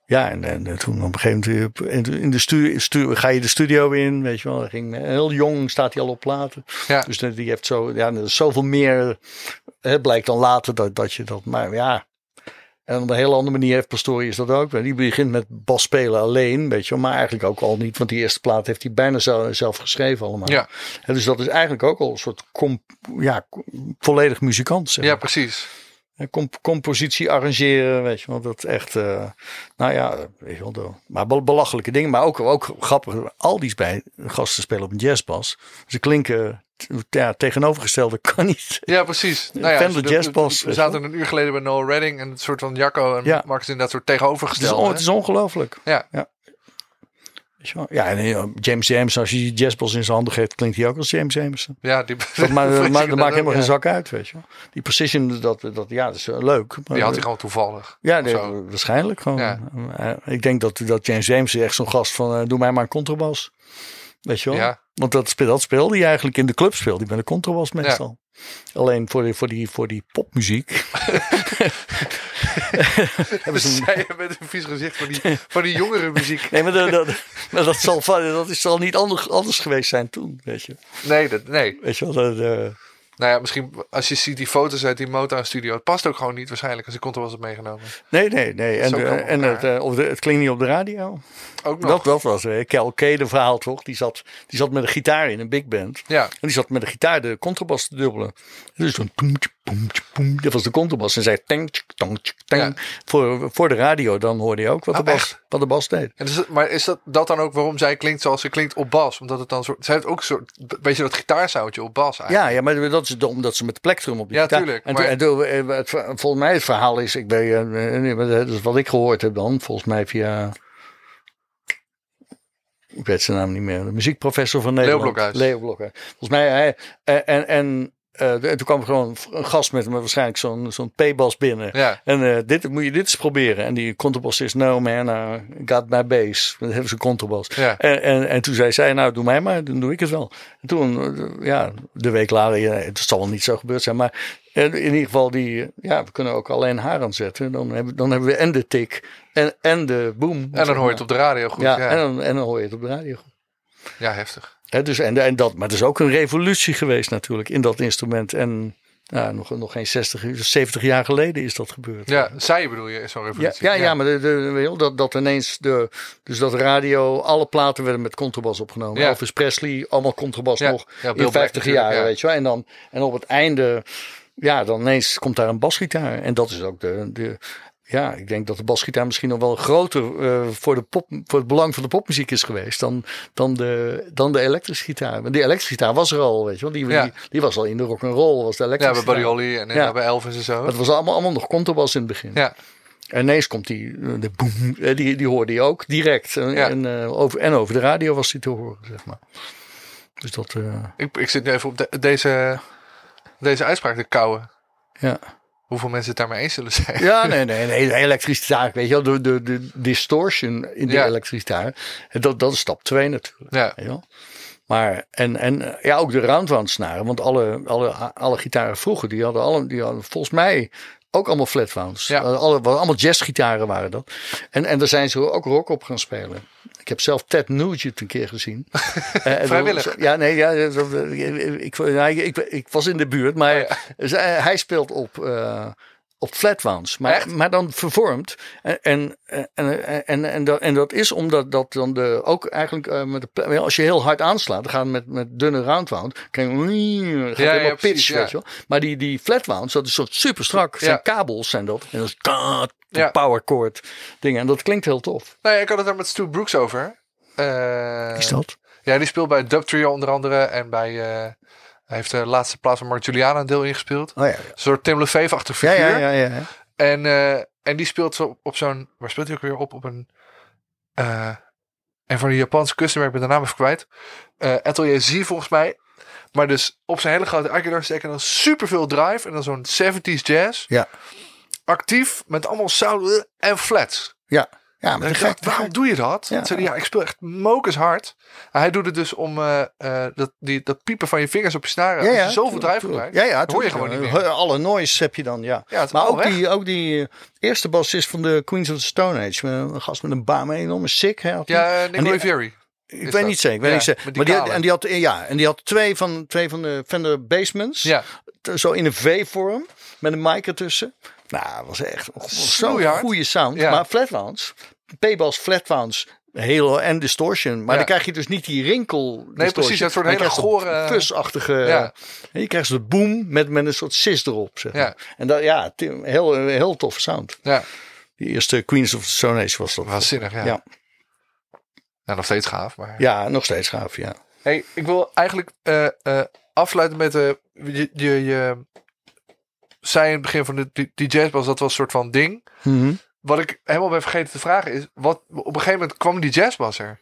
ja, en, en toen op een gegeven moment in de, in de stu, stu, ga je de studio in, weet je wel. Ging, heel jong staat hij al op platen. ja. Dus dat- die heeft zo, ja, zoveel meer, hè, blijkt dan later dat, dat je dat, maar ja. En op een hele andere manier heeft Pastorius dat ook. Die begint met bas spelen alleen, weet je wel. Maar eigenlijk ook al niet, want die eerste plaat heeft hij bijna zelf, geschreven allemaal. Ja. En dus dat is eigenlijk ook al een soort ja, volledig muzikant. Zeg ja, precies. Comp- compositie arrangeren, weet je wel. Dat echt, uh, nou ja, weet je wel. de- Maar bel- belachelijke dingen. Maar ook, ook grappig. Al die bij gasten spelen op een jazzbas. Ze klinken ja, tegenovergestelde <laughs> kan niet. Ja, precies. Nou ja, Fender We zaten een uur geleden bij Noel Redding en het soort van Jacco en Ja. Marcus in dat soort Het is, tegenovergestelde. on- het is ongelooflijk. Ja. ja. Ja, en eh, James James, als je die jazzbas in zijn handen geeft, klinkt hij ook als James Jameson. ja, die, Dat, maar, <laughs> maar, dat maakt helemaal geen zak uit, weet je wel. Die precision, dat, dat, ja, dat is eh, leuk. Maar, Die had hij gewoon toevallig. Ja, nee, waarschijnlijk gewoon. Ja. Eh, ik denk dat, dat James James echt zo'n gast van, eh, doe mij maar een contrabas. Weet je wel? Ja. Want dat, speel, dat speelde hij eigenlijk in de club, speelde hij met een contrabas meestal. Alleen voor die, voor die, voor die popmuziek. <laughs> <laughs> hebben ze je met een vies gezicht van die, van die jongere muziek. Nee, maar dat, dat, maar dat, zal, <laughs> dat zal niet anders, anders geweest zijn toen, weet je. Nee, dat, nee. Weet je wel, dat, eh, Nou ja, misschien als je ziet die foto's uit die Motown studio. Het past ook gewoon niet waarschijnlijk als ik kon er was het meegenomen. Nee, nee, nee. En, het, eh, de, het klinkt niet op de radio. Ook nog. Dat, dat was uh, Kel Kede verhaal toch? Die zat, die zat met een gitaar in een big band. Ja, En die zat met de gitaar de contrabas te dubbelen. Dus zo'n. Dat was de contrabas. En zei tang, tang, tang. Ja. Voor, voor de radio, dan hoorde je ook wat, Oh, de, bas, echt? wat de bas deed. en maar is dat, dat dan ook waarom zij klinkt zoals ze klinkt op bas? Omdat het dan soort. Zij heeft ook een soort. Weet je dat gitaarsoundje op bas eigenlijk? Ja, ja, maar dat is de- omdat ze met de plektrum op de Ja, gitaar. tuurlijk, En, maar- toen- en toen, eh, het, volgens mij het verhaal is, ik ben, eh, maar dat is wat ik gehoord heb dan, volgens mij via, ik weet zijn naam niet meer, de muziekprofessor van Nederland. Blokhuis. Leo Blokhuis. Volgens mij, hij, en, en, eh, en toen kwam er gewoon een gast met, waarschijnlijk zo'n zo'n P-bas binnen. Ja. En eh, dit moet je dit eens proberen. En die contrabassist, no man, I got my bass. Dat hebben ze contrabas. Ja. En, en, en toen zei zij, nou doe mij maar, dan doe ik het wel. En toen, eh, ja, de week later, ja, het zal wel niet zo gebeurd zijn. Maar in ieder geval, die, ja, we kunnen ook alleen haar aanzetten. Dan hebben, dan hebben we en de tik en, en de boom. En dan hoor je het op de radio goed. Ja, En, dan, en dan hoor je het op de radio. ja heftig. Hè, dus, en, en dat, maar het is ook een revolutie geweest natuurlijk in dat instrument. En ja, nog, nog geen 60, 70 jaar geleden is dat gebeurd. Ja, zij bedoel je, is zo'n Ja, revolutie. ja, ja, maar de, de, dat, dat ineens de, dus dat radio, alle platen werden met contrabas opgenomen. Ja. Elvis Presley, allemaal contrabas Ja, nog ja, in 50 Black natuurlijk, jaar, ja. weet je wel. En dan, en op het einde, ja, dan ineens komt daar een basgitaar. En dat is ook de, de ja, ik denk dat de basgitaar misschien nog wel groter eh, voor, de pop, voor het belang van de popmuziek is geweest dan, dan, de, dan de elektrische gitaar. Want die elektrische gitaar was er al, weet je wel. Die, Ja. die, die was al in de rock and roll, was de Ja, elektrische bij Buddy gitaar. Holly en Ja. ja. bij Elvis en zo. Het was allemaal, allemaal nog contrabas in het begin. Ja, En ineens komt die, eh, de boem, eh, die, die hoorde je ook direct. En, Ja. en, over, en over de radio was die te horen, zeg maar. Dus dat, ik, ik zit nu even op de- deze, deze uitspraak te kouwen. ja. Hoeveel mensen het daarmee eens zullen zijn. Ja, nee, nee, nee. De elektrische gitaar, weet je wel, de, de, de distortion in die Ja. elektrische gitaar. Dat, dat is stap 2 natuurlijk. Ja, Weet je wel. Maar, en, en ja, ook de roundwound. Want alle, alle, alle gitaren vroeger, die hadden, alle, die hadden volgens mij ook allemaal flatwounds. Ja. Alle, allemaal jazzgitaren waren dat. En, en daar zijn ze ook rock op gaan spelen. Ik heb zelf Ted Nugent een keer gezien. <laughs> Eh, Vrijwillig? Ja, nee, ja, dat- ik, ik, ik, ik was in de buurt, maar Oh <laughs> zij- hij speelt op, eh, op flatwounds, maar, Echt? maar dan vervormd. En, en, en, en, en, dat, en dat is omdat dat dan de, ook eigenlijk eh, met de, als je heel hard aanslaat, dan gaat het met, met dunne roundwound, kan je, gaat Ja, helemaal pitch, weet je wel. Maar die, die flatwounds, dat is soort super strak, zijn kabels zijn dat. En dat is Ja. power chord dingen. En dat klinkt heel tof. nou ja, ik had het daar met Stu Brooks over. Eh, Wie is dat? Ja, die speelt bij Dub Trio onder andere. En bij, eh, hij heeft de laatste plaats van Mark Juliana een deel ingespeeld. Oh ja, Een soort Tim LaFave-achtig ja, figuur. ja, ja, ja, ja. En, eh, en die speelt zo op zo'n... Waar speelt hij ook weer op? Op een... eh een van de Japanse kusten, ik ben de naam even kwijt. Eh, Atelier Z volgens mij. Maar dus op zijn hele grote Aguilar steken dan superveel drive. En dan zo'n 70s jazz. Ja. Actief, met allemaal sound en flats. Ja, ja maar dacht, waarom doe je dat? Ja. Ja. Zei ja, ik speel echt mokers hard. Hij doet het dus om eh, eh, dat, die, dat piepen van je vingers op je snaren. Als je zoveel gebruikt, Ja, ja, hoor je gewoon niet meer. Alle noise heb je dan, ja. Ja, maar ook die, ook die eh, eerste bassist van de Queens of the Stone Age. Een gast met een baan, een enorme sick. Hè. Ja, Nick Olivieri. ik weet dat. niet zeker. Ik weet Ja, niet zeker. Maar die en die had, ja, en die had twee van, twee van de Fender Basements. Ja, Zo in een V-vorm. Met een mic ertussen. Nou, dat was echt zo'n goede sound. Ja. Maar flatwounds, P-bass flatwounds, heel en distortion. Maar Ja. dan krijg je dus niet die rinkel. Nee, precies, een soort hele gore- fusachtige. Ja. En je krijgt zo'n boom met, met een soort sis erop. Zeg maar. Ja. En dat, ja, heel, heel toffe sound. ja. Die eerste Queens of the Stone Age was dat. waanzinnig. Ja. Ja. Nou, nog steeds gaaf. Maar... Ja, nog steeds gaaf, ja. Hey, ik wil eigenlijk eh, eh, afsluiten met... eh je, je, je zei in het begin van de, die, die jazzbas, dat was een soort van ding. Mhm. Wat ik helemaal ben vergeten te vragen is... Wat, op een gegeven moment kwam die jazzbas er.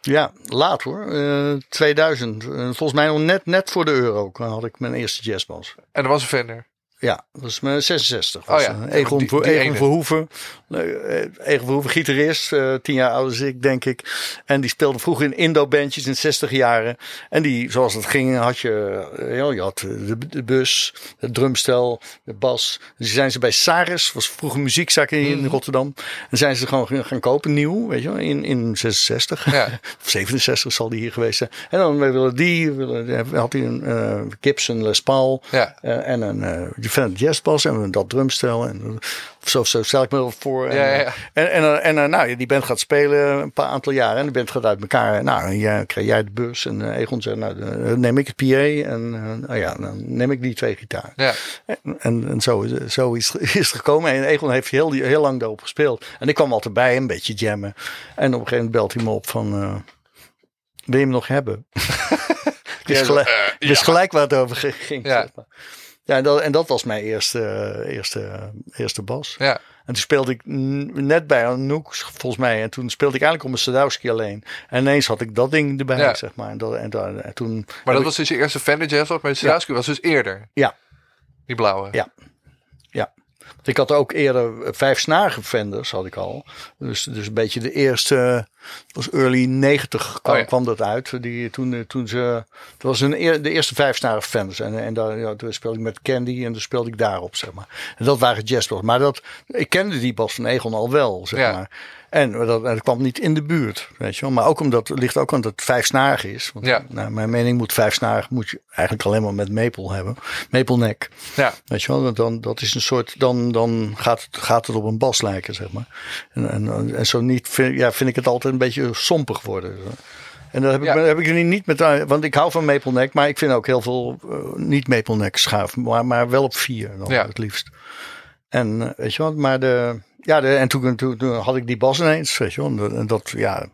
Ja, laat hoor. Eh, 2000. Eh, volgens mij nog net, net voor de euro had ik mijn eerste jazzbas. En er was een Fender. Ja, dat was mijn 66. Was Oh ja, eh, Egon, die- die Egon. Verhoeven. Eh, Egon Verhoeven, gitarist. eh, tien jaar ouder dan ik, denk ik. En die speelde vroeger in Indo-bandjes in de 60 jaren. En die, zoals het ging, had je... ja, je had de, de bus, het drumstel, de bas. Dus die zijn ze bij Saris, was vroeger een muziekzaak in Mhm. Rotterdam. En zijn ze gewoon gaan, gaan kopen, nieuw, weet je wel, in, in 66. Ja. <laughs> Of 67 zal die hier geweest zijn. En dan willen die, willen, had hij een eh, Gibson Les Paul. Ja. En een Defendant jazzbas en dat drumstel. En, zo, zo stel ik me wel voor. En, Ja, ja, ja. en, en, en, en nou, die band gaat spelen een paar aantal jaren. En de band gaat uit elkaar. Nou, jij, krijg jij de bus. En uh, Egon zegt, nou, dan neem ik het PA. En uh, nou ja, dan neem ik die twee gitaar. Ja. En, en, en zo, is, zo is, <laughs> is het gekomen. En Egon heeft heel, heel lang daarop gespeeld. En ik kwam altijd bij, een beetje jammen. En op een gegeven moment belt hij me op van... Uh, wil je hem nog hebben? <laughs> dus gelijk, dus gelijk waar het over ging. Ja. Ja, en dat, en dat was mijn eerste, eerste, eerste bas. Ja. En toen speelde ik net bij Anouk, volgens mij. En toen speelde ik eigenlijk op mijn Sadowski alleen. En ineens had ik dat ding erbij, Ja. zeg maar. En, dat, en, dat, en toen... Maar dat was dus je eerste Fender Jazz, maar de Sadowski was dus eerder. Ja. Die blauwe. Ja. Ja. Ik had ook eerder eh, vijf snaren Fenders, had ik al. Dus, dus een beetje de eerste, was early 90 kwam, Oh ja. kwam dat uit. Die, toen, eh, toen ze, dat was een, eer- de eerste vijf snaren Fenders. En, en daar, ja, toen speelde ik met Candy en toen speelde ik daarop, zeg maar. En dat waren jazzbas. Maar dat, ik kende die bas van Egon al wel, zeg Ja. maar. En dat, dat kwam niet in de buurt, weet je wel. Maar ook omdat, het ligt ook omdat het vijfsnarig is. Want, Ja. naar mijn mening moet vijfsnarig, moet je eigenlijk alleen maar met maple hebben. Maple neck. Ja. Weet je wel, want dan, dat is een soort, dan, dan gaat, het, gaat het op een bas lijken, zeg maar. En, en, en zo niet, vind, ja, vind ik het altijd een beetje sompig worden. En dat heb ik, Ja. heb ik er niet met, want ik hou van maple neck, maar ik vind ook heel veel eh, niet maple neck schaaf, maar, maar wel op vier dan Ja. het liefst. En eh, weet je wat, maar de, ja, de, en toen, toen, toen had ik die bas ineens, weet je wel, en dat, ja,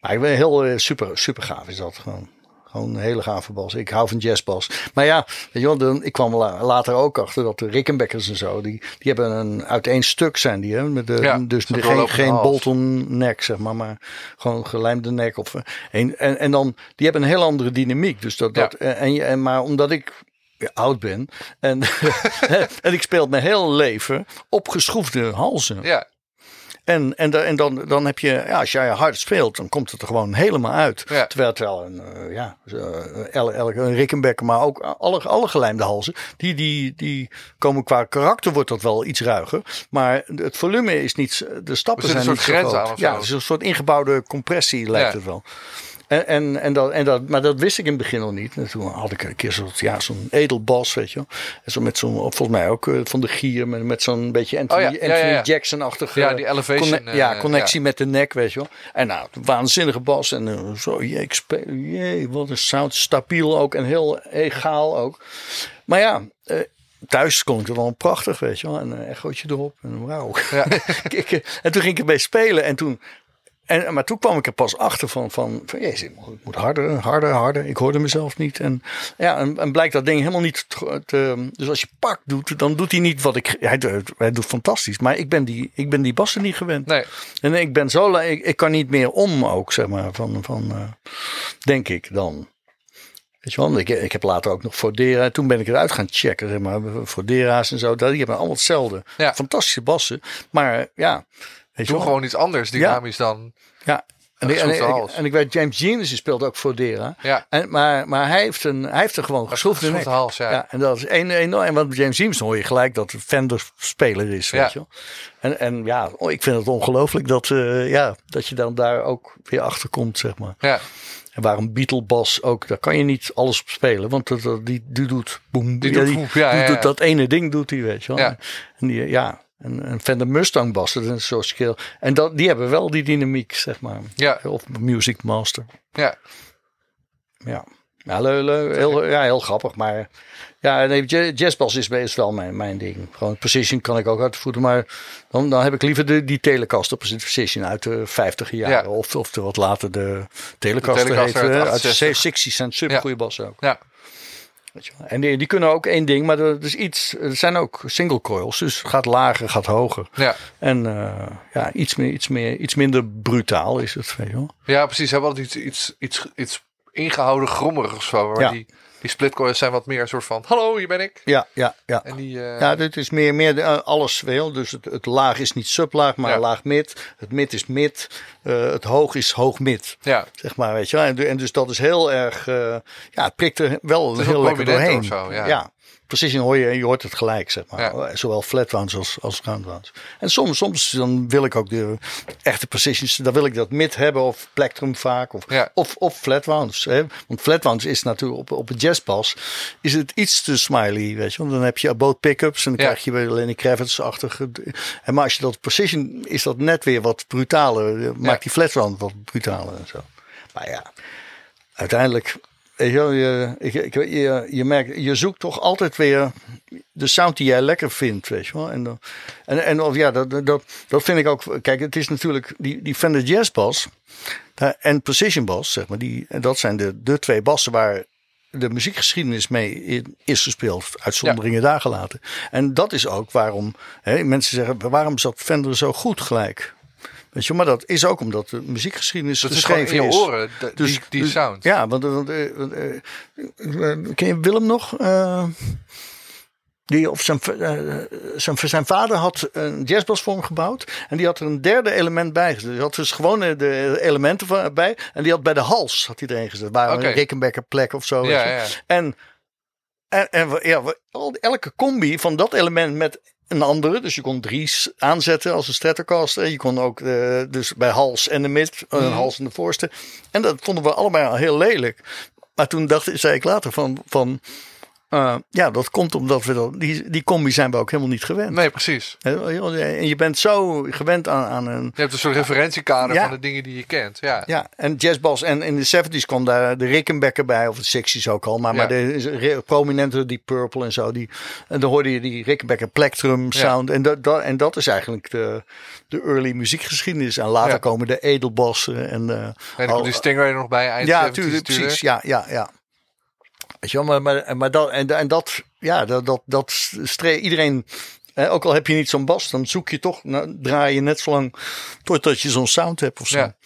maar ik ben heel eh, super, super gaaf is dat gewoon. Gewoon een hele gave bas. Ik hou van jazzbas. Maar ja, weet je wel, dan, ik kwam la- later ook achter dat de Rickenbackers en zo, die, die hebben een uiteen stuk zijn die, hè, met de, Ja, dus geen, geen. Bolton nek, zeg maar, maar gewoon gelijmde nek. Of, eh, en, en, en dan, die hebben een heel andere dynamiek. Dus dat, dat, en, en, maar omdat ik ja, oud ben en, <laughs> en ik speel mijn hele leven op geschroefde halzen. Ja. En, en, en dan, dan heb je, ja, als jij hard speelt, dan komt het er gewoon helemaal uit. Ja. Terwijl, terwijl een, eh, ja, eh, elke, een Rickenbacker, maar ook alle, alle gelijmde halzen, die, die, die komen qua karakter, wordt dat wel iets ruiger. Maar het volume is niet, de stappen zijn niet zo groot. Ja, het is een soort ingebouwde compressie lijkt Ja. het wel. En, en, en, dat, en dat, maar dat wist ik in het begin nog niet. En toen had ik een keer zo'n ja, zo'n edelbas, weet je wel. En zo met zo'n, volgens mij ook eh, van de gier, met, met zo'n beetje Anthony, Oh ja, ja, ja, Anthony ja. Jackson-achtige Ja, die elevation, conne- eh, ja, connectie met de nek, weet je wel. En nou, waanzinnige bas. En eh, zo, jee, ik speel, jee, wat een sound. Stabiel ook en heel egaal ook. Maar ja, eh, thuis klonk het wel prachtig, weet je wel. En een echootje erop. En wauw. Ja. <laughs> Ik, en toen ging ik ermee spelen. En toen, en, maar toen kwam ik er pas achter van, van, van jezus, ik moet- harder, harder, harder. Ik hoorde mezelf niet. En, ja, en, en blijkt dat ding helemaal niet te, te- Dus als je pak doet, dan doet hij niet wat ik... Hij, doet- hij doet fantastisch. Maar ik ben die, ik ben die bassen niet gewend. Nee. En ik ben zo... Ik, ik kan niet meer om ook, zeg maar. Van, van, eh, denk ik dan. Weet je wel, ik, ik heb later ook nog Fodera. Toen ben ik eruit gaan checken, zeg maar. Fodera's en zo. Die hebben allemaal hetzelfde. Ja. Fantastische bassen. Maar ja... Weet Doe gewoon iets anders dynamisch dan. ja. En, en, ik- en ik weet, James Genius speelt ook Fodera. Ja. En, maar, maar hij heeft, een, hij heeft er gewoon nek. geschroefde hals, ja. En dat is één enorm. En want James James hoor je gelijk dat Fender speler is. Ja. Weet je wel. En, en ja, oh, ik vind het ongelooflijk dat, eh, ja, dat je dan daar ook weer achter komt, zeg maar. Ja. En waarom Beatle Bas ook, daar kan je niet alles op spelen. Want dat, dat- die, die doet boem. Die ja, die ja, doet ja. dat ene ding doet hij, weet je wel. Ja. En die, ja, en, en Fender Mustang Bas, dat is een soort skill. En dat, die hebben wel die dynamiek, zeg maar. Ja. Of Music Master. Ja. Ja, ja leu, leu, heel, ja, heel grappig. Maar ja, nee, ja- jazzbas is, is wel mijn, mijn ding. Gewoon precision kan ik ook uit de voeten. Maar dan, dan heb ik liever de, die Telecaster precision uit de 50 jaren. Ja. Of, of de, wat later de Telecaster, Telecaster heet. uit hè, Uit de 68. 60 cent super goede bas ook. Ja. Weet je wel. En die, die kunnen ook één ding, maar er, is iets, er zijn ook single coils. Dus gaat lager, gaat hoger. Ja. En eh, ja, iets, meer, iets, meer, iets minder brutaal is het. Weet je wel. Ja, precies. Ze hebben altijd iets, iets, iets, iets ingehouden grommerigs of zo. Waar Ja. die Die splitcoils zijn wat meer een soort van, hallo, hier ben ik. Ja, ja, ja. En die, eh, Ja, dit is meer, meer de- eh, alles wel. Dus het, het laag is niet sublaag, maar Ja. laag mid. Het mid is mid. Eh, het hoog is hoog mid. ja. Zeg maar, weet je wel. En, en dus dat is heel erg, ja, het prikt er wel heel lekker doorheen. zo, ja. Precision hoor je, je hoort het gelijk, zeg maar. Ja. Zowel flatwounds als, als roundwounds. En soms, soms dan wil ik ook de echte precisions, dan wil ik dat mid hebben of plectrum vaak. Of, Ja. of, of flatwounds. Hè? Want flatwounds is natuurlijk op, op een jazzpas is het iets te smiley, weet je. Want dan heb je both pickups en dan Ja. krijg je weer Lenny Kravitz-achtige. En maar als je dat precision, is dat net weer wat brutaler. Maakt die flatwound wat brutaler en zo. Maar ja, uiteindelijk, je, je, je, je merkt, je zoekt toch altijd weer de sound die jij lekker vindt, weet je wel. En, dan- en, en of ja, dat, dat, dat vind ik ook. Kijk, het is natuurlijk die, die Fender Jazz Bass en Precision Bass, zeg maar. Die, en dat zijn de, de twee bassen waar de muziekgeschiedenis mee in- is gespeeld. Uitzonderingen daar gelaten. En dat is ook waarom hè, mensen zeggen, waarom zat Fender zo goed gelijk? Weet je, maar dat is ook omdat de muziekgeschiedenis Dat is gewoon in je oren, Dus- die, die dus- sound. Ja, want, want, eh, eh, ken je Willem nog? Eh, die, of zijn, zijn, zijn vader had een jazzbas voor hem gebouwd. En die had er een derde element bij gezet. Die had dus gewoon de elementen van- bij. En die had bij de hals had hij erin gezet. Waar een Rickenbacker plek of zo. Ja. En, en, en ja, elke combi van dat element met een andere. Dus je kon drie aanzetten als een Stratocaster. Je kon ook eh, dus bij hals en de mid, een Mhm. hals en de voorste. En dat vonden we allebei al heel lelijk. Maar toen dacht, zei ik later van, van eh, ja, dat komt omdat we dat, die, die combi zijn we ook helemaal niet gewend. Nee, precies. En je bent zo gewend aan, aan een, Je hebt een soort referentiekader Ja. van de dingen die je kent. Ja. ja, en jazzbas. En in de 70s kwam daar de Rickenbacker bij, of de 60s ook al. Maar, Ja. maar de prominente, die Purple en zo. Die, en dan hoorde je die Rickenbacker plectrum sound. En, dat, dat, en dat is eigenlijk de, de early muziekgeschiedenis. En later komen de edelbassen. En, eh, En al- die Stingray er nog bij. Eind ja, 70s tuurlijk, precies. Ja, ja, ja. Weet je wel, maar, maar, maar dat, en, en dat, ja, dat, dat, dat iedereen, eh, ook al heb je niet zo'n bas, dan zoek je toch, nou, draai je net zo lang totdat je zo'n sound hebt of zo. Ja.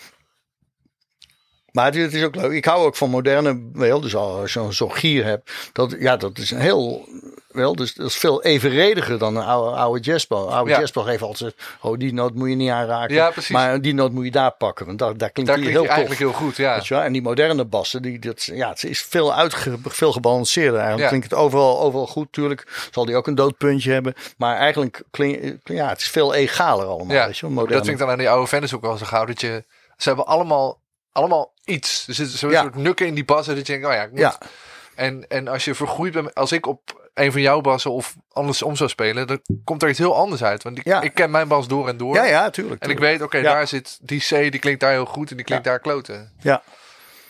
Maar het, is ook leuk. Ik hou ook van moderne, wel, dus als je zo'n zo'n gier hebt, dat, ja, dat is een heel, wel, dus dat is veel evenrediger dan een oude, oude jazzbal. Oude Ja. jazzbal geeft altijd, oh, die noot moet je niet aanraken. Ja, precies. Maar die noot moet je daar pakken, want daar, daar klinkt Daar die klinkt heel eigenlijk heel goed. Ja. Weet je? En die moderne bassen, die, dat, ja, het is veel, uitge, veel gebalanceerder. Eigenlijk Ja. klinkt het overal, overal goed. Tuurlijk zal die ook een doodpuntje hebben. Maar eigenlijk klinkt ja, het is veel egaler allemaal. Ja, weet je, wel, dat moderne. vind ik dan aan die oude Fenders ook wel zo gauw. Dat je, ze hebben allemaal, allemaal iets. Er zit zo'n Ja. soort nukken in die bassen. Dat je denkt, oh ja, ik moet. Ja. En, en als je vergroeid bent, als ik op een van jouw bassen of andersom zou spelen, dan komt er iets heel anders uit. Want ik, Ja. ik ken mijn bas door en door. ja, ja, tuurlijk. En ik weet, oké, Ja. daar zit die C, die klinkt daar heel goed en die klinkt daar kloten. Ja.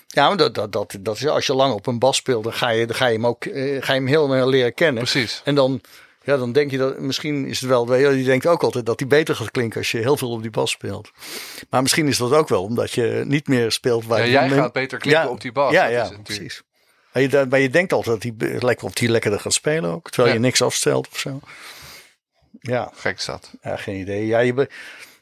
Ja, maar dat, dat, dat, dat is, als je lang op een bas speelt, dan ga je, dan ga je hem ook eh, ga je hem heel leren kennen. Precies. En dan, ja, dan denk je dat misschien is het wel. Je denkt ook altijd dat die beter gaat klinken als je heel veel op die bas speelt. Maar misschien is dat ook wel omdat je niet meer speelt waar Ja, je jij gaat beter klinken Ja, op die bas. Ja, ja, natuurlijk. precies. Maar je, maar je denkt altijd dat hij lekker op die lekkerder gaat spelen ook. Terwijl Ja. je niks afstelt of zo. Ja, Gek dat. ja geen idee. Ja, je,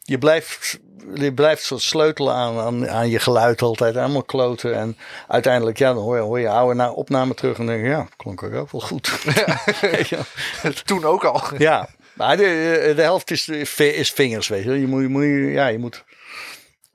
je, blijft, je blijft zo sleutelen aan, aan, aan je geluid altijd. Allemaal kloten. En uiteindelijk, ja, dan hoor je, hoor je oude na- opname terug. En denk je, ja, klonk er ook wel goed. <laughs> Wel. <laughs> Toen ook al. ja, maar de, de helft is, is vingers, weet je. Je moet, je moet, ja, je moet,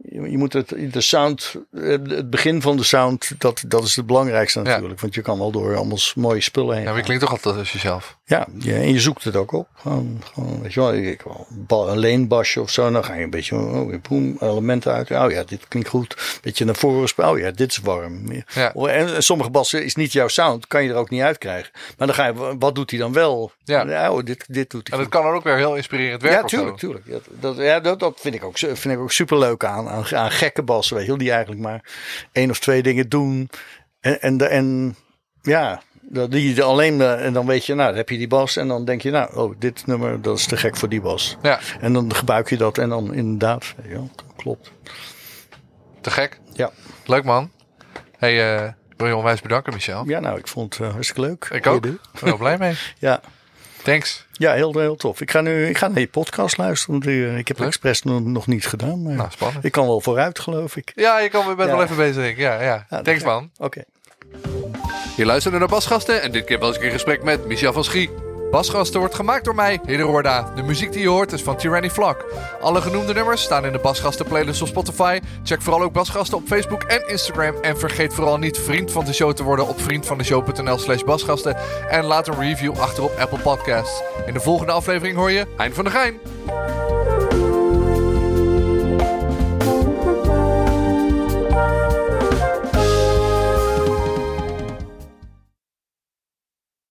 je, je moet het, de sound, het begin van de sound, dat, dat is het belangrijkste Ja. natuurlijk. Want je kan wel door allemaal mooie spullen heen. Ja, maar je klinkt toch altijd als jezelf. Ja, ja, en je zoekt het ook op. Gewoon, gewoon weet je wel, ik, een ba- een leenbasje of zo. Dan ga je een beetje, oh, boem, elementen uit. Oh ja, dit klinkt goed. Beetje naar voren spelen. Oh ja, dit is warm. Ja. Oh, En, sommige bassen is niet jouw sound. Kan je er ook niet uitkrijgen. Maar dan ga je, wat doet hij dan wel? Ja. oh, dit, dit doet hij En goed. dat kan dan ook weer heel inspirerend werken. Ja, tuurlijk, tuurlijk. Ja, dat, ja, dat, dat vind ik ook, vind ik ook superleuk aan, aan, aan gekke bassen, weet je wel, die eigenlijk maar één of twee dingen doen. En, en, en ja, dat die alleen, en dan weet je, nou, dan heb je die bas en dan denk je, nou, oh, dit nummer, dat is te gek voor die bas. Ja, En dan gebruik je dat en dan inderdaad, dat klopt. te gek. Ja. Leuk man. Hey, eh, wil je onwijs bedanken, Michel. ja, nou, ik vond het eh, hartstikke leuk. Ik ook. Ik ben blij mee. <laughs> Ja. Thanks. Ja, heel, heel tof. Ik ga nu ik ga naar je podcast luisteren. Eh, ik heb Leuk. expres nog, nog niet gedaan. Maar Nou, spannend. ik kan wel vooruit, geloof ik. Ja, je kan, je bent Ja. wel even bezig. Ja, ja. Thanks man. Oké. Je luistert naar Basgasten en dit keer was ik in gesprek met Michel van Schie. Basgasten wordt gemaakt door mij, Hidde. De muziek die je hoort is van Tyranny Vlak. Alle genoemde nummers staan in de Basgasten playlist op Spotify. Check vooral ook Basgasten op Facebook en Instagram. En vergeet vooral niet vriend van de show te worden op vriendvandeshow.nl slash basgasten. En laat een review achter op Apple Podcasts. In de volgende aflevering hoor je Hein van der Gein.